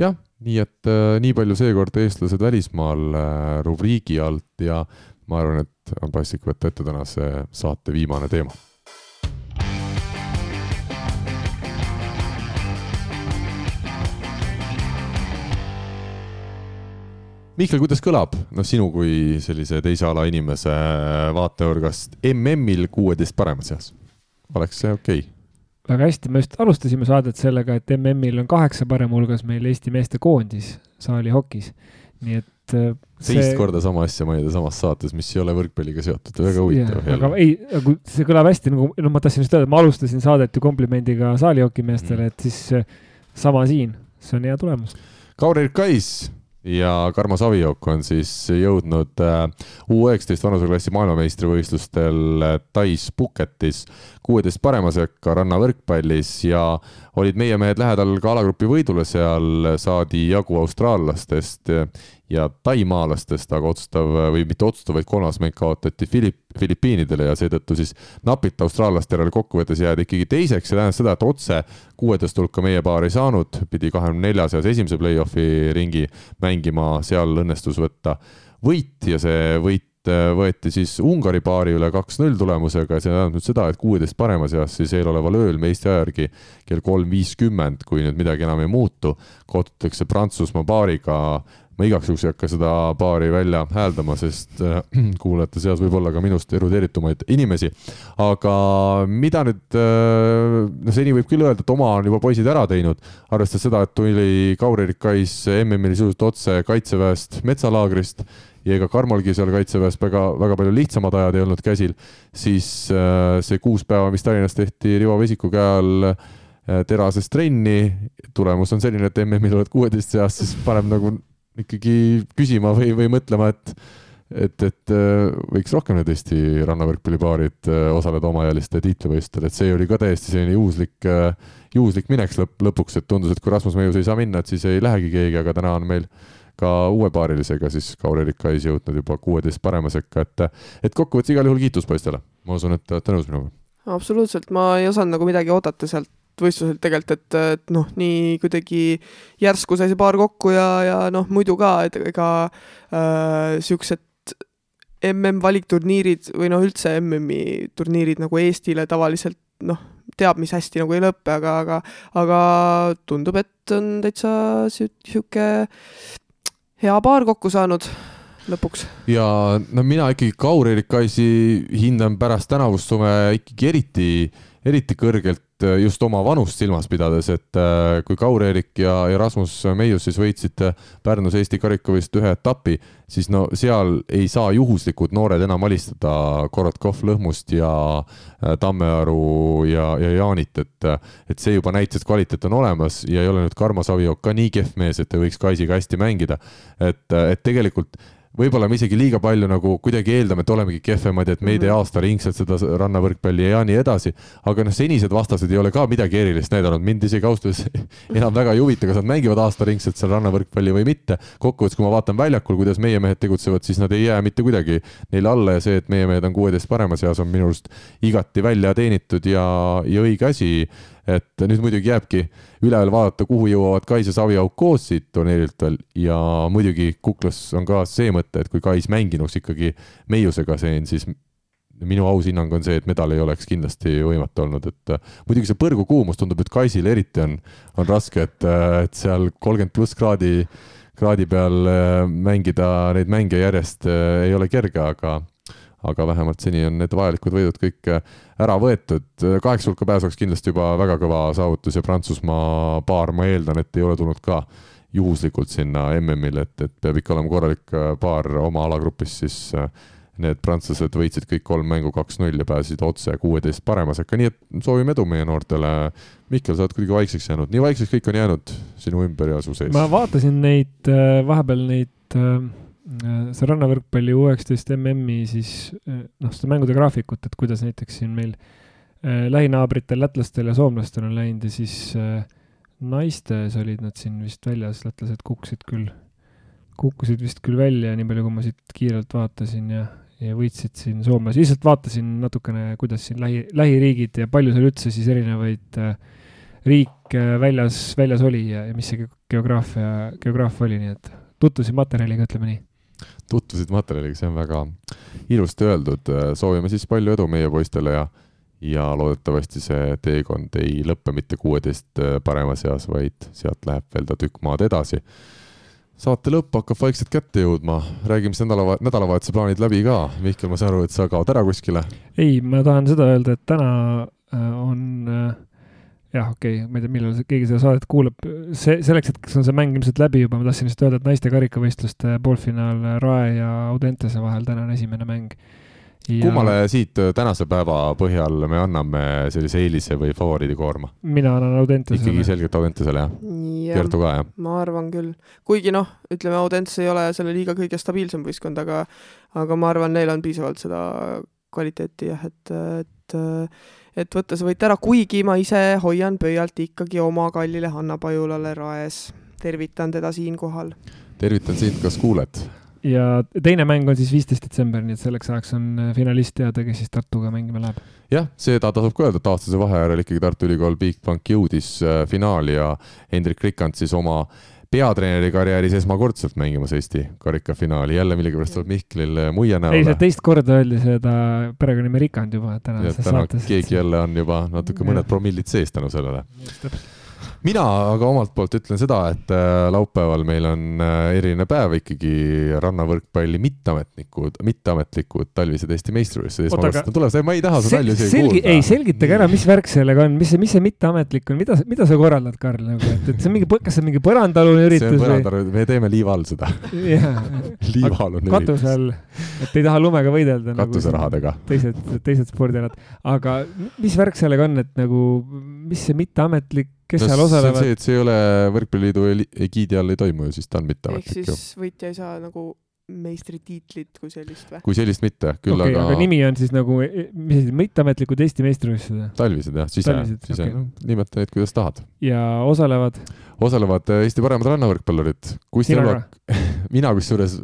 jah, nii et äh, nii palju seekord eestlased välismaal äh, rubriigi alt ja ma arvan, et on paslik võtta ette tänase saate viimane teema Mihkel, kuidas kõlab, noh, sinu kui sellise teise ala inimese vaatenurgast MM-il kuueteist parema seas? oleks see okei okay.? väga hästi, me just alustasime saadet sellega, et MM-il on kaheksa parema hulgas meil Eesti meeste koondis saali hokis. nii et äh, see... teist korda sama asja mainida samas saates, mis ei ole võrkpalliga seotud, väga huvitav. aga ei, see kõlab hästi nagu, no ma tahtsin just öelda, ma alustasin saadet ju komplimendiga saalihokimeestele mm., et siis äh, sama siin, see on hea tulemus. Kaur-Erik Kais ja Karmo Saviok on siis jõudnud U19 vanuseklassi maailmameistrivõistlustel Tais Phuketis kuueteist parema sekka rannavõrkpallis ja olid meie mehed lähedal ka alagrupi võidule, seal saadi jagu austraallastest ja taimaalastest, aga otsustav või mitte otsustav, vaid kolmas mäng kaotati Filipp, Filipiinidele ja seetõttu siis napilt austraallaste järel kokkuvõttes jäädi ikkagi teiseks, see tähendas seda, et otse kuueteist hulka meie paar ei saanud, pidi kahekümne nelja seas esimese play-off'i ringi mängima, seal õnnestus võtta võit ja see võit võeti siis Ungari paari üle kaks-null tulemusega see tähendab nüüd seda, et kuueteist parema seas siis eeloleval ööl Eesti aja järgi kell kolm viiskümmend, kui nüüd midagi enam ei muutu, kohtutakse Prantsusmaa paariga. Ma igaks juhuks ei hakka seda paari välja hääldama, sest äh, kuulajate seas võib olla ka minust erudeeritumaid inimesi. aga mida nüüd äh,, no seni võib küll öelda, et oma on juba poisid ära teinud, arvestades seda, et tuli Kaur-Erik Kais MM-il sisuliselt otse kaitseväest metsalaagrist ja ega Karmolgi seal kaitseväes väga, väga palju lihtsamad ajad ei olnud käsil, siis äh, see kuus päeva, mis Tallinnas tehti Rivo Vesiku käe all terases trenni, tulemus on selline, et MM-il oled kuueteist seas, siis paneb nagu ikkagi küsima või, või mõtlema, et et, et äh, võiks rohkem need Eesti rannavõrkpallipaarid osaleda omaealiste tiitlivõistlustel, et see oli ka täiesti selline juhuslik, juhuslik mineks lõpp, lõpuks, et tundus, et kui Rasmus Meius ei saa minna, et siis ei lähegi keegi, aga täna on meil ka uue paarilisega siis Kaur-Erik Kais jõudnud juba kuueteist parema sekka, et, et kokkuvõttes igal juhul kiitus poistele. ma usun, et te olete nõus minuga. absoluutselt, ma ei osanud nagu midagi oodata sealt võistluselt tegelikult, et, et noh, nii kuidagi järsku sai see paar kokku ja, ja noh, muidu ka, et ega äh, siuksed MM-valikturniirid või noh, üldse MM-i turniirid nagu Eestile tavaliselt noh, teab, mis hästi nagu ei lõpe, aga, aga, aga tundub, et on täitsa sihuke hea paar kokku saanud lõpuks. ja no mina ikkagi Kaur-Erik Kaisi hindan pärast tänavust suve ikkagi eriti, eriti kõrgelt Äh, just oma vanust silmas pidades, et äh, kui Kaur-Erik ja, ja Rasmus Meius siis võitsid äh, Pärnus Eesti karikavõistluste ühe etapi, siis no seal ei saa juhuslikud noored enam alistada Korotkov, Lõhmust ja Tammearu ja, ja Jaanit, et, et see juba näitas, et kvaliteet on olemas ja ei ole nüüd Karmo Saviok ka nii kehv mees, et ta võiks Kaisiga hästi mängida. et, et tegelikult võib-olla me isegi liiga palju nagu kuidagi eeldame, et olemegi kehvemad ja et me ei tee mhm. aastaringselt seda rannavõrkpalli ja nii edasi. aga noh, senised vastased ei ole ka midagi erilist näidanud, mind isegi ausalt öeldes enam väga ei huvita, kas nad mängivad aastaringselt seal rannavõrkpalli või mitte. kokkuvõttes, kui ma vaatan väljakul, kuidas meie mehed tegutsevad, siis nad ei jää mitte kuidagi neile alla ja see, et meie mehed on kuueteist parema seas, on minu arust igati välja teenitud ja, ja õige asi et nüüd muidugi jääbki üleval vaadata, kuhu jõuavad Kais ja Saviauk koos siit turniirilt veel. Ja muidugi kuklas on ka see mõte, et kui Kais mänginuks ikkagi meiusega siin, siis minu aus hinnang on see, et medal ei oleks kindlasti võimatu olnud, et äh, muidugi see põrgukuumus tundub, et Kaisil eriti on, on raske, et, äh, et seal kolmkümmend pluss kraadi, kraadi peal äh, mängida neid mänge järjest ei ole kerge, aga aga vähemalt seni on need vajalikud võidud kõik äh, ära võetud. kaheksa hulka pääs oleks kindlasti juba väga kõva saavutus ja Prantsusmaa paar, ma eeldan, et ei ole tulnud ka juhuslikult sinna MM-ile, et, et peab ikka olema korralik äh, paar oma alagrupis, siis äh, need prantslased võitsid kõik kolm mängu kaks-null ja pääsesid otse kuueteist parema sekka, nii et soovime edu meie noortele. Mihkel, sa oled kuidagi vaikseks jäänud, nii vaikseks kõik on jäänud sinu ümber ja su sees. ma vaatasin neid, vahepeal neid see rannavõrkpalli U19 MM-i siis äh, noh, seda mängude graafikut, et kuidas näiteks siin meil äh, lähinaabritel, lätlastel ja soomlastel on läinud ja siis äh, naistes olid nad siin vist väljas, lätlased kukkusid küll, kukkusid vist küll välja, nii palju kui ma siit kiirelt vaatasin ja, ja võitsid siin soomlasi, lihtsalt vaatasin natukene, kuidas siin lähi, lähiriigid ja palju seal üldse siis erinevaid äh, riike väljas, väljas oli ja, ja mis see geograafia, geograafia oli, nii et tutvusin materjaliga, ütleme nii tutvusid materjaliga, see on väga ilusti öeldud. soovime siis palju edu meie poistele ja, ja loodetavasti see teekond ei lõppe mitte kuueteist parema seas, vaid sealt läheb veel ta tükk maad edasi. saate lõpp hakkab vaikselt kätte jõudma, räägime siis nädala, nädalavahetuse plaanid läbi ka. Mihkel, ma saan aru, et sa kaod ära kuskile? ei, ma tahan seda öelda, et täna äh, on äh, jah, okei okay,, ma ei tea, millal keegi seda saadet kuulab, see, selleks hetkeks on see mäng ilmselt läbi juba, ma tahtsin lihtsalt öelda, et naiste karikavõistluste poolfinaal Rae ja Audentese vahel, täna on esimene mäng. ja kummale siit tänase päeva põhjal me anname sellise eelise või favoriidikoorma? mina annan ikkagi Audentesele. selgelt Audentesele jah? Kertu ka jah? ma arvan küll. kuigi noh, ütleme Audents ei ole selle liiga kõige stabiilsem võistkond, aga aga ma arvan, neil on piisavalt seda kvaliteeti jah, et, et et võtta see võit ära, kuigi ma ise hoian pöialt ikkagi oma kallile Hanna Pajulale Raes. tervitan teda siinkohal. tervitan sind, kas kuuled? ja teine mäng on siis viisteist detsember, nii et selleks ajaks on äh, finalist teada, kes siis Tartuga mängima läheb. jah, seda tasub ka öelda, et aastase vahe järel ikkagi Tartu Ülikool Bigbank jõudis äh, finaali ja Hendrik Rikand siis oma peatreeneri karjääris esmakordselt mängimas Eesti karikafinaali, jälle millegipärast tuleb Mihklil muie ei, see näole. teist korda öeldi seda perekonnanime Rikand juba tänases täna saates. keegi jälle on juba natuke mõned promillid sees tänu sellele. täpselt. Mina aga omalt poolt ütlen seda, et äh, laupäeval meil on äh, eriline päev ikkagi rannavõrkpalli mitteametnikud, mitteametlikud talvised Eesti meistrivõistlused esmakordselt on tulemas, ma ei taha seda nalja isegi selgi, kuulda. ei selgitage ära, mis värk sellega on, mis see, mis see mitteametlik on, mida, mida sa korraldad, Karl, nagu, et, et see on mingi, kas see on mingi põrandaalune on üritus või? me teeme liiva all seda, jah, liivaalune katuse all, et ei taha lumega võidelda. katuserahadega. teised, teised spordialad, aga mis värk sellega on, et nagu, mis see mitteametlik, kes seal see on osalevad see,? et see ei ole Võrkpalliliidu eli- egiidi all ei toimu ju, siis ta on ehk mitteametlik ju. siis võitja ei saa nagu meistritiitlit kui sellist või? kui sellist mitte, küll okei, aga, aga nimi on siis nagu, mis see, mitteametlikud Eesti meistrivõistlused talvised jah, sise, sise okei. okay., nimeta neid, kuidas tahad. ja osalevad osalevad äh, Eesti paremad rannavõrkpallurid. Mina kusjuures,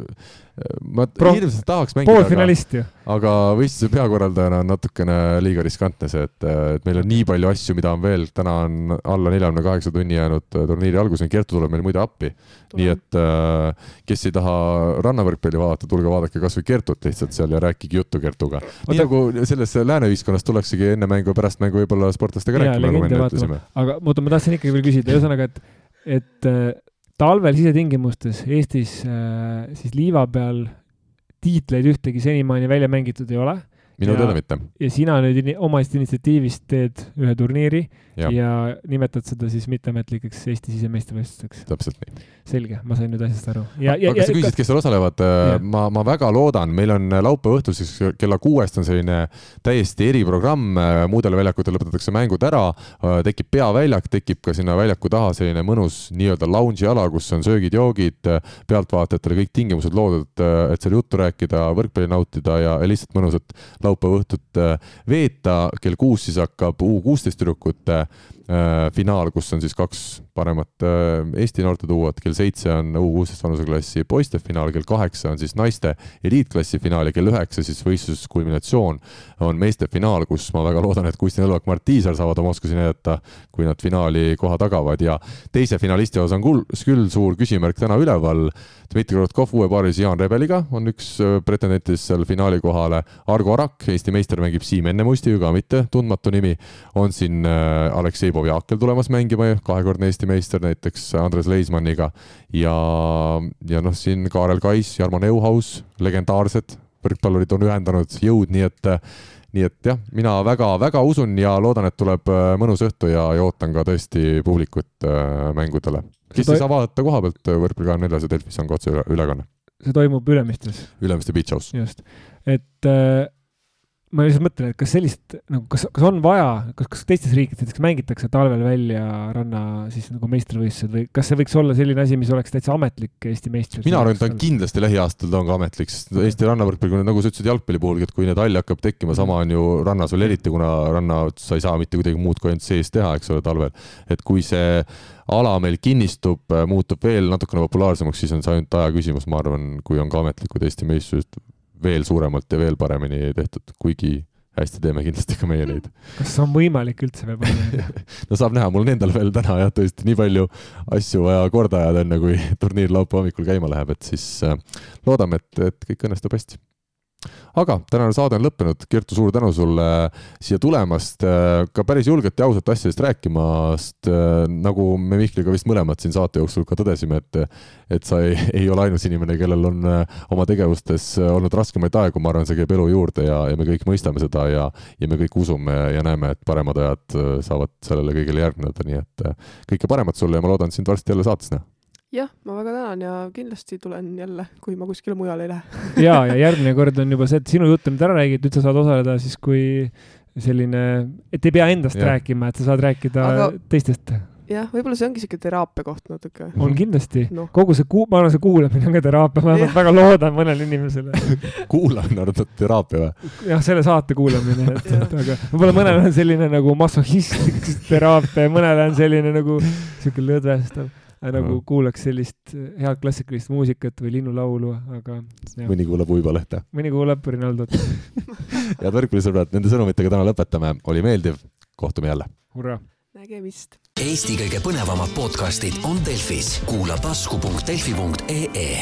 ma Pro- hirmsasti tahaks mängida, aga, aga võistluse peakorraldajana on natukene liiga riskantne see, et, et meil on nii palju asju, mida on veel, täna on alla neljakümne kaheksa tunni jäänud äh, turniiri alguseni, Kertu tuleb meil muide appi. nii et äh, kes ei taha rannavõrkpalli vaadata, tulge vaadake kasvõi Kertut lihtsalt seal ja rääkige juttu Kertuga. nii nagu selles lääne ühiskonnas tullaksegi enne mängu ja pärast mängu võib-olla sportlastega rääkima, nagu me enne ütlesime. aga oota, ma tahtsin ikkagi veel küsida, ühesõnaga, et, et äh, talvel sisetingimustes Eestis äh, siis liiva peal tiitleid ühtegi senimaani välja mängitud ei ole minu teada mitte. ja sina nüüd omast initsiatiivist teed ühe turniiri ja, ja nimetad seda siis mitteametlikeks Eesti sisemeistrivõistlusteks. täpselt nii. selge, ma sain nüüd asjast aru. aga sa küsisid, kes seal osalevad Jah., ma, ma väga loodan, meil on laupäeva õhtuseks kella kuuest on selline täiesti eriprogramm, muudel väljakutel lõpetatakse mängud ära, tekib peaväljak, tekib ka sinna väljaku taha selline mõnus nii-öelda lounge'i ala, kus on söögid-joogid, pealtvaatajatele kõik tingimused loodud, et seal juttu rääkida, võrkpalli nautida ja, ja lihtsalt mõnusat laupäeva õhtut äh, veeta. kell kuus siis hakkab U kuusteist tüdrukute äh, finaal, kus on siis kaks paremat äh, Eesti noorteduot, kell seitse on U kuusteist vanuseklassi poiste finaal, kell kaheksa on siis naiste eliitklassi finaal ja kell üheksa siis võistluskulminatsioon on meeste finaal, kus ma väga loodan, et Kusti Nõlvak, Mart Tiisar saavad oma oskusi näidata, kui nad finaali koha tagavad ja teise finalisti osas on küll, suur küsimärk täna üleval. Dmitri Korotkov uue paaris Jaan Rebeliga on üks äh, pretendentidest seal finaali kohale. Argo Arak, Eesti meister mängib Siim Ennemusti, ka mitte tundmatu nimi. on siin äh, Aleksei Povjakel tulemas mängima, kahekordne Eesti meister näiteks Andres Leismanniga ja, ja noh, siin Kaarel Kais, Jarmo Neuhaus, legendaarsed võrkpallurid on ühendanud jõud, nii et nii et jah, mina väga-väga usun ja loodan, et tuleb äh, mõnus õhtu ja, ja ootan ka tõesti publikut äh, mängudele. kes ei saa vaadata koha pealt, Võrkpalli kahekümne neljas ja Delfis on ka otse üle- ülekanne. see toimub Ülemistes, Ülemiste Beach House. just. et äh, ma lihtsalt mõtlen, et kas sellist nagu, kas, kas on vaja, kas, kas teistes riikides näiteks mängitakse talvel välja ranna siis nagu meistrivõistlused või kas see võiks olla selline asi, mis oleks täitsa ametlik Eesti meistrivõistlus? mina arvan, et ta on kindlasti lähiaastatel ta on ka ametlik, sest Eesti rannavõrkpall, nagu sa ütlesid jalgpalli puhul, et kui neid halle hakkab tekkima, sama on ju rannas veel eriti, kuna ranna sa ei saa mitte kuidagi muud kui ainult sees teha, eks ole, talvel. et kui see ala meil kinnistub, muutub veel natukene populaarsemaks, siis on see ainult aja küsimus, ma arvan, kui on ka ametlikud Eesti meistrivõistlused veel suuremalt ja veel paremini tehtud, kuigi hästi teeme kindlasti ka meie neid. kas on võimalik üldse veel paremini teha? no saab näha, mul on endal veel täna jah, tõesti nii palju asju vaja korda ajada, enne kui turniir laupäeva hommikul käima läheb, et siis äh, loodame, et, et kõik õnnestub hästi. Aga tänane saade on lõppenud, Kertu, suur tänu sulle siia tulemast, ka päris julgelt ja ausalt asjadest rääkimast, nagu me Mihkliga vist mõlemad siin saate jooksul ka tõdesime, et et sa ei, ei ole ainus inimene, kellel on äh, oma tegevustes olnud raskemaid aegu, ma arvan, see käib elu juurde ja, ja me kõik mõistame seda ja ja me kõik usume ja näeme, et paremad ajad äh, saavad sellele kõigele järgneda, nii et äh, kõike paremat sulle ja ma loodan sind varsti jälle saates näha. jah, ma väga tänan ja kindlasti tulen jälle, kui ma kuskile mujale ei lähe. ja, ja järgmine kord on juba see, et sinu jutt on nüüd ära räägitud, nüüd sa saad osaleda siis kui selline, et ei pea endast ja. rääkima, et sa saad rääkida Aga... Teistest. jah, võib-olla see ongi siuke teraapia koht natuke. on kindlasti. noh, kogu see kuu-, ma arvan, see kuulamine on ka teraapia, ma Jah. väga loodan mõnele inimesele. kuulamine on teraapia või? jah, selle saate kuulamine, et, aga võib-olla mõnel on selline nagu masohhistlik teraapia ja mõnel on selline nagu sihuke lõdvestav. Nagu Mhm. kuulaks sellist head klassikalist muusikat või linnulaulu, aga mõni kuulab uibalehte. mõni kuulab Rinaldot. head võrkpallisõbrad, nende sõnumitega täna lõpetame, oli meeldiv, kohtume jälle. hurraa. nägemist. Eesti kõige põnevamad podcastid on Delfis, kuula tasku.delfi.ee